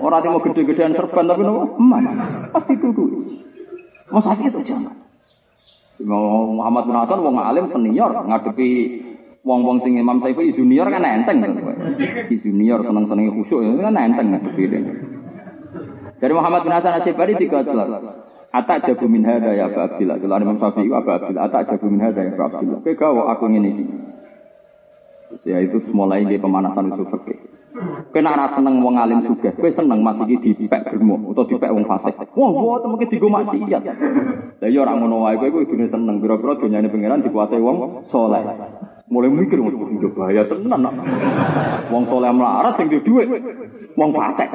Ora mau gede-gedean serban tapi nopo emas. Pasti kudu. Mas itu jangan. Muhammad bin Hasan wong alim senior ngadepi wong-wong sing Imam Syafi'i junior kan enteng. Junior seneng-seneng khusyuk kan enteng ngadepi. Dari Muhammad bin Hasan Asyibari tiga jelas. Atak jago min hada ya Abu Abdillah. Kalau Imam Syafi'i Abu Abdillah. Atak jago min hada ya Abu Abdillah. Aku ini. Ya itu mulai dia pemanasan usul fikih. Kena seneng wong alim sugih. Kowe seneng mas iki dipek germo utawa dipek wong fasik. Wah, mboten mungkin digo maksiat. Lah ya ora ngono wae kowe kudu seneng pira-pira donyane pangeran dikuasai wong saleh. Mulai mikir wong bahaya tenan. Wong saleh melarat sing duwe dhuwit. Wong fasik.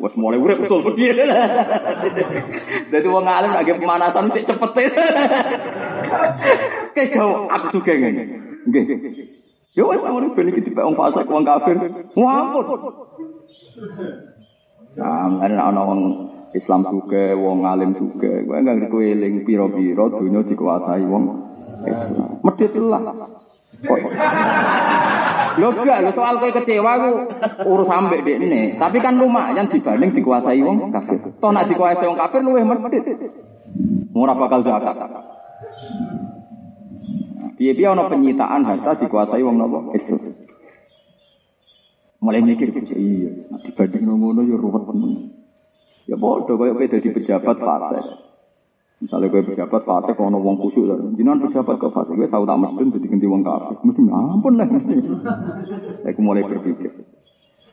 Wes mulai urip usul begini. Jadi wong alim lagi pemanasan sik cepet. Kayak aku suka ngene. Nggih. Yo wis ngono ben iki dipek wong fasik wong kafir. Ngampun. Nah, ana wong Islam juga, wong alim juga, gue nggak ngerti eling piro-piro dunia dikuasai wong Islam. Medit lah. Lo gak, lo soal kue kecewa ku urus dek ini. Tapi kan lumayan dibanding dikuasai wong kafir. Toh nak dikuasai wong kafir luwih medit. Murah bakal zakat. Piye-piye ana penyitaan harta dikuasai wong napa? Islam. Mulai mikir iya, dibanding ngono ya ruwet temen. Ya bodoh, kayak kowe dadi pejabat partai. Misalnya kowe pejabat partai, kalau wong kusuk, jinan pejabat ke partai, kowe tahu tak mesti jadi ganti wong kafir. Mesti ampun lah. Aku mulai berpikir.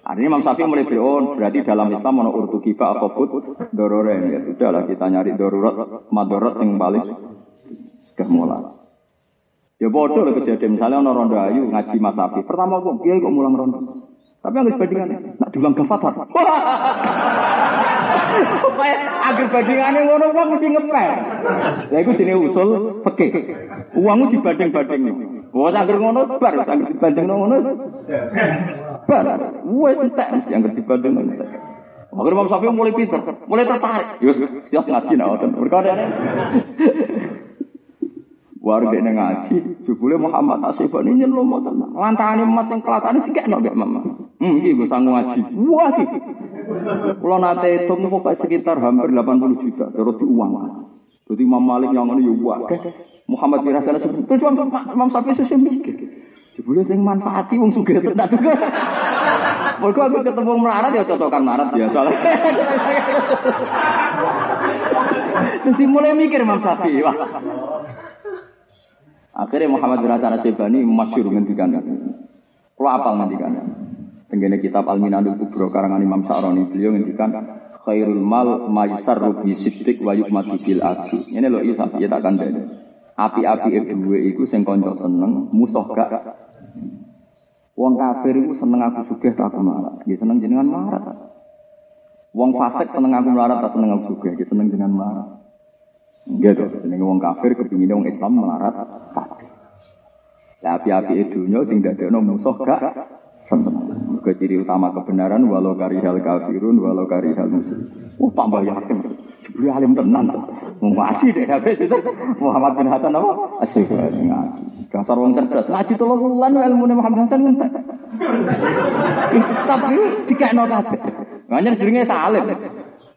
Artinya Imam Syafi'i mulai beron, berarti dalam Islam ono urtu kifa apa put dororen. Ya sudah lah kita nyari darurat, madorot yang paling mulai. Ya bodoh lah kejadian. Misalnya ono rondo ayu ngaji Mas Syafi'i. Pertama kok, kiai kok mulang rondo. Tapi harus bandingan, nak diulang gafatar. Supaya agar bandingannya ngono uang mesti ngepel. Ya itu jenis usul peke. Uangmu dibanding-banding. Wah, agar ngono bar, agar dibanding ngono. Bar, wes entek yang dibanding entek. Akhirnya Imam Syafi'i mulai pinter, mulai tertarik. Yus, siap ngaji nah, berkata Warga ini ngaji, jubule Muhammad Asifan ini nyelum mau tenang. Lantani emas yang kelatan ini tiga nggak mama. Hmm, ini gue sanggup ngaji. Wah sih. Kalau nanti itu pokoknya sekitar hampir 80 juta, terus di uang. Jadi Imam Malik yang ini ya wah. Muhammad bin Hasan sebut, terus Imam Syafi'i susah mikir. Jebule sing manfaati wong sugih tenan juga. Mergo aku ketemu melarat ya cocokan melarat biasa. Terus mulai mikir Imam Syafi'i. Wah. Akhirnya Muhammad bin Hasan Asyibani masyur ngendikan. Kalau apal ngendikan. Tenggene kitab Al-Minanul Kubro karangan Imam Sa'roni beliau ngendikan khairul mal maisar rubi siddiq wa yukmatu bil. Ini loh isa ya tak kandani. Api-api dua iku sing kanca seneng, musuh gak. Wong kafir iku seneng aku sugih tak aku marah. Dia seneng jenengan marah. Wong fasik seneng aku marah tak seneng aku sugih. Dia seneng jenengan marah. Gitu, jenenge wong kafir kepingin wong Islam melarat kafir. Lah api-api dunya sing dadekno musuh gak seneng. Ciri utama kebenaran walau karihal kafirun walau karihal muslim. Oh tambah yakin. Jebule alim tenan to. Ngaji deh habis itu Muhammad bin Hasan apa? Asyik ngaji. Dasar wong cerdas. Ngaji tolong bulan ilmu Muhammad Hasan entek. Tapi dikekno kabeh. Banyak jenenge salim.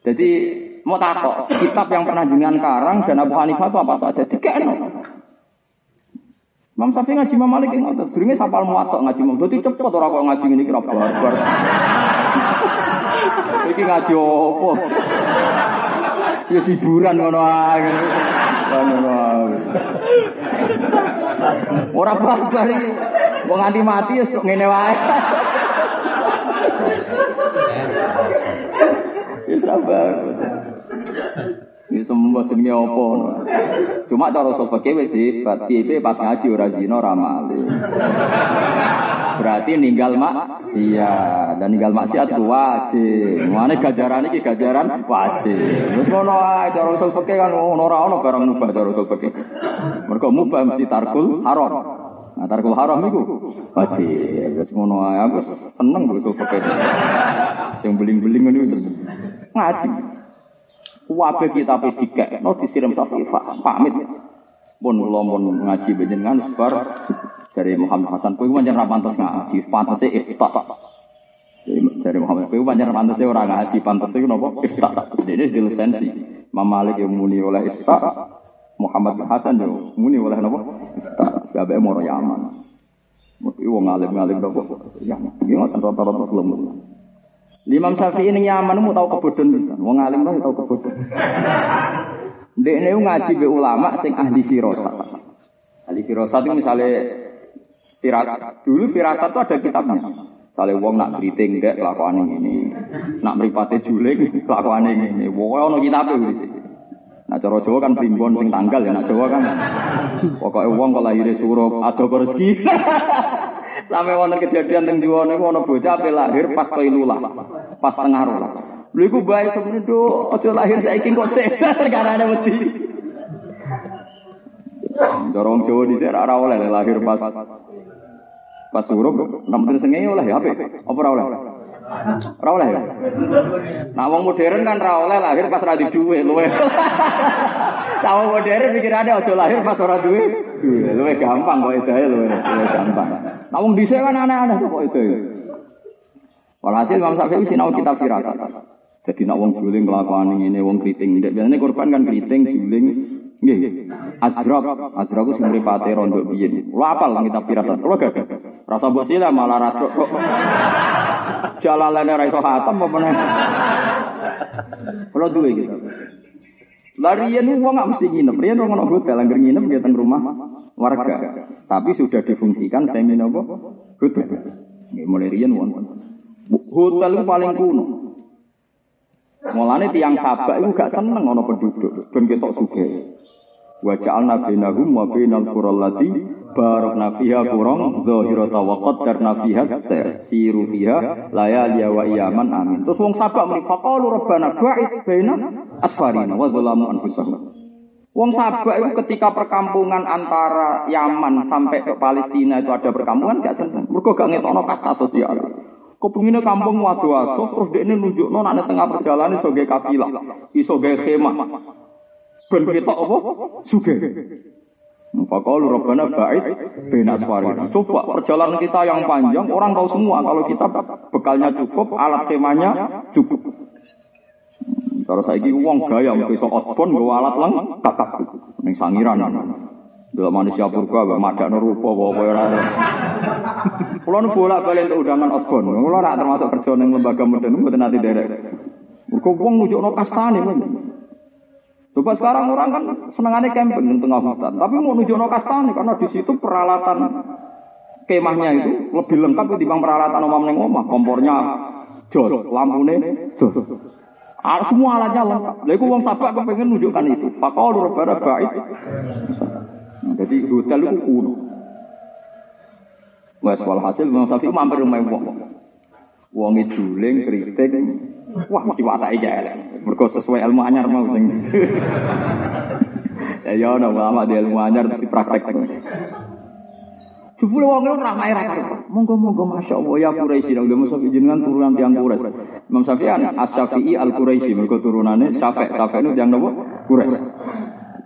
Jadi mau takok kitab yang pernah jenengan karang dan Abu Hanifah itu apa saja dikekno. Imam Syafi'i ngaji Imam Malik yang ngotot. Durungnya sapal muatok ngaji Imam. Jadi cepet orang kok ngaji ini kira barbar. Iki ngaji apa? Ya hiburan ngono ae. Ngono ae. Ora barbar iki. Wong nganti mati ya ngene wae. Ya sabar. Ini semua demi apa? Cuma cara fikih wis sifat piye pas ngaji ora zina ora. Berarti ninggal mak iya dan ninggal maksiat ku wajib. Mane gajaran iki gajaran wajib. Wis ngono ae cara usul fikih kan ora ono barang mubah cara usul fikih. Mergo mubah mesti tarkul haram. Nah, tarkul haram itu wajib. Wis ngono ae aku seneng usul fikih. Sing beling-beling ngono ngaji. Wabe kita tiga, no disiram sapi pamit. Pun kula pun ngaji dengan sebar dari Muhammad Hasan kowe pancen ra pantes ngaji, pantese ifta. Dari Muhammad kowe pancen pantes ora ngaji, pantese napa ifta. Dene di lisensi. Imam yang muni oleh ifta, Muhammad Hasan yo muni oleh napa? Ifta. Gabe moro Yaman. Mesti wong alim-alim napa? Ya, ngoten rata-rata belum. Imam Syafi'i ini Yaman mau tahu kebodohan bisa. Wong alim kan tahu kebodohan. Dek ini ngaji be ulama sing ahli firasat. Ahli firasat itu misalnya firasat. Dulu firasat itu ada kitabnya. Misalnya wong nak beriting dek kelakuan ini. Nak meripati juling kelakuan ini. Wong ono kitabnya gitu. Nah cara Jawa kan primbon sing tanggal ya, nak Jawa kan. Pokoknya wong kalau lahir suruh ada rezeki. Sampai wonten kejadian teng Jawa niku ana bocah ape lahir pas kailulah. Pas tengah rola. Lha iku bae semeneh do aja lahir saiki kok sik karena ada wedi. Dorong Jawa di ora oleh lahir pas pas suruh, namun sengenge oleh ya apa? Ora oleh? Ora oleh. Nah wong modern kan ora oleh lahir pas ora duwe luwe. Wong modern pikirane aja lahir pas ora duwe. Luwe gampang kok ya luwe gampang. Wong dhisik kan aneh-aneh kok itu. Walhasil Imam Syafi'i sinau kitab firasat. Jadi nak wong juling kelakuan ini, wong keriting. Biasanya korban kan keriting, juling, Nggih. Azraq, azraq sing mripate rondo biyen. Kulo apal kitab firasat. Kulo gak Rasa mbok sila malah radok kok. Jalalane ra iso hatam apa meneh. Kulo duwe gitu. Larian wong gak mesti nginep. Riyen wong ono hotel angger nginep teng rumah warga. Tapi sudah difungsikan semi napa? Hotel. Nggih mulai riyen wonten. Hotel paling kuno. Mulane tiang sabak itu gak seneng ono penduduk, ben ketok sugih. Wa ja'alna bainahum wa bainal qural lati barakna fiha qurang zahirata wa qaddarna fiha siru fiha layali wa iyaman amin. Terus wong sabak muni faqalu rabbana ba'id baina asfarina wa zalamu anfusahum. Wong sabak itu ketika perkampungan antara Yaman sampai ke Palestina itu ada perkampungan gak seneng. Mergo gak ngetokno kasta sosial. Kepengine kampung wadu-wadu terus dekne nunjukno nek tengah perjalanan iso gawe kafilah, iso gawe khemah. Ben ketok apa? Sugih. Fakalu Rabbana ba'id bina asfarina. Coba perjalanan kita yang panjang, orang tahu semua kalau kita bekalnya cukup, alat temanya cukup. Saya ini uang gaya, besok outbound, gue alat lang, kakak. Ini sangiran. Dua manusia purba, gak madak nerupa, bawa bawa Kalau nu bolak balik untuk undangan outbound, kalau nak termasuk kerja yang lembaga modern, itu nanti derek. Mereka uang nujuk no kastani, Coba sekarang orang kan senangannya camping di tengah hutan, tapi mau nuju no kastani karena di situ peralatan kemahnya itu lebih lengkap ketimbang peralatan omam neng omah, kompornya jos, lampunya jos. Semua alatnya lengkap. Lalu uang sabak kepengen nunjukkan itu. Lu pada baik. Jadi hotel itu kuno. Wes walhasil Imam Syafi'i mampir rumah wong. Wong juling kritik Wah, mesti watak iki elek. Mergo sesuai ilmu anyar mau sing. Ya ya ono ulama di ilmu anyar mesti praktek. Jebule wong ora main ra Monggo-monggo masyaallah ya Quraisy dong Imam Syafi'i jenengan turunan tiang Quraisy. Imam Syafi'i As-Syafi'i Al-Quraisy mergo turunane Syafi' Syafi' itu tiang napa? Quraisy.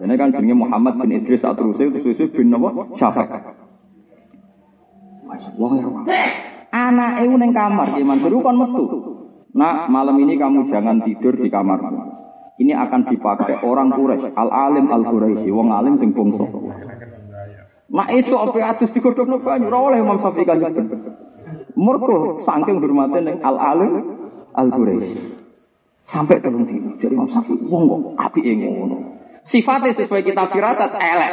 Ini kan jenenge Muhammad bin Idris At-Turusi itu bin napa? Syafi'. Wong Anak itu neng kamar, Ki Mansur kon metu. Nah, malam ini kamu jangan tidur di kamar. Ini akan dipakai orang Quraisy, al alim al Quraisy, wong alim sing bangsa. Nah, itu apa atus digodhogno banyu, ora oleh Imam Syafi'i kan. Mergo saking hormate ning al alim al Quraisy. Sampai telung dino. Jadi Imam Syafi'i wong kok apike ngono. Sifatnya sesuai kita firasat elek.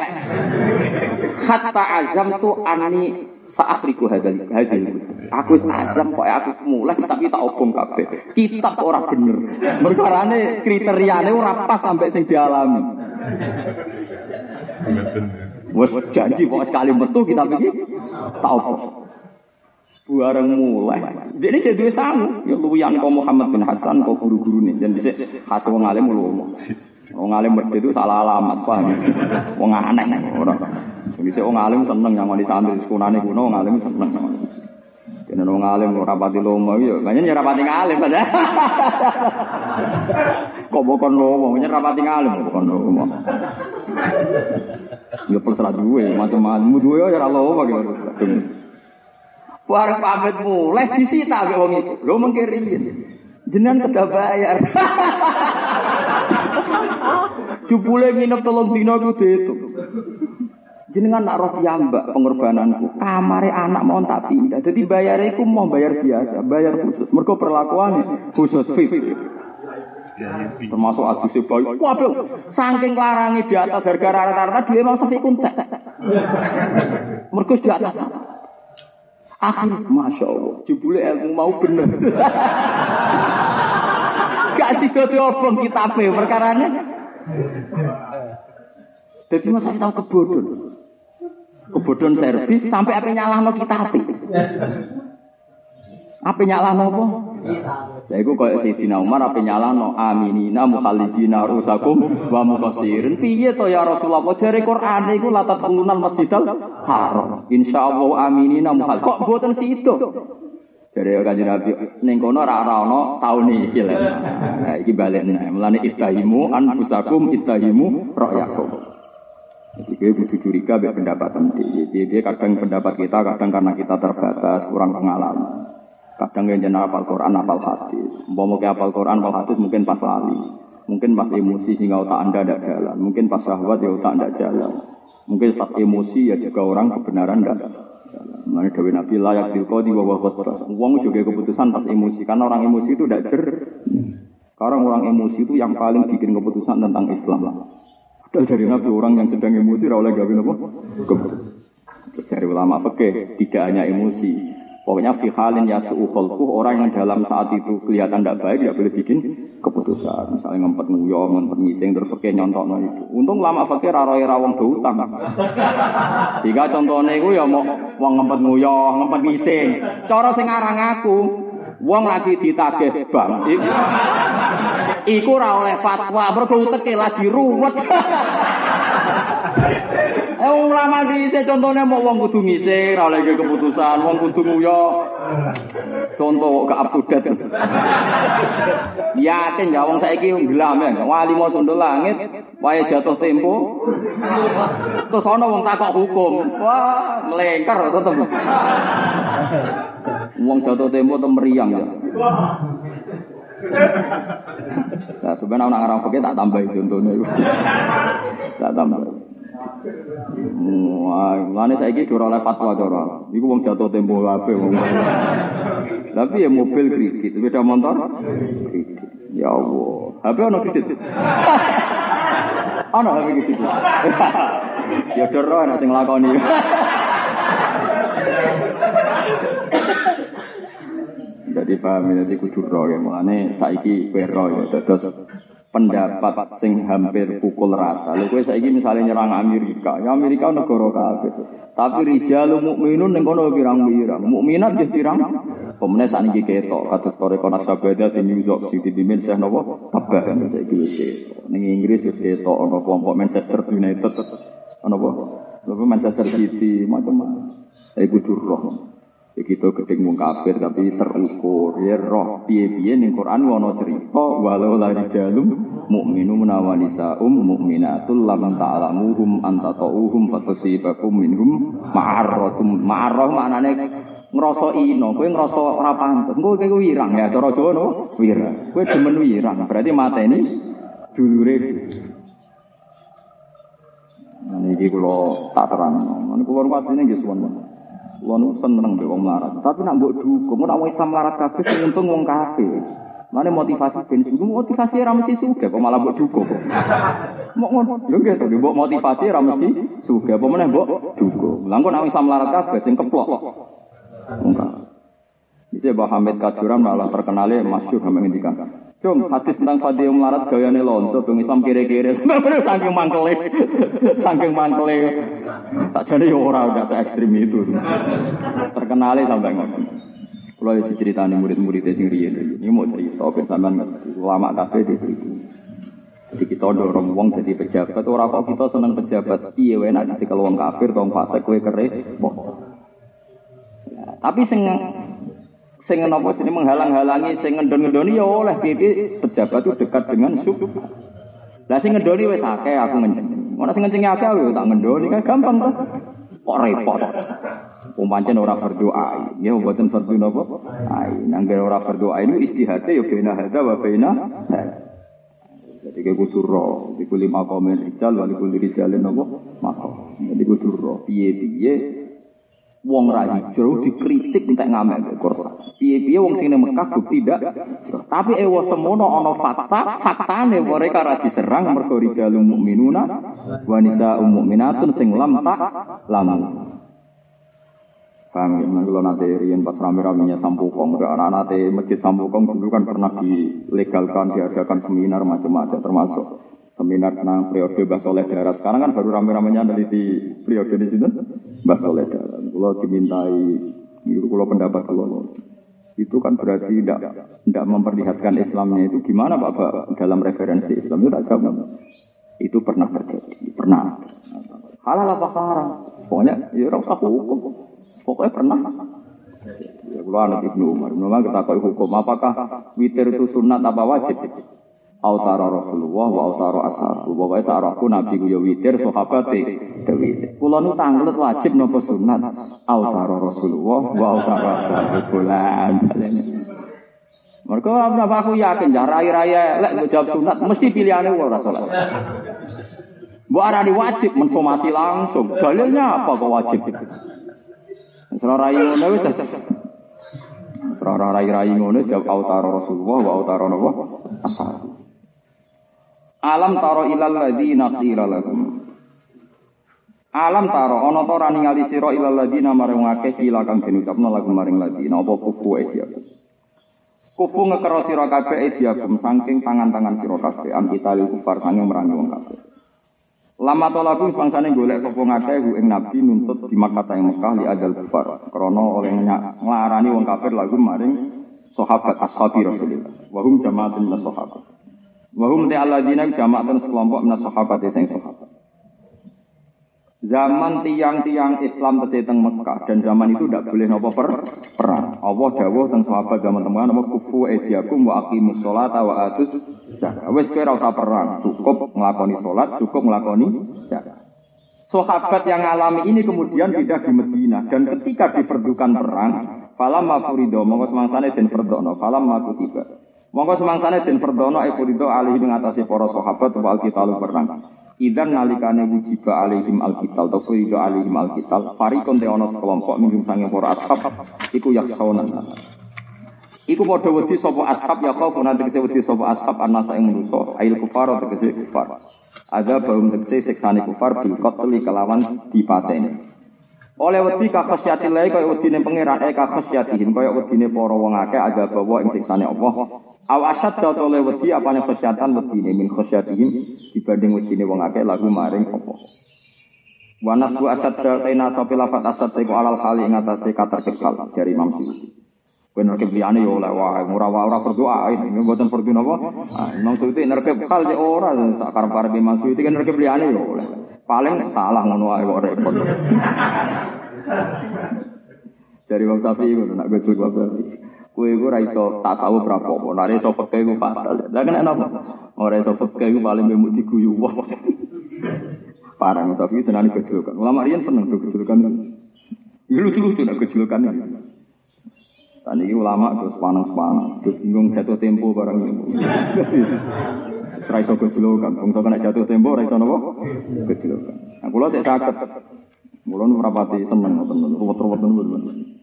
Hatta azam tu ani saat riku hadal hadal. Aku azam kok aku mulai tapi tak obong kabeh. Kitab ora bener. Merkarane kriteriane ora pas sampai sing dialami. Wes janji kok sekali metu kita iki tak obong. Bareng mulai. Jadi jadi dua sangu. Ya luwian kok Muhammad bin Hasan kok guru-guru nih. Dan bisa khas wong alim lu Wong alim mesti itu salah alamat paham. Wong aneh orang. Bisa wong alim seneng yang di santri sekunane kuno wong alim seneng. Jadi wong alim rapati lomo yo, banyak ya rapati ngalim pada. Kok bukan lomo, banyak rapati ngalim bukan lomo. Ya terserah duwe, macam-macam duwe ya ora lomo gitu. Warung pamit mulai disita wong itu. Lho mengke Jenengan kedah bayar. Jupule nginep tolong dino itu. Jenengan nak roh mbak pengorbananku, kamare anak mau tak pindah. Jadi bayar iku mau bayar biasa, bayar khusus. Mergo perlakuan khusus fit. Termasuk adu sebayu. Waduh, saking larangi di atas harga rata-rata dia mau sampai kuntek. Mergo di atas. Akhir, masya Allah, jebule ilmu mau bener. Gak sih obong kita perkara ini. Jadi masa tahu kebodohan kebodohan servis sampai apa nyala kita hati. Apa nyala apa? Ya iku kaya Sayyidina Umar apa nyala no aminina mukhalidina rusakum wa mukasirin. Piye to ya Rasulullah jare Quran iku latat pengunan Masjidil Haram. Insyaallah aminina mukhal. Kok boten situ? Dari kanjeng Nabi ning kono ora ana taun iki lho. Nah iki balik nih. Mulane istahimu anfusakum istahimu ra'yakum. Jadi dia butuh curiga biar pendapat nanti. Jadi dia kadang pendapat kita, kadang karena kita terbatas, kurang pengalaman. Kadang yang jenar apal Quran, apal hadis. Mau ke apal Quran, apal hadis mungkin pas lali. Mungkin pas emosi sehingga otak anda tidak jalan. Mungkin pas syahwat ya otak anda jalan. Mungkin pas emosi ya juga orang kebenaran tidak jalan. Mana Dewi Nabi layak dilko di bawah kota. Uang juga keputusan pas emosi. Karena orang emosi itu tidak jer. Sekarang orang emosi itu yang paling bikin keputusan tentang Islam. Dari Nabi orang yang sedang emosi oleh gawe nopo. Dari ulama peke tidak hanya emosi. Pokoknya fi halin ya orang yang dalam saat itu kelihatan tidak baik tidak boleh bikin keputusan. Misalnya ngempet nguyong, ngempet ngising terus peke nyontok itu. Untung lama peke raroy rawong utang. Jika contohnya itu ya mau mau ngempet nguyong, ngempet ngising. Cara sing arang aku, wong lagi ditagih bang. Iku ora oleh fatwa, mergo uteke lagi ruwet. Eh ulama dhisik contone mau wong kudu ngising, ora oleh keputusan, wong kudu nguyo. Contoh gak up to date. Yakin ya wong saiki nggelam ya, wali mau sundul langit, wae jatuh tempo. Terus ana wong takok hukum. Wah, melengker tetep. Wong jatuh tempo tem meriang ya. Nah, sebenarnya orang Arab pakai tak tambah contohnya itu. tak tambah. Wah, saya gitu oleh fatwa cara. Iku wong jatuh tempo wong. Tapi ya mobil kredit, beda motor. Ya Allah, HP ono kredit. Ono HP kredit. Ya doro ana sing. Jadi paham jadi kudu roh ya mulane saiki roh ya terus pendapat sing hampir pukul rata. Lha kowe saiki misalnya nyerang Amerika, ya Amerika negara kafir. Tapi rijalul mukminun ning kono pirang-pirang. Mukminat nggih pirang. Pemenang saat ini ketok, kata story konak sabada di New York City di Manchester nopo, apa kan saya kira ketok. Neng Inggris ketok, nopo kelompok Manchester United, nopo, nopo Manchester City, macam-macam. Saya kudu roh. Begitu gedeng wong kafir tapi terukur. Ya roh. Piye-piye ning Quran ana cerita walau la rijalum mukminu menawanisa um mukminatul lam ta'lamuhum anta ta'uhum fatusibakum minhum ma'arratum. Ma'arrah maknane ngrasa ino kowe ngrasa ora pantes. Engko kowe wirang ya cara Jawa no wirang. Kowe demen wirang. Berarti mateni dulure Ini kalau tak terang, ini keluar pas ini gitu Kulo nu seneng mbek wong melarat. Tapi nak mbok dukung, nak wong Islam melarat kabeh sing untung kabeh. Mane motivasi ben motivasi ra mesti sugih kok malah mbok dukung. Mok ngono. Lho nggih to, motivasi ra mesti sugih apa meneh mbok dukung. Lah nak Islam melarat kabeh sing keplok. Enggak. Bisa Mbah Hamid Kajuran malah terkenalnya masyhur sampe ngendikan. Cung, hadis tentang Fadil melarat gayane lonto, bang Islam kiri-kiri. Saking mangkele, saking mangkele. Tak jadi orang udah se ekstrim itu. Terkenalnya sampai ngotot. Kalau itu ceritanya murid-murid sing riyen ini mau cerita ben sampean ulama kafe di itu. Jadi kita dorong wong jadi pejabat, orang kok kita seneng pejabat, iya enak jadi kalau wong kafir, wong fasik kue kere, Ya, tapi sing sing napa sini menghalang-halangi sing ngendon-ngendoni ya oleh piye pejabat itu dekat dengan sub. Lah sing ngendoni wis akeh aku ngenceng. Ora sing ngenceng akeh yo tak ngendoni kan gampang to. Kok repot. Umpancen ora berdoa, ya mboten fardu napa? Ai, nangger ora berdoa ini istihate yo bena hadza wa bena Jadi kayak kudu roh, jadi kudu lima komen rijal, wali kudu rijalin apa? Maka, jadi kudu roh. Piye-piye, wong ra hijrah dikritik entek ngamen Quran. Piye-piye wong sing Mekah bukti tidak. Tapi ewa semono ana fakta, faktane mereka ra diserang mergo rijalul mukminuna wa nisa'ul mukminatun sing lam tak lamu. Paham ya, nah, kalau nanti rian pas rame-ramenya Sampukong, karena nanti masjid Sampukong dulu kan pernah dilegalkan, diadakan seminar macam-macam, termasuk seminar tentang periode Mbah Soleh Darat. Sekarang kan baru rame-ramenya di periode di sini, Mbah Soleh Darat. Kalau dimintai, kalau pendapat kalau itu kan berarti tidak tidak memperlihatkan Islamnya itu gimana Pak, Pak dalam referensi Islam itu tak. Itu pernah terjadi, pernah. Halal apa haram? Pokoknya ya rasa hukum. Pokoknya pernah. Ya, kalau anak Ibnu Umar, Umar kita hukum, apakah witir itu sunat apa wajib? Autara Rasulullah wa autara ashabu. Pokoknya aku Nabi ku ya witir, sahabat ya witir. Kulo nu tanglet wajib nopo sunat? Autara Rasulullah wa autara ashabu. Bulan. Mereka apa aku yakin, ya raya-raya, lek jawab sunat, mesti pilihannya ora salat. Bu arani wajib mensomasi langsung. Dalilnya apa kok wajib? Serah rai ngono wis. Serah rai-rai ngono jawab autara Rasulullah wa autara Nabi asal. Alam taro ilal ladzina qila lahum. Alam taro ana ta ora ningali sira ilal ladzina marang akeh kila kang den ucapno lagu maring ladzina apa kufu ya. Kufu ngekero sira kabeh ediakum saking tangan-tangan sira kabeh am kita kufar sanging merangi wong kabeh. Lama tolaku bangsane golek sapa ngakeh ku ing nabi nuntut di Makkah ing Mekah li adal kufar. Krana oleh nglarani wong kafir lagu maring sahabat ashabi Rasulullah. Wa hum jama'atun sahabat. Wa hum alladzina jama'atun sekelompok min sahabat sing sahabat. Zaman tiang-tiang Islam teng Mekah dan zaman itu tidak boleh nopo per perang. Allah dawuh teng sahabat zaman teman nopo kufu ediakum wa aqimus sholata wa atus zakat. Wis kowe usah perang, cukup nglakoni salat, cukup nglakoni zakat. Sahabat yang alami ini kemudian tidak di Medina dan ketika diperdukan perang, falam mafurido mongko semangsane den perdono, falam tiba. Mongko semangsane den perdono e furido alih ing atase para sahabat wal kita perang. Idan nalikane wujiba alaihim alkitab atau furido alaihim alkitab farikon te ono sekelompok minggum sange para ashab iku yaksaunan Iku padha wedi sapa ashab ya kau pun tegese wedi sapa ashab anasa ing manusa ail kufar tegese kufar. Ada baum tegese siksane kufar bil qatli kelawan dipateni. Oleh wedi kakhsyati lae kaya wedine pangeran eh kakhasyatihim kaya wedine para wong akeh ada bawa ing siksane Allah Aw asad dal oleh wedi apane khasyatan wedine min khasyatihim dibanding wedine wong akeh lagu maring apa. Wa nasbu asad dal taina sapi lafat asad iku alal kali ing atase kata kekal dari Imam Suyuti. Kowe nerke liyane yo oleh wae ora ora berdoa ini mboten perdu napa. Ah Imam Suyuti nerke kal yo ora sak karep-karep Imam Suyuti kan nerke liyane yo oleh. Paling salah ngono wae kok repot. Dari Imam Syafi'i ngono nak gue Imam Syafi'i. Kue gue raiso tak tahu berapa pun. Nah, raiso pakai gue fatal. Lah kan enak. Oh raiso pakai gue paling bemu diguyu wah. Parah tapi senang kecilkan. Ulama rian seneng tuh kecilkan. Ini lucu lucu nak kecilkan. Tadi ini ulama terus panas panas. Terus bingung jatuh tempo barang. Raiso kecilkan. Bangsa kena jatuh tempo raiso nopo kecilkan. Nah, kalau tidak sakit. Mulai rapati seneng teman. Ruwet-ruwet teman.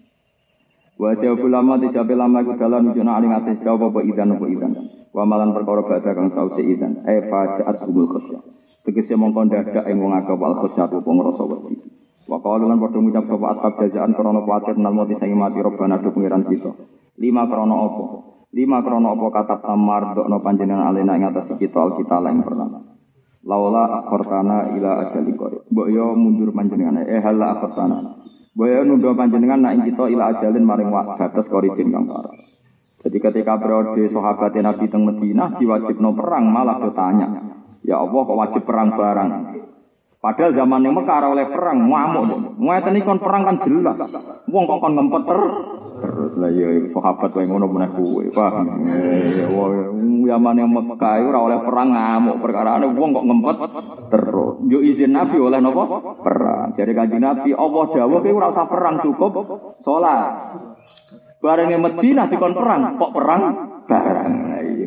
Wa jawab lama dijawab lama iku dalan nunjukna aling ate jawab apa idan apa idan. Wa malan perkara badha kang sause idan. E fajaat humul khosya. Tegese mongko dadak ing wong akeh wal khosya apa ngrasa wedi. Wa qalu lan padha ngucap sapa ashab jazaan krana kuwatir nal mati sing mati robbana do pengiran kita. Lima krana apa? Lima krana apa kata tamar dokno panjenengan alena ing atas kita al kita lain pertama. Laula akhortana ila ajali qarib. Mbok yo mundur panjenengan eh hala akhortana. Boyo nundo panjenengan nak kita ila ajalin maring batas koridin kang parah. Jadi ketika periode sahabat Nabi teng Madinah diwajibno perang malah bertanya, ya Allah kok wajib perang barang? Padahal zaman yang Mekah oleh perang ngamuk. Ngeten kon perang kan jelas. Wong kok kon ngempet ter terus lah ya sahabat wae ngono meneh kuwe. Paham? Ya zaman yang Mekah ora oleh perang ngamuk perkara wong kok ngempet terus. Yo izin Nabi oleh napa? Perang. Jadi kanjeng Nabi Allah kowe ora usah perang cukup salat. Bareng Madinah dikon perang, kok perang? Barang.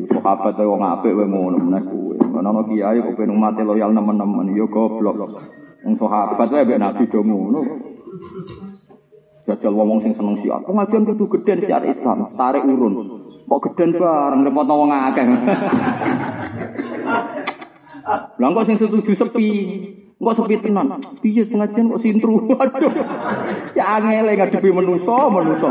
Sahabat wong apik wae ngono meneh kuwe. Ana kiai kok pengen umat loyal nemen-nemen yo goblok. Wong sahabat wae mbek Nabi do ngono. Jajal wong sing seneng siar. Pengajian kudu geden siar Islam, tarik urun. Kok geden bareng repot wong akeh. Lah kok sing setuju sepi. Kok sepi tenan. Piye sengajan kok sintru. Waduh. Ya angel ngadepi menusa, menusa.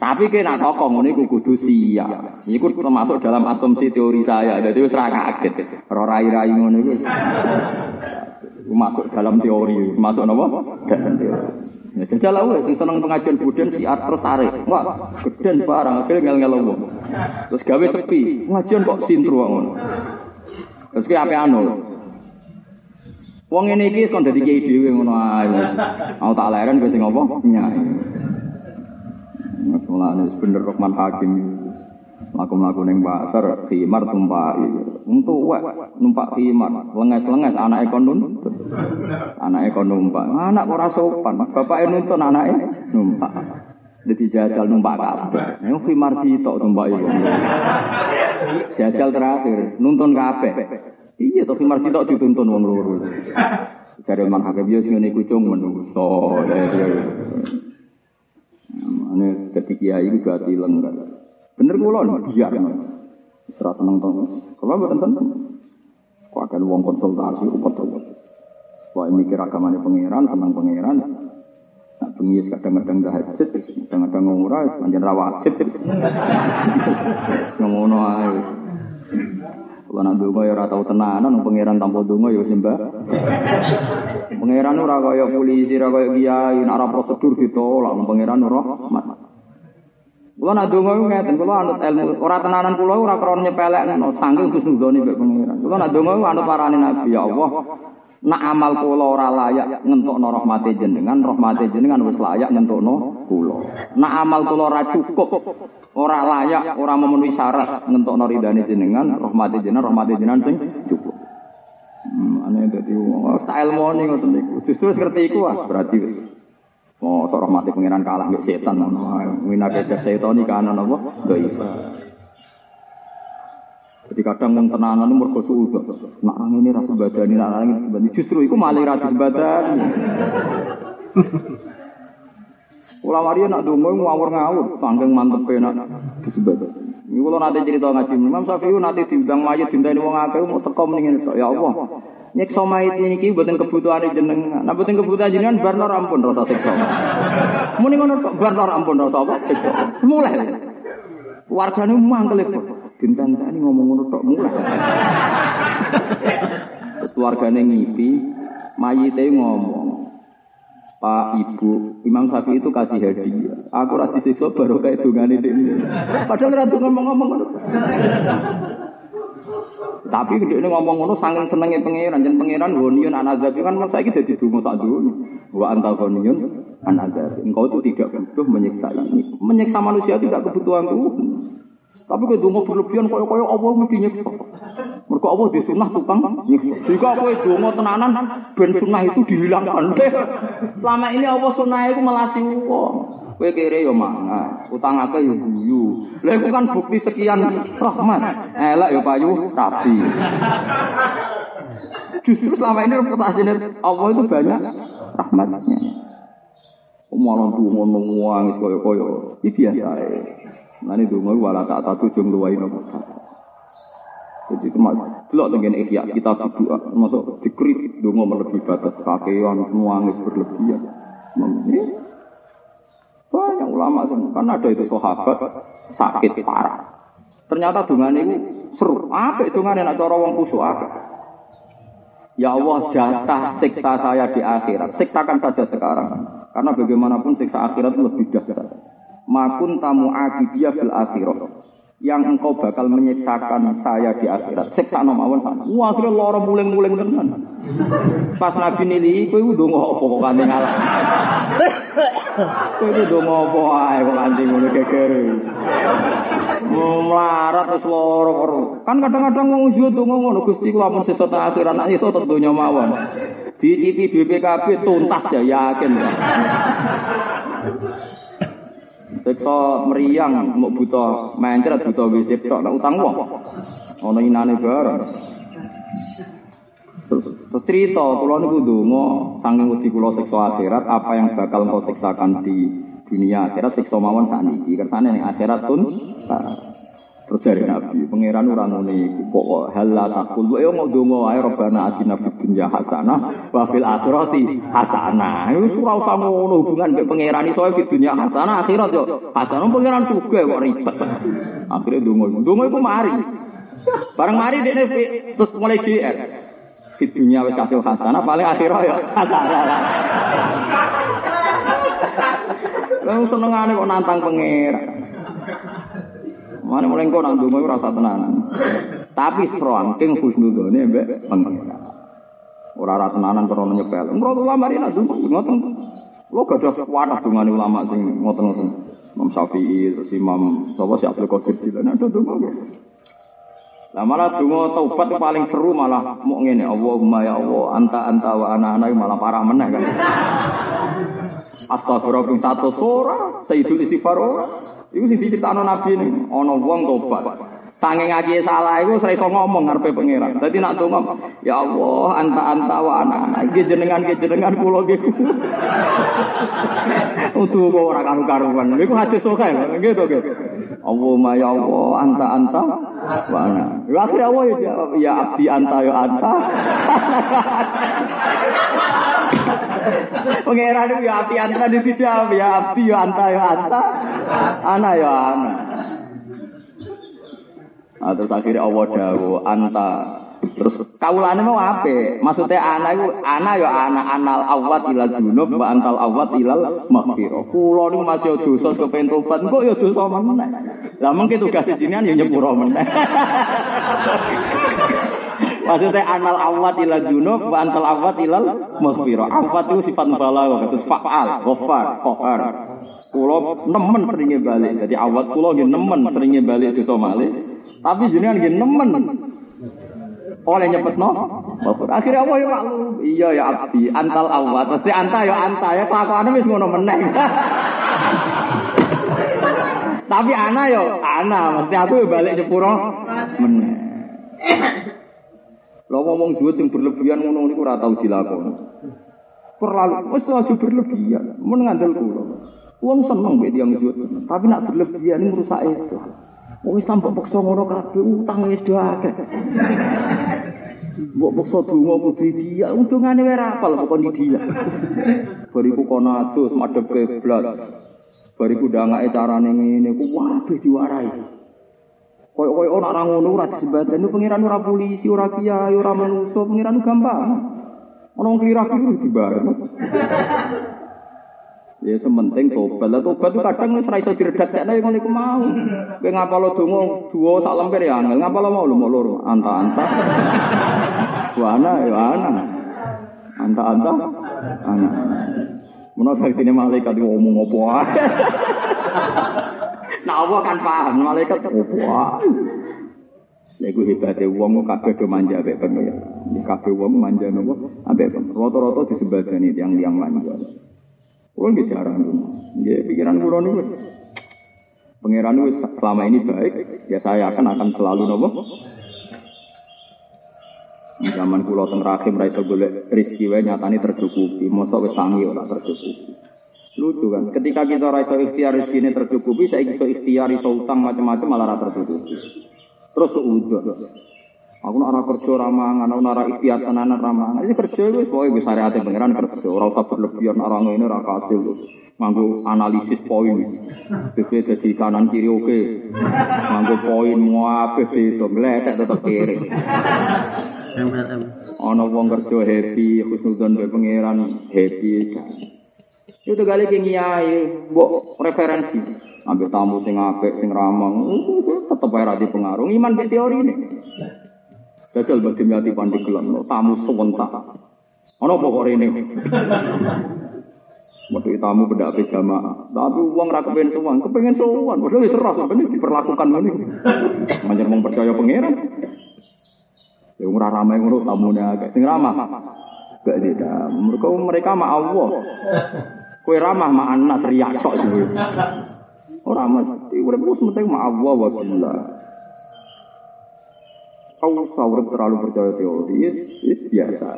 Tapi kena tokoh ngono iku kudu siap. Iku termasuk dalam asumsi teori saya. Jadi wis ra kaget. Ora rai-rai ngono iku. Masuk dalam teori, masuk napa? Dalam teori. Ya jajal seneng pengajian buden siar terus tarik. Wah, geden barang akhirnya ngel-ngel wong. Terus gawe sepi, pengajian kok sintru ngono. Terus ki ape anu? Wong ngene iki kon dadi kiai dhewe ngono ae. Aku tak leren kowe sing apa? Nyai. Mulane bener Rahman Hakim. Laku-laku ning pasar khimar tumpai. Untuk wek numpak khimar, lenges-lenges anake kon nuntut. Anake kon numpak. Anak ora sopan, bapake nuntun anake numpak. Jadi jajal numpak kabeh. Yang khimar sitok numpak iku. Jajal terakhir nuntun kabeh. Iya to khimar sitok dituntun wong loro. Jare man hakim yo sing ngene iku cung menungso. Ane dadi kiai iku gak tileng kan. Bener kula biar. Ora seneng to. Kula mboten seneng. Kok akan wong konsultasi upet-upet. Wah mikir agamane pangeran, seneng pangeran. Nak bengi kadang-kadang tahajud, kadang-kadang ora pancen ra wajib. Ngono ae. Kalau nak donga ya ora tau tenanan, pangeran tanpa donga ya sembah. Pangeran ora kaya polisi, ora kaya kiai, nek ora prosedur ditolak, pangeran ora rahmat. Kula nak donga iku ngeten, kula anut ilmu, ora tenanan kula ora krana nyepelekno, saking kusnudone mbek pangeran. Kula nak donga iku anut parane Nabi, ya Allah. Nak amal kula ora layak ngentokno rahmate jenengan, rahmate jenengan wis layak ngentokno kula. Nak amal kula ora cukup, ora layak, ora memenuhi syarat ngentokno ridane jenengan, rahmate jenengan, rahmate jenengan sing cukup. Hmm, ane dadi tak ilmone ngoten niku. Justru wis ngerti iku wis berarti wis. Oh, sok rahmate pangeran kalah mbek setan ngono. Winake setan iki kanan apa? Dhaif. Jadi kadang wong tenanan itu mergo suudzon. Nak nang ini rasa badani, nak nang ini. Justru itu malah rasa badani. Ulama dia nak dongo ngawur-ngawur, sangking mantep nak disebut. Ini kalau nanti cerita ngaji, Imam Syafi'i nanti diundang mayat dintani wong akeh mau teko mendingin ya Allah. Nyekso mayit ini ki buatin kebutuhan jenengan. Nah buatin kebutuhan jenengan bar nor ampun rasa siksa. Muni ngono tok bar nor ampun rasa apa siksa. Mulai. Wargane mangkel itu. Dinten-teni ngomong ngono tok mulai. Keluargane ngipi, mayite ngomong. Pak Ibu, Imam Syafi'i itu kasih hadiah. Aku rasa disiksa baru kayak dungane ini. Padahal ratu ngomong-ngomong. Tapi gede ini ngomong ngono saking senengnya pangeran, dan pangeran gonion anazab kan masa ini jadi dungo sak dulu. Wa antal gonion anazab. Engkau itu tidak butuh menyiksa ini. Menyiksa manusia tidak kebutuhan Tuhan. Tapi kalau dungo berlebihan koyo-koyo Allah mesti nyiksa. Mereka Allah di sunnah tukang nyiksa. Jika aku dungo tenanan, ben sunnah itu dihilangkan. Selama ini Allah sunnah itu melasi uang. Kowe yo mangan, utang akeh yo guyu. Lha kan bukti sekian rahmat. Elek yo payu rapi. Justru selama ini reputasinya Allah itu banyak rahmatnya. Malah dungo nangis koyo-koyo. Iki biasa ya. Nanti dungo wala tak tak tujung luwai nopo. Jadi kemas, delok tengen ihya kita berdoa, masuk dikrit dungo melebihi batas kakean nuangis berlebihan. Ini banyak ulama. Kan ada itu sahabat sakit parah. Ternyata dengan ini seru. Apa itu dengan nak cara wong kusuk apa? Ya Allah jatah siksa saya di akhirat. Siksakan saja sekarang. Karena bagaimanapun siksa akhirat lebih dahsyat. Makun tamu akibiyah fil akhirat yang engkau bakal menyiksakan saya di akhirat. Siksa no mawon sana. Wah, akhirnya loro muling-muling tenan. Pas Nabi nili, kowe udah ngopo kok kanthi ngalah. Kowe udah ngopo ae kok kanthi ngono gegere. Melarat wis loro Kan kadang-kadang wong ujo donga ngono Gusti kula mun sesuk akhirat nek iso tek donya mawon. Dicipi BPKB tuntas ya yakin. Siksa meriang mau buta mencret buta WC tok nek utang wong. Ana inane bareng. Terus, cerita, kula niku ndonga saking wedi kula siksa akhirat apa yang bakal kau siksakan di dunia akhirat siksa mawon sakniki. Kersane ning akhirat pun Terus dari Nabi, pangeran ora ngono iku kok halal takul yo mau donga ae robana atina fid dunya hasanah wa fil akhirati hasanah. Iku ora usah ngono hubungan mek pangeran iso fid dunya hasanah akhirat yo hasanah pangeran juga kok ribet. Akhirnya donga. Donga iku mari. Bareng mari dekne terus mulai GR. Fid dunya wis hasil hasanah paling akhirat yo hasanah. Lalu senengane kok nantang pangeran. Mana mulai kau nang dungo rasa tenanan. Tapi serangking husnudone mbek pengira. Ora rasa tenanan krono nyepel. Menurut ulama ini nak dungo ngoten. Lo gak ada wadah dungane ulama sing ngoten-ngoten. Imam Syafi'i, terus Imam sapa si Abdul Qadir Jilani ada dungo Lah malah dungo taubat paling seru malah mau ngene Allahumma ya Allah anta anta wa ana ana malah parah meneh kan. Astagfirullah satu sora, sayyidul istighfar ora. Iku sing diciptakno Nabi ini, ana wong tobat. Sange ngaji salah iku ora iso ngomong ngarepe pangeran. Dadi nak donga, ya Allah, anta anta wa ana iki jenengan iki jenengan kula nggih. Utuh kok ora karu-karuan. Iku hadis sokae nggih to nggih. Allahumma ya Allah, anta anta wa ana. Ya akhirnya Allah ya jawab, ya abdi anta ya anta. Pangeran itu ya abdi anta dijawab, ya abdi ya anta ya anta. Ana ya ana. Nah, terus akhirnya Allah dawu anta terus kaulane mau apa? Maksudnya ana itu ana ya ana anal awat ilal junub wa antal awat ilal maghfirah. Kula niku masih dosa kepen tobat, kok ya dosa meneh. Lah mengke tugas jenengan ya nyepuro meneh. Maksudnya anal awat ilal junub wa antal awat ilal maghfirah. Awat itu sifat mubalaghah, terus fa'al, ghafar, qahar. Kula nemen seringnya balik. Jadi awat kula nggih nemen seringnya balik dosa malih. Tapi jenengan nggih nemen. Oleh nyebut no akhirnya apa ya maklum iya ya abdi. Antal awat. Pasti anta ya anta ya. Kelakuannya wis ngono meneng tapi ana yo ana. Mesti aku ya balik nyepuro meneng lo ngomong duit yang berlebihan ngono niku ora tau dilakoni terlalu wis aja berlebihan mun ngandel kula wong seneng mbek tiyang duit tapi nak berlebihan ini merusak itu Wong Islam kok paksa ngono kabeh utang wis do akeh. Mbok paksa donga kudu dia, untungane wae ra apal kok di dia. Bariku kono adus madhep kiblat. Bariku ndangake carane ngene ku waduh diwarai. Koyo-koyo ora ora ngono ora disebatan pengiran ora polisi, ora kiai, ora manusa, pengiran gampang. Ono wong kira-kira dibareng. Ya sementing tobat. Lah tobat itu kadang wis ra iso diredakne ngono iku mau. Kowe ngapalo donga dua sak lemper ya angel. Ngapalo mau lu mau loro. Anta-anta. Wana ya ana. Anta-anta. Ana. Menapa ini malaikat ngomong apa. Nah Allah kan paham malaikat apa wae. Lha iku hebate wong kabeh do manja mek pengen. Kabeh wong manja nopo? Ambek rata-rata disebadani yang liang manja. Kulo nggih jarang. Nggih pikiran kulo niku Pangeran wis selama ini baik, ya saya akan akan selalu nopo. Zaman kulo teng rahim ra iso rezeki wae tercukupi, mosok wis sangi ora tercukupi. Lucu kan, ketika kita ora iso ikhtiar rezekine tercukupi, saya iso ikhtiar iso utang macam-macam malah ora tercukupi. Terus ujuk. Aku nak ora kerja ramangan, aku nak ikhtiar tenanan ramangan. Ini kerja wis pokoke wis syariate pangeran kerja, ora usah berlebihan ora ngene ora kasil. Nganggo analisis poin. BP dadi kanan kiri oke. Nganggo poin muapeh itu ngletek tetep kiri. Ana wong kerja happy, khusnudzon be pangeran happy. Itu kali ki ngiyai, mbok referensi. Ambil tamu sing apik, sing ramah, tetep ae ra pengaruh. Iman be teori ini. Jajal bagi miati pandeglang, tamu sewentak. Ono pokok ini. Waduh tamu beda api jamaah. Tapi uang ra kepengen sowan, kepengen sowan. Waduh wis seras ini diperlakukan ngene. Manjer mung percaya pangeran. Ya ora ramai tamune akeh. Sing ramah. Gak tidak. Mereka mereka ma Allah. Kue ramah ma anak riak sok Ora mesti urip ku penting ma'awa wa billah. Kau sahur terlalu percaya teori, itu biasa.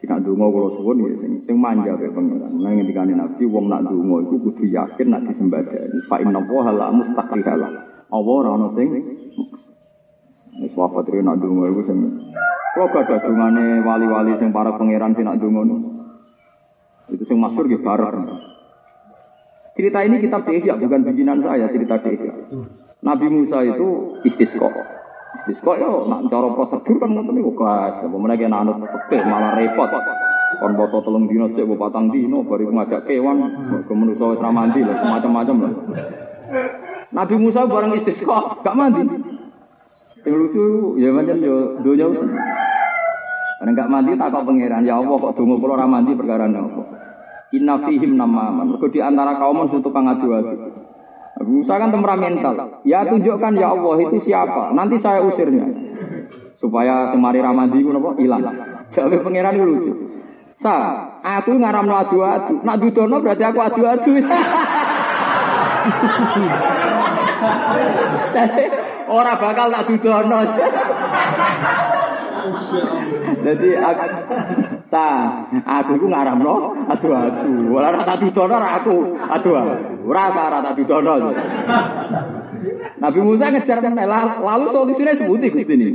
Tidak dungo kalau suwun ya sing manja kayak pengiran. Nah ngendikane Nabi wong nak dungo itu kudu yakin nak disembadani. Fa inna wa la mustaqrihala. Allah ora ono sing wis wafat nak dungo iku sing kok gak dungane wali-wali sing para pangeran sing nak dungo. Itu sing masyhur nggih bareng. Cerita ini kitab Ihya bukan bikinan saya, cerita Ihya. Nabi Musa itu istisqa. Istisqa yo nak cara prosedur kan ngoten niku kas. Apa meneh kena anut malah repot. Kon poso telung dino mbok patang dino baru ngajak kewan ke manusa wis mandi lho macam-macam lho. Nabi Musa bareng istisqa gak mandi. Yang lucu ya macam yo donya. Karena gak mandi tak kok pangeran ya Allah kok donga kula ra mandi perkara apa. Inna fihim namaman. Mergo di antara kaum itu tukang adu-adu. Musa kan temperamental. Ya tunjukkan ya Allah itu siapa. Nanti saya usirnya. Supaya semari ramadi itu apa? Hilang. Jadi pangeran lucu. Sa, aku ngaram adu-adu. Nak dudono berarti aku adu-adu. Orang bakal tak dudono. Jadi aku ta, aku ku ngaramno adu-adu. Ora ora tak dudono ora aku adu-adu. Ora ora tak. Nabi Musa ngejar meneh lalu solusinya sebuti Gusti ini.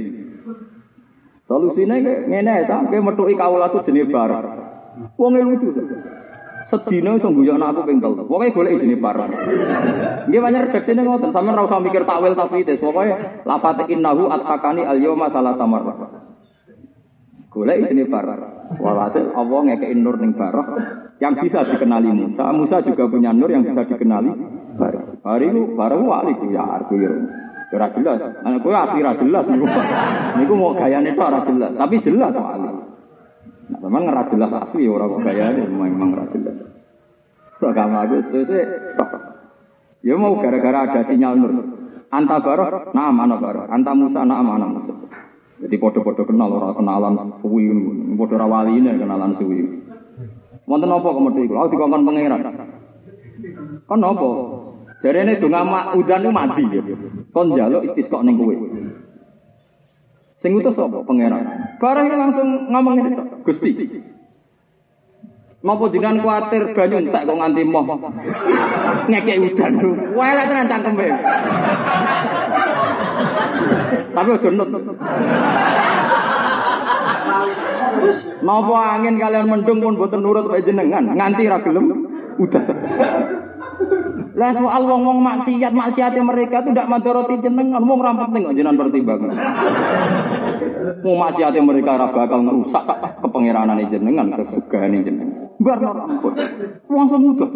Solusinya ngene sampai metuki kawula tu jenis bar. Wong lucu. Sedina iso guyokno aku ping telu. Pokoke golek jenenge bar. Nggih banyak redaksine ngoten, sampeyan ora usah mikir takwil tafsir. Pokoke lafat innahu atakani al yauma salah samar. Golek isine barah. Walhasil Allah ngekei nur ning barah yang bisa dikenali Musa. Musa juga punya nur yang bisa dikenali barah. Hari itu barah wali ku ya aku ya. Ora jelas. Ana kowe asli ra jelas niku. Niku mau gayane tok ora jelas, tapi jelas wali. Nah, memang ora jelas asli ora kok gayane memang ora jelas. Agama aku sese Ya mau gara-gara ada sinyal nur. Anta barah, nah mana barah. Anta Musa, nah mana Musa. Jadi podo-podo kenal orang kenalan suwi podo rawali ini kenalan suwi. Wonten apa kemudian itu? Aku dikongkon pangeran. Kan apa? Ini dunga mak udan itu mati. Kon jaluk istisqo ning kowe. Sing utus apa pangeran? Barang langsung ngomong ini Gusti. Napa jenengan kuatir banyu entek kok nganti moh. Ngekek udan. Wae lek tenan cangkeme. Tapi ojo nut. Napa angin kalian mendung pun boten nurut wae jenengan, nganti ra gelem udah. Lah soal wong-wong maksiat, maksiate mereka itu tidak madoroti jenengan, wong ra penting kok jenengan pertimbangan. Wong maksiate mereka ora bakal ngerusak kepengeranan jenengan, kesugahan jenengan. Bar ampun. Langsung mudah.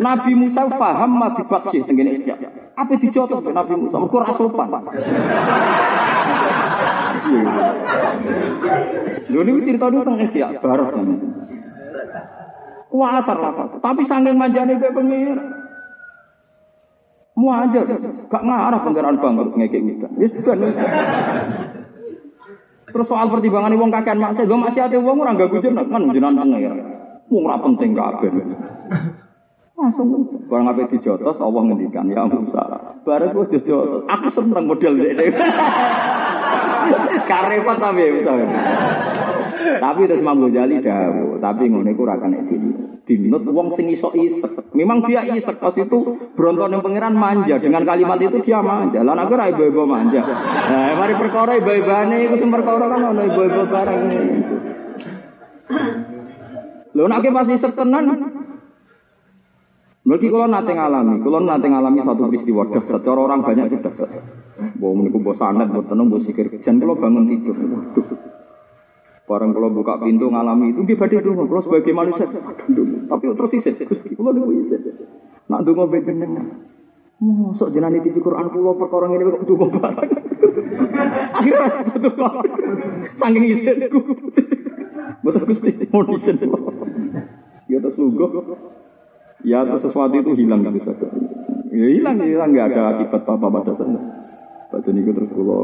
Nabi Musa paham mati baksi tengene iki. Apa dicotot Nabi Musa? Mergo ora sopan. Lho niku cerita niku teng Ihya baros Kuatar lah, tapi sanggeng manjane kowe pengir. Mu aja, gak ngarah pangeran bangkrut ngekek kita. Wis ben. Terus soal pertimbangan wong kakean maksiat, wong maksiat wong ora gak jeneng kan jenengan pangeran. Wong ora penting kabeh. Langsung barang apa dijotos Allah ngendikan ya Musa. Barang gue dijotos, aku seneng model ini. Karepot tapi. Tapi terus Imam Ghazali dahulu, tapi ngono iku ora kena dinut wong sing iso isek. Memang dia isek pas itu bronton yang pangeran manja dengan kalimat itu dia manja. Lah aku ora ibu-ibu manja. Nah, mari perkara ibu-ibane iku sing perkara kan ono ibu-ibu barang. Lho nek pas isek Mereka kalau nanti ngalami, kalau nanti ngalami satu peristiwa dahsyat, cara orang banyak itu dahsyat. Bawa meniku bos anet, bos tenung, bos sikir, jangan kalau bangun tidur. Barang kalau buka pintu ngalami itu dia badai dulu, kalau sebagai manusia, Tapi terus isit, kalau dulu isit. Nak dungo bejenengan. Masuk jenani di Quran pulau perkara ini kok dungo barang. Akhirnya betul Sangking isit. Betul gusti, mau isit. Ya terus lugu. Ya atau sesuatu itu hilang gitu saja. Ya hilang, hilang nggak ada akibat apa pada sana. Baca niku terus kalau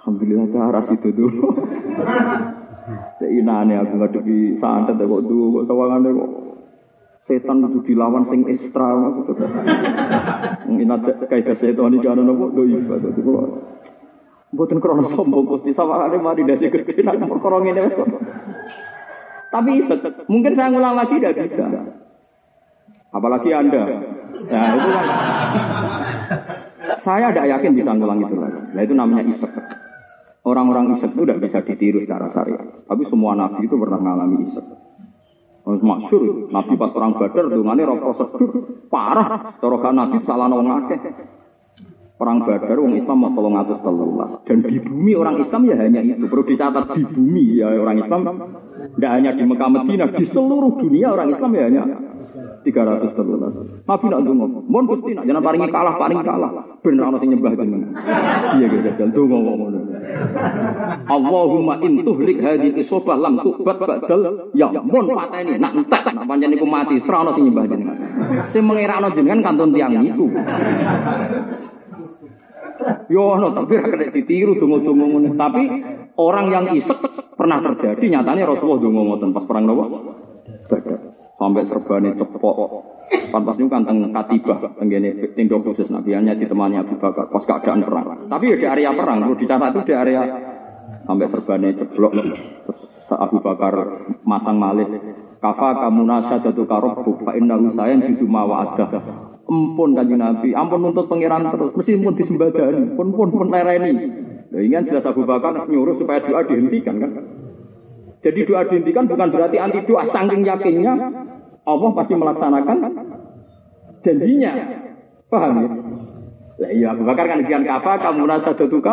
Alhamdulillah cara itu dulu. Seinane aku ngadepi santet kok dulu kok sawangan kok setan itu dilawan sing ekstra maksudnya. Inat kayak setan iki ana napa do iba dadi kula. Mboten krono sombong Gusti sawangane mari dadi gede nak perkara wis. Tapi mungkin saya ngulang lagi tidak bisa. Apalagi Anda. Nah, itu kan. saya tidak yakin bisa ngulang itu lagi. Nah, itu namanya isek. Orang-orang isek itu tidak bisa ditiru secara syariat. Tapi semua nabi itu pernah mengalami isek. Masyur, Nabi pas perang Badar dungane ora prosedur parah. Cara Nabi salah wong akeh. Perang Badar wong Islam mau tolong atas telulas dan di bumi orang Islam ya hanya itu perlu dicatat di bumi ya orang Islam tidak hanya di Mekah Medina di seluruh dunia orang Islam ya hanya 300 telulas. Nabi nak dungo, mohon gusti nak jangan paringi kalah paling kalah. Bener ana sing nyembah jenengan. Iya gitu dan dungo ngono. Allahumma in tuhlik hadhihi isobah lam tubat badal ya mon pateni nak entek nak pancen iku mati sira ana sing nyembah jenengan. Sing mengirakno jenengan kantun tiang iku. Yo ono tapi ra kena ditiru ngono. Tapi orang yang isek pernah terjadi nyatanya Rasulullah donga ngoten pas perang nopo? Sampai serbane cepok. Pantas niku kan teng katibah tenggene tindok khusus Nabi hanya ditemani Abu Bakar pas keadaan perang. Tapi ya di area perang, perlu dicatat itu di area sampai serbane ceblok. Abu Bakar masang malih kafa kamu nasa jatuh karobuk fa innahu sayan jisu mawa ada Empun kanjeng Nabi, ampun nuntut pangeran terus, mesti pun disembadani, pun pun pun lereni. Nah, ingin jelas Abu Bakar nyuruh supaya doa dihentikan kan. Jadi doa dihentikan bukan berarti anti doa, saking yakinnya Allah pasti melaksanakan janjinya. Paham ya? Lah iya Abu Bakar kan dian kafa kamu nasa duka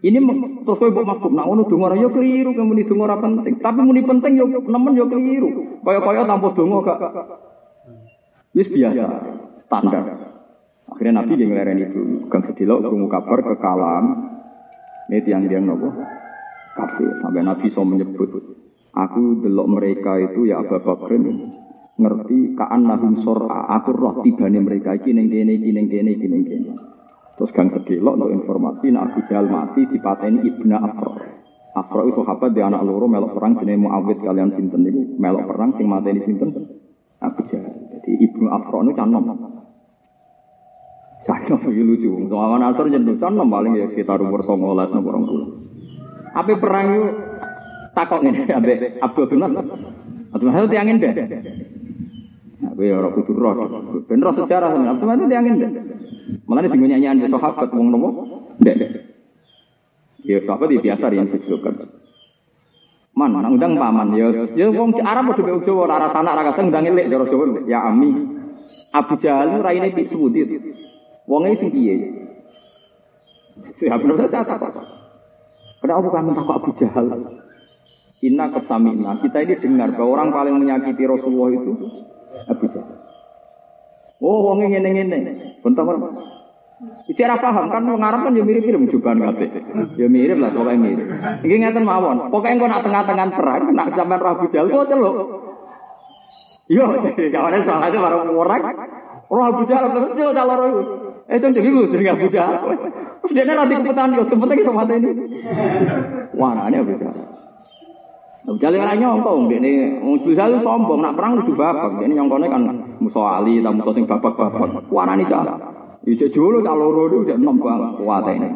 ini terus kowe mbok maksud nak ngono donga yo keliru kamu muni donga penting. Tapi muni penting yo nemen yo keliru. Kaya-kaya tanpa donga gak Wis biasa, standar. Akhirnya Nabi ngelereni itu, Kang Sedilo krungu kabar kekalahan. Ini tiang-tiang nopo? Kafe. Sampai Nabi so menyebut, aku delok mereka itu ya Abu Bakrin ngerti kaan nahum sor'a aku roh tibane mereka iki ning kene iki ning kene terus Kang Sedilo untuk informasi nak Abu Jahal mati dipateni Ibnu Afro Afro itu sahabat di anak loro melok perang jenenge Muawid kalian sinten niku melok perang sing mateni sinten Abu Jahal jadi Ibnu Afro itu canom. Canom itu lucu. Soalnya Nasr jadi canom paling ya sekitar umur songolas nomor orang dulu. Apa perang itu takok ini abe Abdul bin Nasr. Abdul Nasr tiangin deh. Aku ya orang kudu roh. Ben roh sejarah Abdul Nasr tiangin deh. Malah ini nyanyian di sahabat wong nopo. Dek. Ya sahabat ya biasa yang disebutkan. Man, nang undang paman ya. Ya wong Arab padha mek Jawa ora sanak ora kaseng undang elek cara Jawa. Ya ami. Abu Jahal raine pik sudit. Wonge sing piye? Siapa benar saya takut. Kenapa kamu takut Abu Jahal? Inna kesamina. Kita ini dengar bahwa orang paling menyakiti Rasulullah itu Abu Jahal. Oh, wonge ngene-ngene. Bentar Bicara paham kan wong kan ya mirip-mirip jubahan kabeh. Ya mirip lah pokoknya mirip. Iki ngeten mawon. Pokoke engko nak tengah-tengah perang nak sampean Rabu Jal kok celuk. Yo, kawane soalnya baru orang. Roh Abu Jahal terus iku. Eh itu jadi lu jadi Abu Jahal. Terus dia nanti kepetan yo sempet iki sama ini. Wah, ini Abu Jahal. Abu Jahal ora nyongkong, ini Abu Jahal sombong nak perang kudu babak. Ini nyongkone kan musuh ali, ta musuh sing babak-babak. Warani cah. Ijek jolo tak loro itu udah enam banget kuat ini.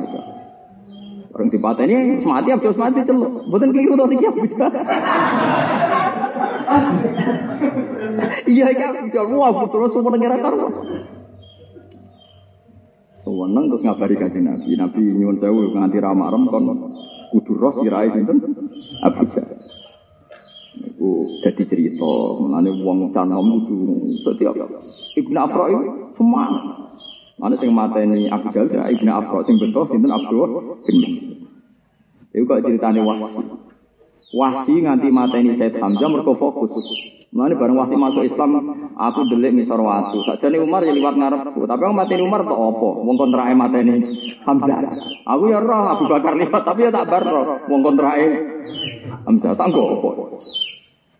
Orang di pantai ini mati abis mati celuk. Bukan keliru tuh tiga Iya iya bisa wah betul semua negara karuan. Sewenang terus ngabari kaji Nabi. Nabi nyuwun sewu nganti ramarem kon kudu roh sirai sinten Abu Jahal. Iku jadi cerita, mengenai uang canom itu setiap Ibnu Afra itu semangat. Mana sing mateni Abu Jahal ya Ibnu Afro sing betul sinten Abdul bin Iku kok ceritane Wahsi. Wahsi nganti mateni Said Hamzah mergo fokus. Mulane bareng Wahsi masuk Islam, aku delik ngisor watu. Sakjane Umar ya liwat ngarepku, tapi aku mateni Umar tok apa? Wong kontrake mateni Hamzah. Aku ya roh Abu Bakar liwat, tapi ya tak bar roh wong kontrake Hamzah. Tak apa.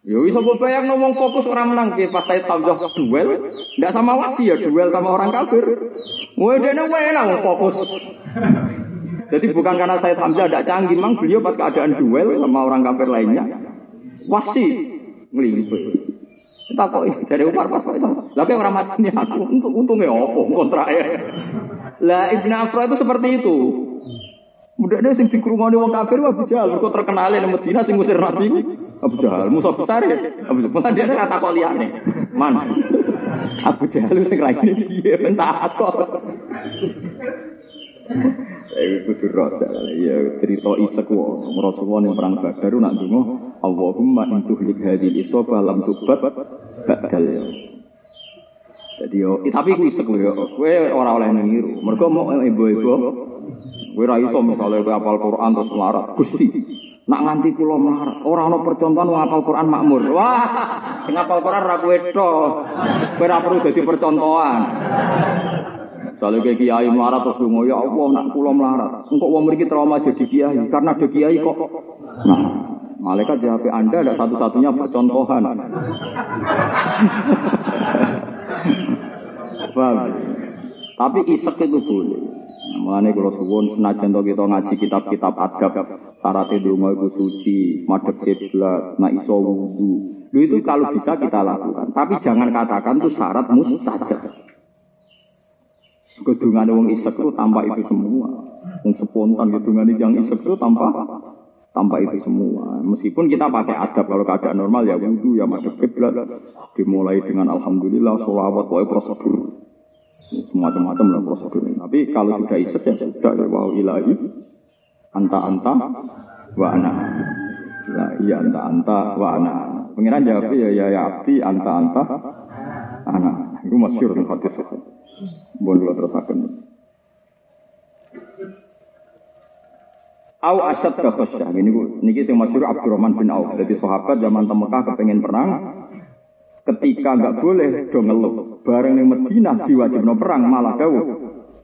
Ya bisa gue bayang ngomong fokus orang menang ke pas saya Hamzah duel, tidak sama wasi ya duel sama orang kafir. Wah dia enak fokus. Jadi bukan karena saya Hamzah tidak canggih, memang beliau pas keadaan duel sama orang kafir lainnya, wasi ngelimpah. Tak kok dari Umar pas kok itu. Lah kok ora mati aku untuk untungnya opo kontrake. Lah Ibnu Afra itu seperti itu. Mudahnya sing dikrungoni wong kafir Abu Jahal, kok terkenal di Medina sing ngusir Nabi Abu Jahal, musuh besar ya. Abu Jahal, dia kata kok liyane. Man. Abu Jahal sing raine piye ben kok. Eh kudu rasa ya cerita isek wae. Rasulullah ning perang Badar nak ndonga Allahumma in tuhlik hadhil isabah lam tubat badal ya. Jadi yo, tapi ku isek lho yo. Kowe ora oleh niru. Mergo mau ibu-ibu kowe ra iso misale kowe apal Quran terus melarat. Gusti, nak nganti kula melarat, ora ana percontohan wong apal Quran makmur. Wah, sing apal Quran ra kowe tok. Kowe ora perlu dadi percontohan. Kalau kayak kiai melarat terus dungo ya Allah nak kula melarat. Engkau wong mriki trauma jadi kiai karena ada kiai kok. Nah, malaikat di HP Anda ada satu-satunya percontohan. Paham? Tapi isek itu boleh. Mulane kalau suwun senajan to kita ngaji kitab-kitab adab, syarat donga itu suci, madhep kiblat, nak iso wudu. Lu itu kalau bisa kita lakukan. Tapi jangan katakan itu syarat mustajab. Kedungan wong isek itu tanpa itu semua. Wong spontan kedungan yang isek itu tanpa tanpa itu semua. Meskipun kita pakai adab kalau keadaan normal ya wudhu ya madhep kiblat. Dimulai dengan alhamdulillah, sholawat, pokoknya prosedur. Semacam-macam lah prosedur. Tapi kalau sudah isek ya sudah ya wow ilahi anta anta wa ana. Ya iya anta anta wa ana. Pengiran jawab ya ya ya abdi anta anta ana. Itu masyur nih hadis. Bon kula terusaken. Au asyad ka khasyah. Ini niki sing masyhur Abdurrahman bin Auf. Jadi sahabat zaman teng Mekah kepengen perang, ketika nggak boleh do ngeluh. Bareng ning Madinah diwajibno perang malah dawuh.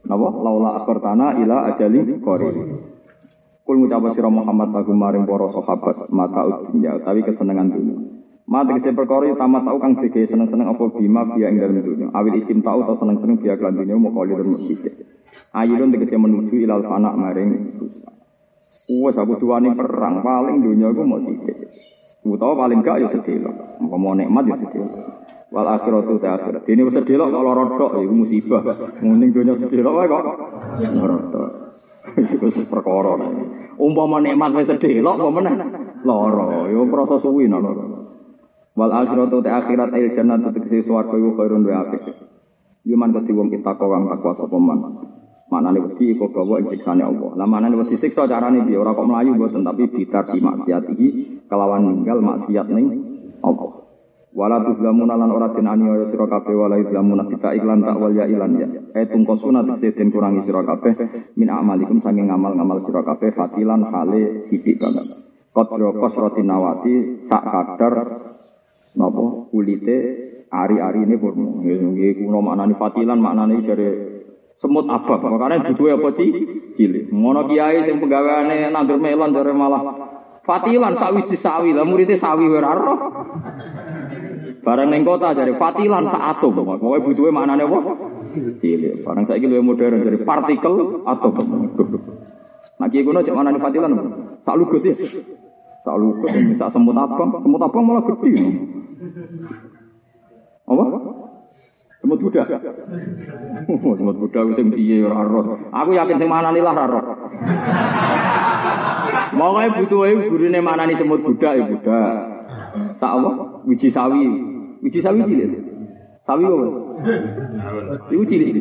Napa? Laula akhirtana ila ajali qarib. Kul ngucap sira Muhammad lagu maring para sahabat mata dunya tapi kesenangan dunia. Mata kese perkara ya tamat tau kang dike seneng-seneng apa bima biya ing dalem dunya. Awil isim tau atau seneng-seneng biya kelan dunya mau kali dan musik. Ayun tegese menuju ilal fana maring Wes aku tuwani perang paling dunia iku mau sithik. Utawa paling gak ya sedelok. Mau nikmat ya sedelok. Wal akhiratu ta akhirat. Dene wis sedelok kok lara tok iku musibah. Muning dunya sedelok wae kok lara tok. Iku perkara. Umpama nikmat wis sedelok apa meneh lara. Ya proses suwi lara. Wal akhiratu ta akhirat il jannatu tegese swarga iku khairun wa apik. Yuman keti wong kita kawang takwa sapa man. Manane wedi iku gawa ing siksane Allah. Lah manane wedi siksa carane piye? Ora kok mlayu mboten tapi bitar di maksiat iki kelawan ninggal maksiat ning Allah. Wala tuzlamuna lan ora den aniaya sira kabeh wala tuzlamuna kita iklan tak wal ya ilan ya. Eh tungkosuna tegese den kurangi sira kabeh min amalikum saking ngamal-ngamal sira kabeh fatilan hale sithik banget. Kodro kosrotin nawati sak kadar napa kulite ari-ari ini purno. Nggih kuno maknane fatilan maknane dari semut abah. Makanya butuh apa sih? Cilik. Ngono kiai sing pegawaiane nandur melon dari malah fatilan sawi di sawi lah muridnya sawi ora roh. Barang ning kota dari fatilan sak atom. Pokoke butuhe maknane apa? Cilik. Barang saiki luwih modern dari partikel atom. Nah kiai kuno cek maknane fatilan. Sak lugut ya. Sak lugut sak semut abang, semut abang malah gede. Apa? Semut budak. Oh, semut budak sing piye ora roh. Aku yakin sing manani lah ora roh. Mokoke butuhe gurune manani semut budak ya budak. Sak apa? Wiji sawi. Wiji sawi cilik. Sawi apa? Iku cilik.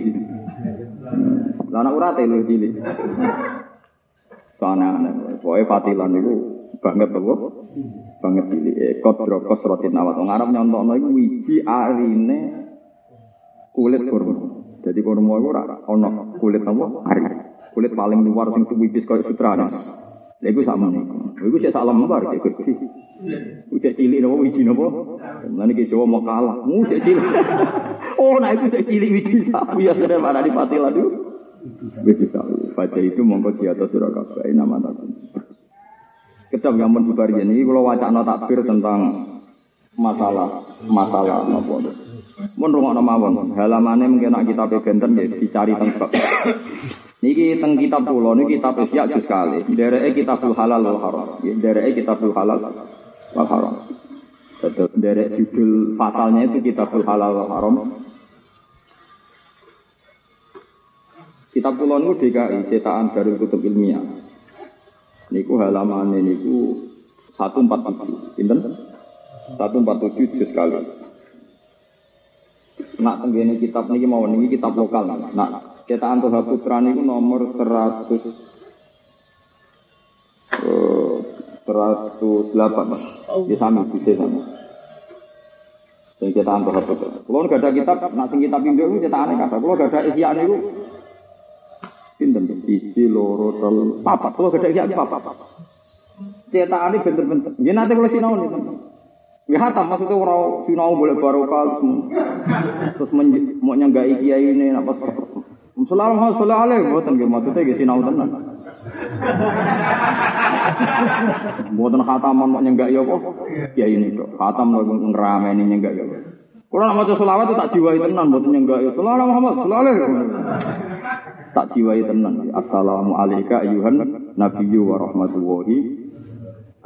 Lah anak urate lho cilik. Soalnya aneh, pokoknya fatilan itu banget apa? Banget cilik. Kodro kosrotin awat. Ngarap nyontokno itu wiji arine kulit kurma. Jadi kurma itu ono kulit apa? Ari. Kulit paling luar sing wipis koyo sutra. Lha iku sama niku. Iku sik sak lembar cek gede. Iku cek cilik napa wiji napa? Lan iki Jawa mau kalah. Mu cek cilik. oh, nah itu cek cilik wiji sapi ya mana di patilan itu. Wiji sapi. Baca itu mongko di atas surah kabeh nama takon. Ketap ngamun bubarian ini kalau wacana takbir tentang masalah masalah napa Mun rungokno mawon, halamane mungkin nak kitab benten ya dicari teng. Niki teng kitab kula niki kitab Ihya juz kali. Dereke kitabul halal wal haram. Ya dereke kitabul halal wal haram. Terus dari judul pasalnya itu kitabul halal wal haram. Kitab kulon itu DKI, cetakan dari kutub ilmiah. Niku halaman ini niku 147. Pinten? 147 juz kali. Nak tenggene kitab niki mau niki kitab lokal. Nak cetakan Toha Putra niku nomor 100 eh, 108 mas. Di sami, bisa sama. Cetakan Toha Putra. Kalau nggak ada kitab, nak sing kitab Indo itu cetakannya kata. Kalau nggak ada isian itu pinten siji loro telu papat. Kalau nggak ada isian papat. Cetakane bener-bener. Ya nanti kalau sinau nih. Ya hatam maksudnya orang sinau boleh barokah terus mau nyanggai kiai ini apa selalu alih, buatan gitu maksudnya gitu sinau tenan. Buatan khataman mau nyenggak ya apa? Ya ini kok. Khatam mau ngerameni nyenggak ya. Kalau nak maca selawat tak jiwai tenan buatan nyenggak ya. Selalu Muhammad, selalu. Tak jiwai tenan. Assalamu alayka ayuhan nabiyyu wa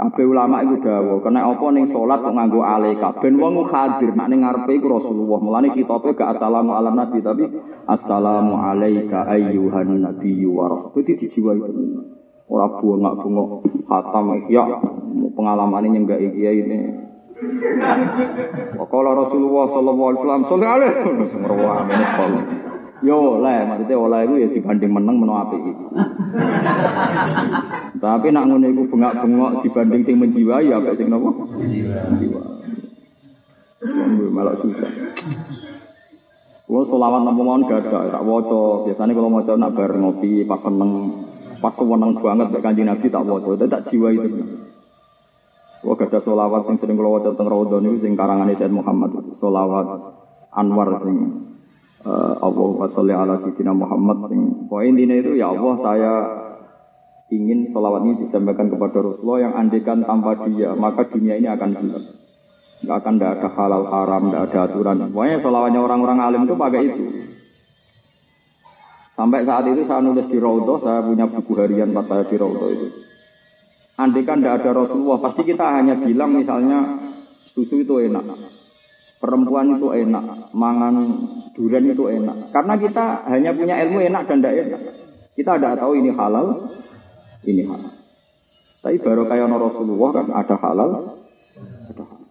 Kabeh ulama iku dawuh, kena apa ning salat kok nganggo alaika. Ben wong hadir nek ning ngarepe iku Rasulullah. Mulane kitabe gak assalamu ala nabi tapi assalamu alaika ayyuhan nabiyyu wa rahmatullahi. Dadi dijiwai tenan. Ora bungak-bungok khatam ya pengalamane nyenggak iki ini. Wakala Rasulullah sallallahu alaihi wasallam sallallahu alaihi wasallam. Yo oleh, maksudnya oleh itu ya dibanding menang menang api itu. Tapi nak ngono iku bengak-bengok dibanding sing menjiwai ya sing nopo? Menjiwai. Malah susah. Kulo selawat napa mawon gadah tak waca. Biasane kalau maca nak bar ngopi pas seneng, pas seneng banget mek Kanjeng Nabi tak waca, tak jiwai itu. Kulo gadah selawat sing sering kulo waca teng Raudhah niku sing karangane Said Muhammad. Selawat Anwar sing uh, Allahumma sholli ala sayyidina Muhammad. Sing poin ini itu ya Allah saya ingin selawat ini disampaikan kepada Rasulullah yang andekan tanpa dia maka dunia ini akan gelap nggak akan nggak ada halal haram nggak ada aturan. Pokoknya selawatnya orang-orang alim itu pakai itu. Sampai saat itu saya nulis di Raudhah saya punya buku harian pas saya di Raudhah itu. Andekan nggak ada Rasulullah pasti kita hanya bilang misalnya susu itu enak perempuan itu enak, mangan durian itu enak. Karena kita hanya punya ilmu enak dan tidak enak. Kita tidak tahu ini halal, ini halal. Tapi baru kayak Rasulullah kan ada halal, ada halal.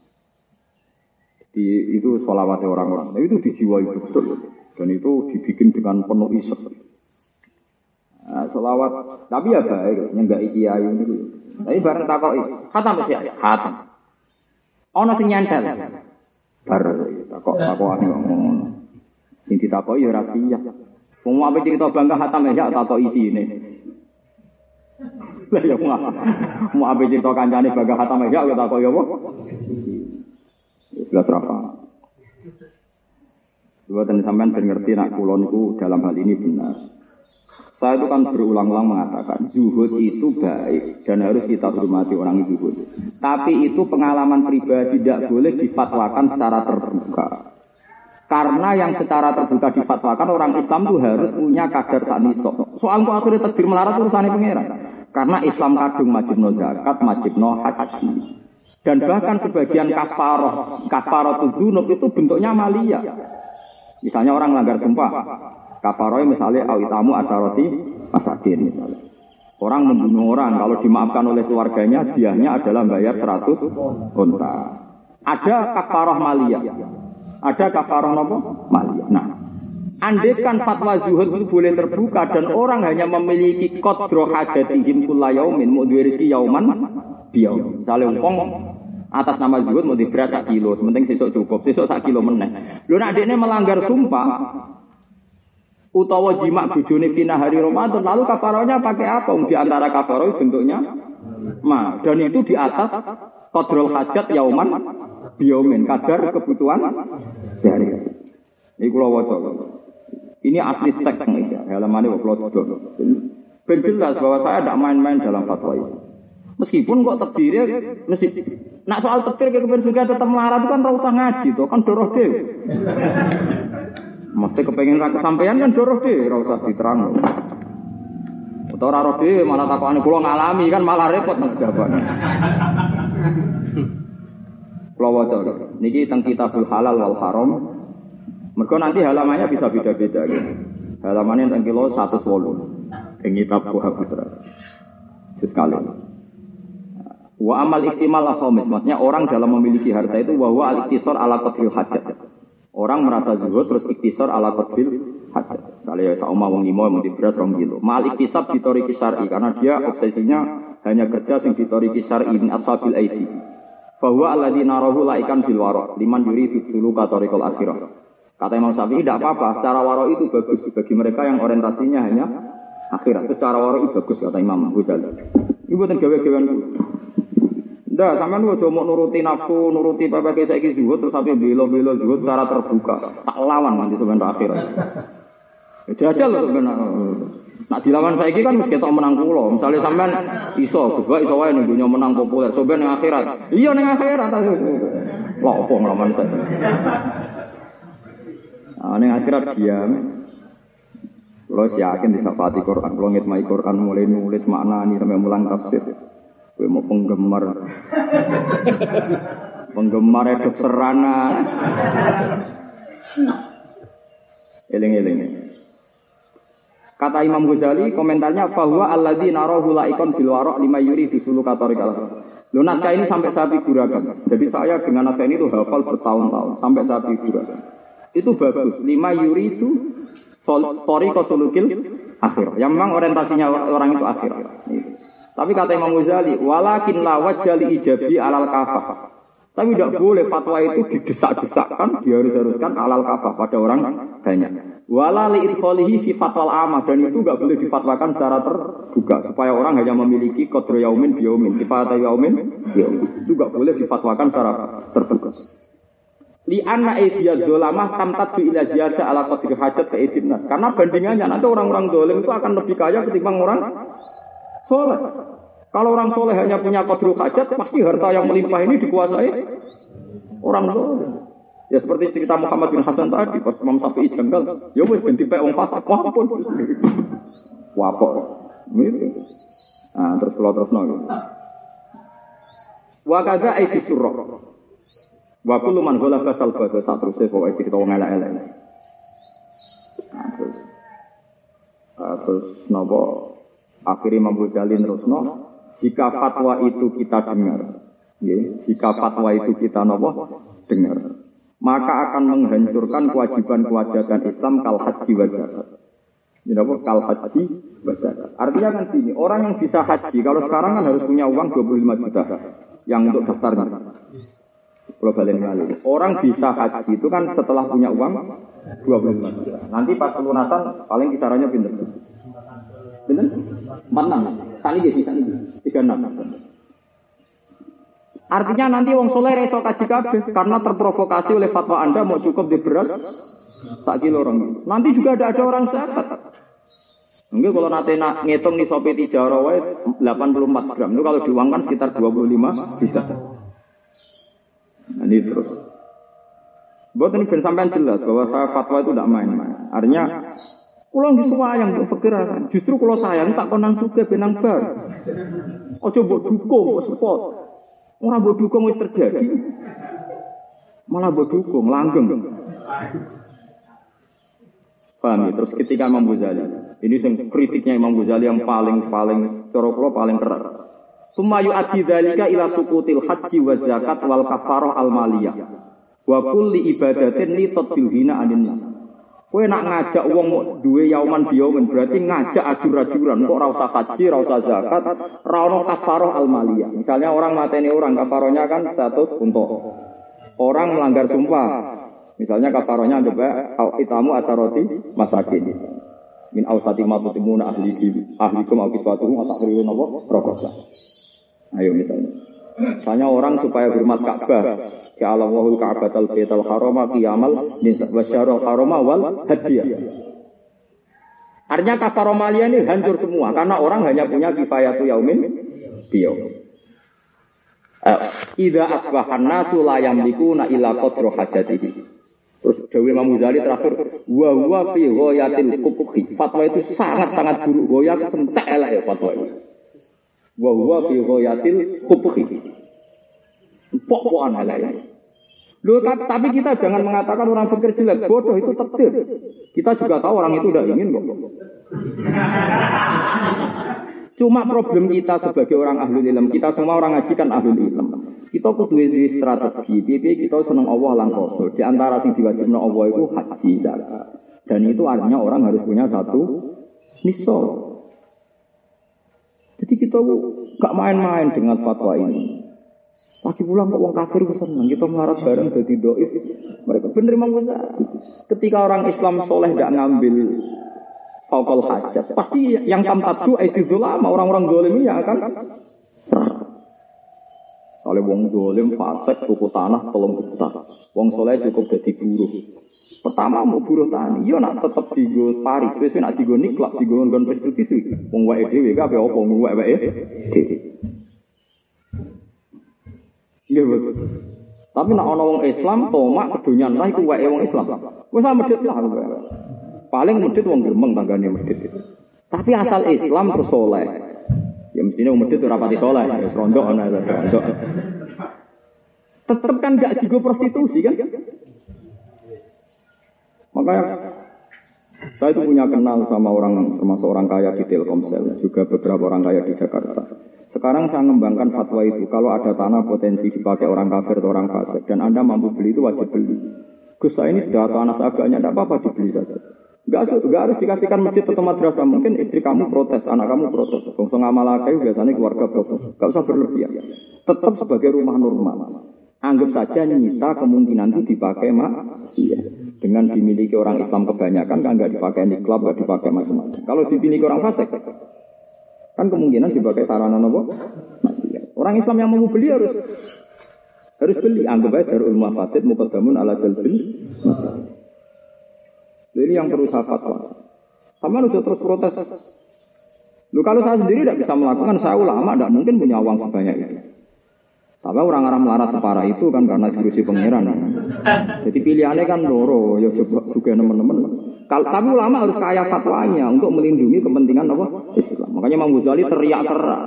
Di, itu sholawatnya orang-orang. Itu dijiwai betul. Dan itu dibikin dengan penuh isek. Nah, sholawat, tapi ya baik, nyenggak kiai itu. Tapi bareng takoi, khatam sih, khatam. Ono sing nyantel. Bar takok takokane kok ngono. Sing ditakoki ya ora siap. Wong ape cerita bangga hatam ya takok isine. Lah ya mau mau ape cerita kancane bangga hatam ya kok takok ya apa? Jelas apa? Coba dan sampean ben ngerti nak kula dalam hal ini benar. Saya itu kan berulang-ulang mengatakan zuhud itu baik dan harus kita hormati orang zuhud. Tapi itu pengalaman pribadi tidak boleh difatwakan secara terbuka. Karena yang secara terbuka difatwakan orang Islam itu harus punya kadar tak nisok. Soal kok akhirnya takdir melarat urusannya pangeran. Karena Islam kadung majib no zakat, majib no haji. Dan bahkan sebagian kafaroh, kafaroh itu bentuknya malia. Misalnya orang langgar sumpah, Kafaroy misalnya awitamu asaroti masakin misalnya. Orang membunuh orang kalau dimaafkan oleh keluarganya diahnya adalah bayar 100 unta. Ada kafaroh malia. Ada kafaroh nopo malia. Nah, andekan fatwa zuhud itu boleh terbuka dan orang hanya memiliki kodro hajatihim kulla yaumin mau rezeki yauman biyau. Misalnya umpong atas nama zuhud mau diberi sak kilo, penting sesuk cukup, sesuk sak kilo meneh. Lu nak melanggar sumpah, utawa jima bujone fina hari Ramadan lalu kafarohnya pakai apa? Di antara kafaroh bentuknya ma dan itu di atas kodrol hajat yauman biomen kadar kebutuhan sehari. Ini kalau wajah. Ini asli teks ya. Halaman ini kalau Ben jelas bahwa saya tidak main-main dalam fatwa ini. Meskipun kok terdiri, mesti nak soal terdiri kemudian juga tetap melarat itu kan rasa ngaji tuh kan doroh deh. Mesti kepengen ra kesampaian kan doroh deh, ora usah diterang. Atau ora roh malah takokane kula ngalami kan malah repot mas jawaban. Kalau waca niki kitabul halal wal haram. Mereka nanti halamannya bisa beda-beda gitu. Halamannya tentang kilo sepuluh. Ini kitab Buha Putra. Sekali. Wa amal istimal asomis, maksudnya orang dalam memiliki harta itu bahwa al iktisor ala qadril hajat. Orang merasa zuhud terus iktisor ala qadril hajat. Kalau ya sama wong limo mau beras rong kilo. Mal iktisab ditori kisari karena dia obsesinya hanya kerja sing ditori kisari ini ashabil aidi. Bahwa alladzina rahu laikan bil waro liman yuri dulu katorikul akhirah. Kata Imam Syafi'i tidak apa-apa, secara waro itu bagus bagi mereka yang orientasinya hanya akhirat. Secara waro itu bagus kata Imam Ghazali. Ibu buatan gawe-gawean Ndak, sampean ojo mau nuruti nafsu, nuruti PPK saiki zuhud terus sampe belo-belo zuhud secara terbuka. Tak lawan nanti sebentar akhirat. Ya, jajal loh sebenarnya. Nak dilawan saiki kan mesti ketok menang kula. Misalnya sampean iso, gua iso wae ning dunya menang populer, sampean ning akhirat. Iya ning akhirat. Lah opo nglawan saya. Nah, ning akhirat diam. Kalau yakin disafati Quran, kalau ngitmai Quran mulai nulis makna ini sampai mulang tafsir. Gue mau penggemar. penggemar eduk serana. Eling-eling. Kata Imam Ghazali, komentarnya bahwa alladzi narahu laikon bil waraq lima yuri di sulu katorikal. Lo naskah ini sampai saya figurakan. Jadi saya dengan naskah ini tuh hafal bertahun-tahun sampai saya figurakan. Itu bagus. Lima yuri itu sorry kosulukil akhir. Yang memang orientasinya orang itu akhir. Tapi kata Imam Ghazali, walakin la wajali ijabi alal kafah. Tapi tidak boleh fatwa itu didesak-desakkan, diharus-haruskan alal kafah pada orang banyak. Walali idkholihi fi fatwal amah dan itu nggak boleh difatwakan secara terbuka supaya orang hanya memiliki kodro yaumin biyaumin, kifayat yaumin biyaumin. Itu nggak boleh difatwakan secara terbuka. Li anna aidiyah dolamah tamtat bi ila ala qadri hajat ke Karena bandingannya nanti orang-orang dolim itu akan lebih kaya ketimbang orang soleh. Kalau orang soleh hanya punya kodro hajat, pasti harta yang melimpah ini dikuasai orang soleh. Ya seperti cerita Muhammad bin Hasan tadi, pas Imam Syafi'i jengkel, ya wes ganti pe wong fasik, wah pun. Wapok. Nah, terus kalau terus nol. Wa kaza aiti surah. Wa kullu man ghalaba salba satu se kok iki kita wong elek-elek. Nah, terus uh, terus nopo akhirnya Imam Ghazali terusno jika fatwa itu kita dengar ya, jika fatwa itu kita nopo dengar maka akan menghancurkan kewajiban-kewajiban Islam kal haji wa zakat. Kal haji. Artinya kan gini, orang yang bisa haji, kalau sekarang kan harus punya uang 25 juta yang untuk daftarnya. Orang bisa haji itu kan setelah punya uang 25 juta. Nanti pas pelunasan paling kisarannya pinter. Pinter? 46. Tadi jadi, tadi 36. Artinya nanti wong soleh reso kaji kabeh karena terprovokasi oleh fatwa Anda mau cukup di beras tak kilo orang. Nanti juga ada ada orang zakat. Enggak kalau nanti nak ngitung nih sopi tiga wae 84 gram. Itu kalau diuangkan sekitar 25 juta. Nah, ini terus. Buat ini sampai jelas bahwa saya fatwa itu tidak main-main. Artinya Kulo nggih suwayang untuk pikiran. Justru kulo sayang tak konang suke benang bar. Ojo mbok dukung spot. Ora mbok dukung wis terjadi. Malah mbok dukung langgeng. Paham ya? Terus ketika Imam Ghazali, ini yang kritiknya Imam Ghazali yang paling paling cara kula paling keras. Sumayu adi dzalika ila sukutil haji wa zakat wal kafarah al maliyah. Wa kulli ibadatin li tadbil hina anin Kowe nak ngajak wong duwe yauman biyaumin berarti ngajak ajur-ajuran kok ora usah haji, ora usah zakat, ora ono kafaroh al maliyah. Misalnya orang mateni orang kafarohnya kan status untuk orang melanggar sumpah. Misalnya kafarohnya ada itamu ataroti masakin. Min ausati ma tutimuna ahli ahlikum au kiswatuhum wa tahriru napa rokosa. Ayo misalnya. Misalnya orang supaya hormat Ka'bah, Ya Allah wahul ka'batal baital harama qiyamal wasyarul harama wal hadiyah. Artinya kafaromalia ini hancur semua karena orang hanya punya kifayatu yaumin biyo. Ida asbahan nasu la yamlikuna illa qadru hajatihi. Terus Dewi Imam terakhir wa wa fi ghayatil kubhi. Fatwa itu sangat sangat buruk. Goyak sentek elek ya fatwa itu. Wa wa fi ghayatil kubhi. Pok-pokan halai. Loh, tapi kita jangan mengatakan orang pikir jelek, bodoh itu takdir. Kita juga tahu orang itu udah ingin kok. Cuma problem kita sebagai orang ahli ilm, kita semua orang ngaji kan ahli ilm. Kita kudu di strategi, tapi kita senang Allah langkoso. Di antara yang diwajibkan Allah itu haji Dan itu artinya orang harus punya satu niso. Jadi kita gak main-main dengan fatwa ini. Pagi pulang kok wong kafir seneng kita melarat bareng jadi doif. Mereka bener Imam Ketika orang Islam soleh tidak ngambil fakol hajat, pasti yang tamtatu itu lama orang-orang dolim ya kan. Oleh wong dolim fasek tuku tanah tolong juta. Wong soleh cukup jadi buruh. Pertama mau buruh tani, yo nak tetep digo paris, wis nak digo niklak, digo nggon prostitusi. Wong wae dhewe kabeh apa wae Iya betul. Tapi nak ana wong Islam tomak kedonyan lah iku wae wong Islam. Wis medhit lah. Paling medhit wong gremeng tanggane itu. Tapi asal Islam terus soleh. Ya mestinya wong medhit ora pati soleh, wis rondo ana rondo. Tetep kan gak digo prostitusi kan? Makanya saya itu punya kenal sama orang termasuk orang kaya di Telkomsel, juga beberapa orang kaya di Jakarta. Sekarang saya mengembangkan fatwa itu. Kalau ada tanah potensi dipakai orang kafir atau orang fasik dan Anda mampu beli itu wajib beli. Gus saya ini sudah tanah seagaknya, tidak apa-apa dibeli saja. Gak, gak harus dikasihkan masjid atau madrasah. Mungkin istri kamu protes, anak kamu protes. Bongso ngamal biasanya keluarga protes. Gak usah berlebihan. Tetap sebagai rumah normal. Anggap saja nyisa kemungkinan itu dipakai mak. Iya. Dengan dimiliki orang Islam kebanyakan kan nggak dipakai di klub, nggak dipakai macam-macam. Kalau dimiliki orang fasik, Kan kemungkinan sebagai sarana nopo. Orang Islam yang mau beli harus harus beli. Anggap aja darul mafasid mukadamun ala jalbil Jadi yang perlu saya fatwa. Sama harus terus protes. Lu kalau saya sendiri tidak bisa melakukan, saya ulama tidak mungkin punya uang sebanyak itu. Tapi orang-orang melarat separah itu kan karena diurusi pangeran. Jadi pilihannya kan loro, ya juga teman-teman. Kalau tapi ulama harus kaya fatwanya untuk melindungi kepentingan apa? Islam. Makanya Imam Ghazali teriak keras.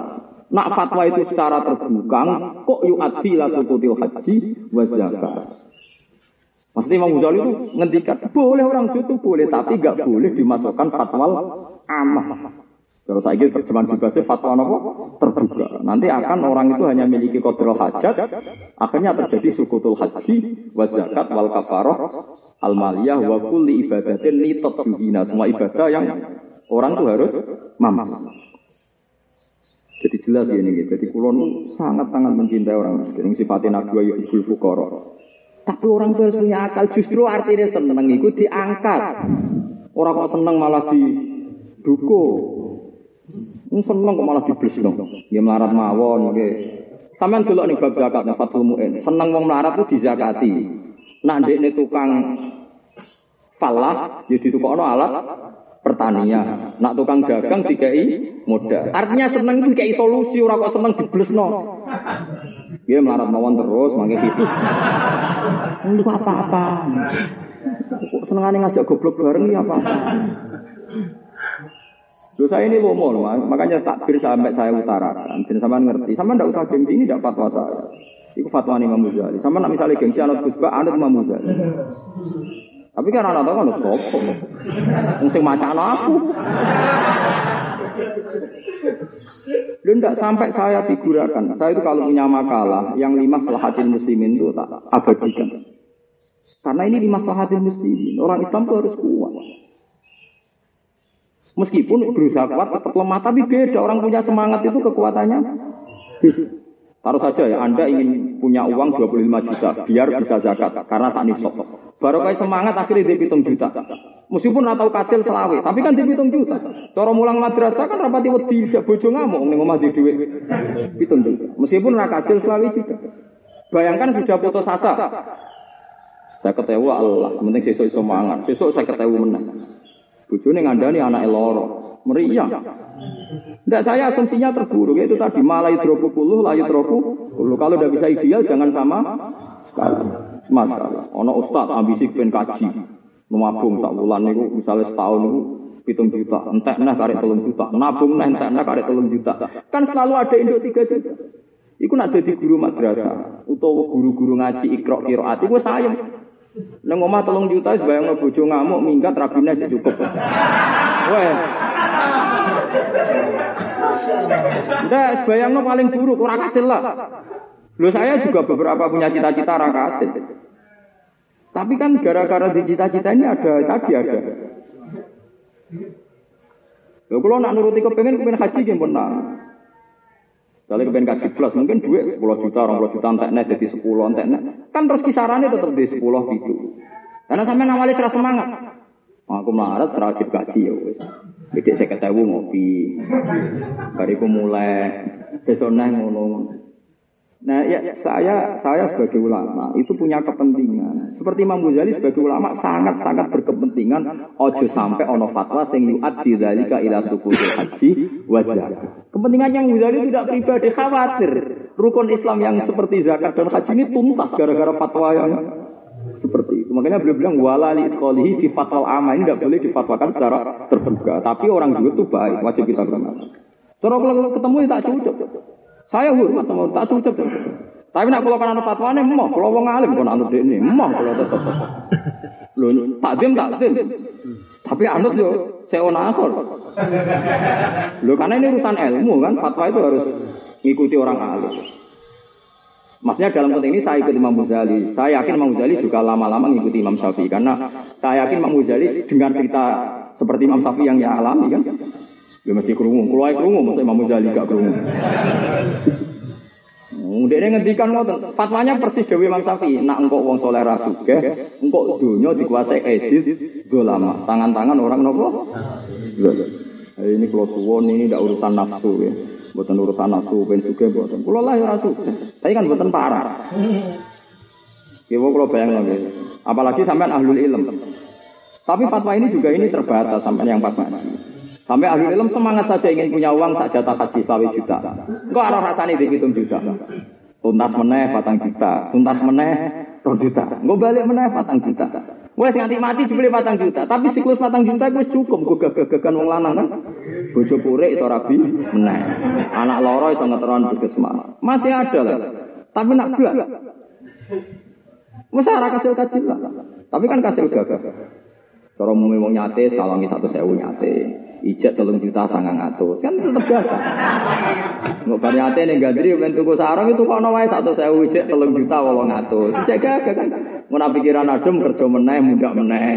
Nak fatwa itu secara terbuka, kok yu'adzi la sukutil haji wa zakat. Maksudnya Imam Ghazali itu ngendikan, boleh orang itu boleh, tapi gak boleh dimasukkan fatwa amah. Kalau saya kira terjemahan bebasnya fatwa apa? Terbuka. Nanti akan orang itu hanya memiliki kodrol hajat, akhirnya terjadi sukutul haji, wa zakat, wal kafaroh, al maliyah, wa kulli ibadatin li tatbihina. Semua ibadah yang orang itu harus mampu. Jadi jelas ya ini, jadi kulon sangat-sangat mencintai orang miskin. Sifatnya nabi wa ibul fukoro. Tapi orang itu harus punya akal. Justru artinya seneng itu diangkat. Orang kok seneng malah didukung. Ini seneng kok malah diblesno. Nggih melarat mawon nggih. Sampeyan delok ning bab zakat Fathul Muin. Seneng wong melarat itu dizakati. Nak ndekne tukang falah ya ditukokno alat pertanian. Nak tukang dagang dikai modal. Artinya seneng itu dikai solusi ora kok seneng diblesno. Dia melarat mawon terus mangke hidup. Untuk apa-apa. Senengane ngajak goblok bareng ya apa-apa. Loh saya ini lomo makanya takbir sampai saya utarakan. Dan sama ngerti, sama ndak usah gengsi ini tidak fatwa saya. Itu fatwa Imam Muzali. Sama nak misalnya gengsi anak Gusba, anak Imam Muzali. Tapi kan anak tahu kan sopo. Mungkin macam aku. Lu ndak sampai saya figurakan. Saya itu kalau punya makalah yang lima selahatin muslimin itu tak abadikan. Karena ini lima selahatin muslimin. Orang Islam itu harus kuat. Meskipun berusaha kuat tetap lemah, tapi beda. Orang punya semangat itu kekuatannya. Taruh saja ya, Anda ingin punya uang 25 juta, biar bisa zakat, karena tak nisok. Baru kayak semangat akhirnya dia hitung juta. Meskipun atau kasil selawe, tapi kan dia hitung juta. Cara mulang madrasah kan rapati wedi bojo ngamuk ning omah di duit hitung juta. Meskipun ra kasil selawe juga. Bayangkan sudah putus asa. Saya ketawa Allah, penting sesuk iso mangan. Saya ketawa menang. Bujune ngandani anak eloro. Meriah. Tidak saya asumsinya terburuk itu tadi malah hidroku puluh lah hidroku puluh. Kalau udah bisa ideal jangan sama sekali. Masalah. Ono ustad ambisi pengen kaji. Nabung tak bulan niku misalnya setahun niku hitung juta, entek nah karek telung juta, nabung nah entek nah karek telung juta. Kan selalu ada induk tiga juta. Iku nak dadi guru madrasah utawa guru-guru ngaji ikra qiraat iku sayem. Nang omah telung juta bayang bojo ngamuk minggat rabine cukup. Wah. Ndak bayangno paling buruk ora kasil lah. Loh saya juga beberapa punya cita-cita ora kasil. Tapi kan gara-gara di cita-cita ini ada tadi ada. Loh kalau nak nuruti kepengen kepengen haji benar. Kalau kepengen kasih plus mungkin duit 10 juta, 20 juta enteknya jadi 10 enteknya. Kan terus kisarannya tetap di 10 gitu. Karena sampai awalnya serah semangat. Aku melarat serajib gaji ya wis. Bidek saya ketemu ngopi. Bariku mulai besok ngono. Nah, ya saya saya sebagai ulama itu punya kepentingan. Seperti Imam Ghazali sebagai ulama sangat-sangat berkepentingan ojo sampai ono fatwa sing yu'ad dzalika ila sukul haji wajah. Kepentingannya Imam Ghazali tidak pribadi khawatir rukun Islam yang seperti zakat dan haji ini tuntas gara-gara fatwa yang seperti itu. Makanya beliau bilang wala li idkhalihi fi fatwal ama ini tidak boleh difatwakan secara terbuka. Tapi orang juga itu baik, wajib kita hormati. Terus kalau ketemu ya tak cocok. Saya hormat sama tak cocok. Tapi nak kalau kan anu fatwane emoh, kalau wong alim kon anut ini, emoh kalau tetep. Lho, takdim takdim. Tapi anut yo seona akor. Lho karena ini urusan ilmu kan, fatwa itu harus ngikuti orang alim. Maksudnya dalam konteks ini saya ikut Imam Ghazali. Saya yakin Imam Ghazali juga lama-lama mengikuti Imam Syafi'i karena saya yakin Imam Ghazali dengan cerita seperti Imam Syafi'i yang dia alami kan, Ya mesti kerungu, kalau kerungu, masa Imam Muzali gak kerungu. Dia ini ngendikan fatwanya persis Dewi Imam Syafi'i. Nak engkau wong soleh rasuke, engkau dunia dikuasai edit, lama. Tangan-tangan orang nopo. Ini kalau suwon ini tidak urusan nafsu ya. Bukan urusan nafsu, ben suge buatan. Kalau lah ya tapi kan buatan parah. Kiwo kalau bayang lagi, apalagi sampai ahlul ilm. Tapi fatwa ini juga ini terbatas sampai yang pas. Sampai ahli ilmu semangat saja ingin punya uang tak jatah haji sawi juta. Enggak ada rasanya dihitung juta. Tuntas meneh patang juta, tuntas meneh rong juta. Enggak balik meneh patang juta. Wes nganti mati dibeli patang juta, tapi siklus patang juta gue cukup gue gagagan wong lanang kan. Bojo purek itu rabi meneh. Anak loro itu ngeteron puskesmas. Masih ada lah. Tapi nak belas. Masa arah kasil kecil lah. Tapi kan kasil gagah. Cara mau ngomong nyate, sawangi satu sewu nyate. Ijek telung juta sangang atus. Kan tetap biasa. Nggak bar nih gadri, ben tuku sarung itu kok satu sewu ijek telung juta wolong atus. Ijek gak kan. Mau pikiran adem kerja meneh, muda meneh.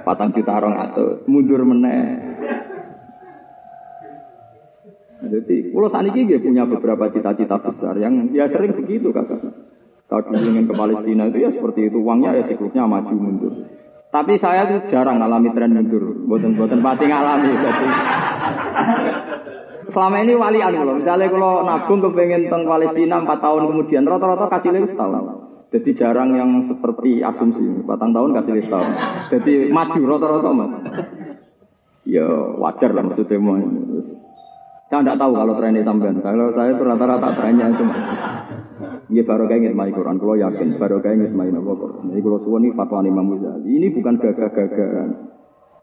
Patang juta rong atus. Mundur meneh. Jadi, kalau saat ini punya beberapa cita-cita besar yang ya sering begitu kakak. Kalau ingin ke Palestina itu ya seperti itu uangnya ya siklusnya maju mundur. Tapi saya tuh jarang ngalami tren mundur, buatan-buatan pati ngalami. Jadi selama ini wali anu loh. Misalnya kalau nabung kepengen teng Palestina empat tahun kemudian, rata-rata kasih setahun. Jadi jarang yang seperti asumsi, batang tahun kasih setahun. Jadi maju rata-rata mas. Ya wajar lah maksudnya mau. Saya tidak tahu kalau trennya sampean. Kalau saya rata-rata trennya itu. Ini baru kayak ngitmai Quran, kalau yakin baru kayak ngitmai Nabi Quran. Jadi kalau suami fatwa Imam Muzali, ini bukan gagah-gagahan.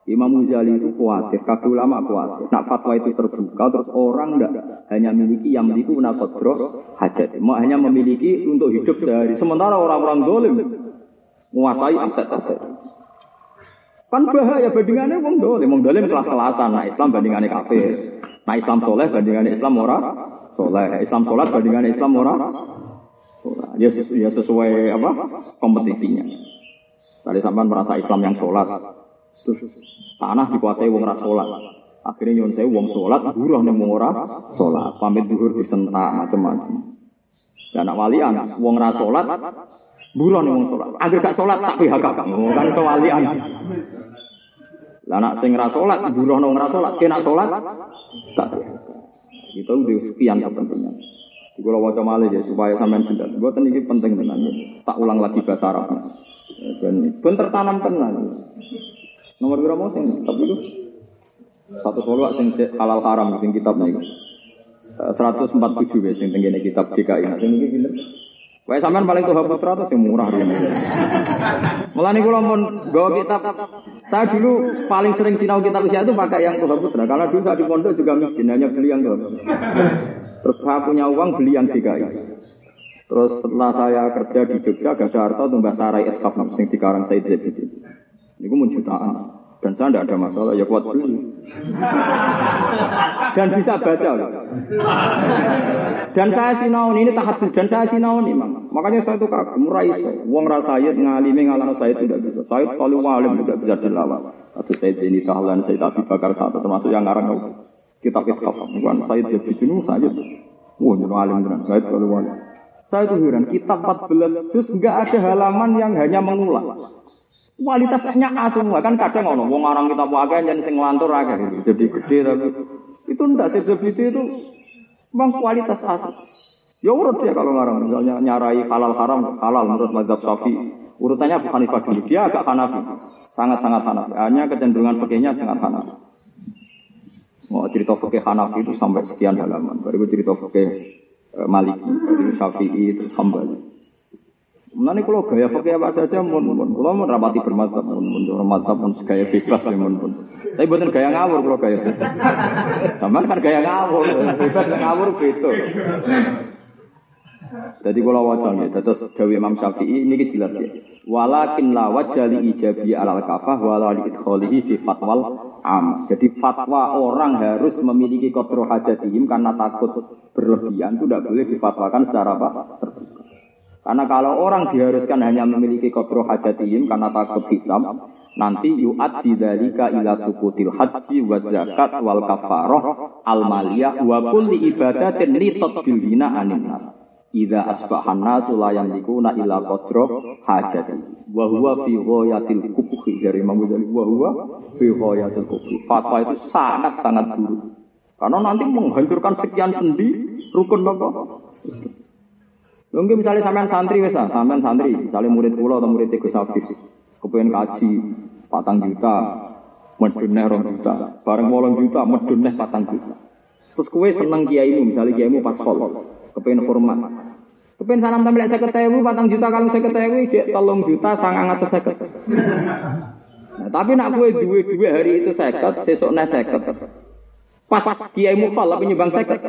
Imam Muzali itu khawatir, kaki ulama khawatir. Nak fatwa itu terbuka, terus orang tidak hanya memiliki yang memiliki unakodro hajat. Hanya memiliki untuk hidup sehari. Sementara orang-orang dolim menguasai aset-aset. Kan bahaya bandingannya wong dolim. Wong dolim kelas-kelasan. Nah Islam bandingannya kafir. Nah Islam soleh bandingannya Islam ora soleh. Islam sholat bandingannya Islam ora Ya, ya sesuai apa kompetisinya. Tadi sampai merasa Islam yang sholat, terus tanah dikuasai wong ras sholat. Akhirnya nyon saya wong sholat, buruh nih wong ora sholat, pamit duhur disentak macam-macam. Dan nak walian, wong ras sholat, buruh nih wong sholat. Agar gak sholat tak pihak kan kewalian. Lah nak sing ora salat, buruh nang ora salat, kena salat tak. Itu udah sekian kepentingan. Kalau wajah malih ya supaya sampean jelas. Buat ini penting tenan ya. Tak ulang lagi bahasa Arab. Dan pun tertanam tenan. Nomor berapa mau sing tapi itu satu solo sing halal haram sing kitab nih. 147 ya sing tenggene kitab DKI. Nah sing iki pinter. Wae sampean paling tuh putra atau sing murah ini. Mulane kula pun gawa kitab saya dulu paling sering sinau kitab usia itu pakai yang tuh putra karena dulu saya di pondok juga miskin hanya beli yang tuh. Terus saya punya uang beli yang DKI. Terus setelah saya kerja di Jogja, gak ada harta tuh Mbak Sarai Eskap, yang di Karang Said. Ini pun jutaan. Dan saya tidak ada masalah, ya kuat beli. Dan bisa baca. Loh. Dan saya sinaun ini tahap dan saya sinaun imam. Makanya saya itu kagum murah itu. Uang rasayat ngalimi ngalang saya tidak bisa. Saya kalau walim tidak bisa dilawan. Atau saya ini tahlan, saya tak bakar satu termasuk yang ngarang kita kitab. Bukan saya jadi jenuh saya. Wah, jenuh alim benar. Saya kalau walim. Saya itu heran, kitab 14 juz enggak ada halaman yang hanya mengulang. Kualitasnya A semua kan kadang ngono, wong orang kita pakai yang sing ngelantur aja gitu. Jadi gede tapi itu ndak selebriti itu memang kualitas A. Ya urut dia kalau ngarang misalnya nyarai halal haram halal menurut mazhab Syafi'i. Urutannya bukan Hanifah dulu, dia agak Hanafi. Sangat-sangat Hanafi. Hanya kecenderungan fikihnya sangat Hanafi. Mau cerita fikih Hanafi itu sampai sekian halaman. Baru cerita fikih eh, Maliki, Syafi'i, terus Hambali. Nanti kalau gaya pakai apa saja, mun mun. Kalau mau rapati bermata, mun mun bermata pun gaya bebas ya mun mun. Tapi bukan gaya ngawur kalau gaya. Sama kan gaya ngawur, bebas ngawur gitu. Jadi kalau wajan ya, terus Dewi Imam Syafi'i ini jelas ya. Walakin la wajali ijabi alal kafah walali idkholihi fi fatwal am. Jadi fatwa orang harus memiliki kodro hajatihim karena takut berlebihan itu tidak boleh difatwakan secara apa? Terbuka. Karena kalau orang diharuskan hanya memiliki kodro hajatihim karena takut hisam, nanti yu'ad didalika ila sukutil haji wa zakat wal kafaroh al maliyah wa kulli ibadatin li tatbilina anin nas. Idza asbahan nasu la yamlikuna illa qadra hajati. Wa huwa fi ghayatil kubhi dari Imam Ghazali wa huwa fi ghayatil kubhi. Fatwa itu sangat sangat buruk. Karena nanti menghancurkan sekian sendi rukun apa? Mungkin misalnya sampean santri wes sampean santri, misalnya murid pulau atau murid Gus Afif, kepengen kaji patang juta, meduneh rong juta, bareng wolong juta, meduneh patang juta. Terus kue seneng kiaimu, misalnya kiaimu pas kol, kepengen hormat. Kepengen salam tampil saya ketemu, patang juta kalau saya ketemu, cek tolong juta, sangang atau saya Nah, tapi nak kue duwe duwe hari itu seket, nih seket. Pas kiaimu kol, tapi nyumbang seket.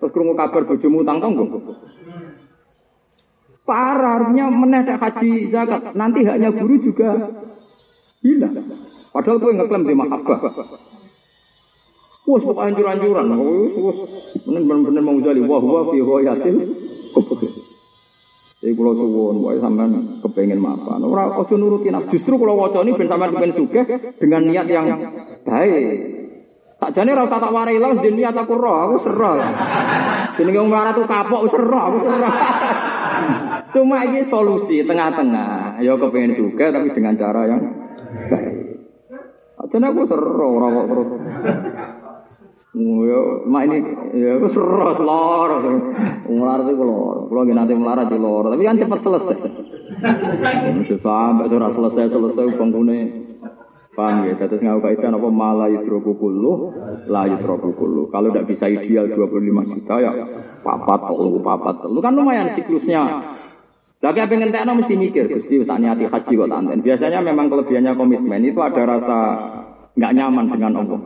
Terus kerungu kabar bojomu utang tonggo. Parah, harusnya menedak haji zakat. Nanti haknya guru juga hilang. Padahal gue ngeklaim di mahabbah. Wah, pokoknya anjur-anjuran. Wah, bener-bener mau jadi. Wah, wah, fi yasin. Jadi kalau suwon, wah sampean kepengen maafan. Orang ojo nurutin. Justru kalau wajah ini ben sampean suge dengan niat yang baik. Tak jane ora tak warai lah niat aku roh, aku serah. Jenenge wong melarat tuh kapok serah, aku serah. Cuma ini solusi tengah-tengah. Ya kepengen juga tapi dengan cara yang baik. Jadi aku seru orang kok terus. Ya, mak ini ya aku seru lor. Melarat itu lor. Kalau nanti melarat di lor, tapi kan cepat selesai. Sampai sudah selesai selesai bangunnya. Paham ya? Terus nggak kaitan apa malah yudroku kulu, lah yudroku kulu. Kalau tidak bisa ideal 25 juta ya papat, telu, papat, telu kan lumayan siklusnya. Lagi apa yang pengen mesti mikir, Gusti tak niati haji kok tanten. Biasanya memang kelebihannya komitmen itu ada rasa nggak nyaman dengan Allah.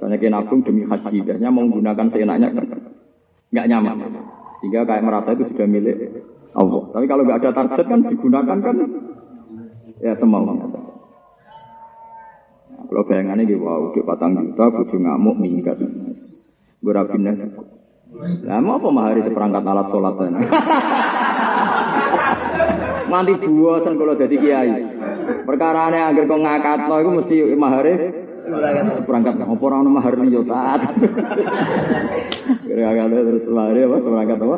Karena kita nabung demi haji, biasanya mau menggunakan seenaknya kan nggak nyaman. Sehingga kayak merasa itu sudah milik Allah. Tapi kalau nggak ada target kan digunakan kan ya. Nah, kalau bayangannya gitu, wow, udah patang juta, bujuk ngamuk, minggat. Berapinnya. Lah mau apa mahari seperangkat alat sholat Nanti buasan kalau jadi kiai. Perkara ini agar kau ngakat lo, itu mesti mahari perangkat apa orang mahar yo taat. Kira-kira terus mahari apa perangkat apa?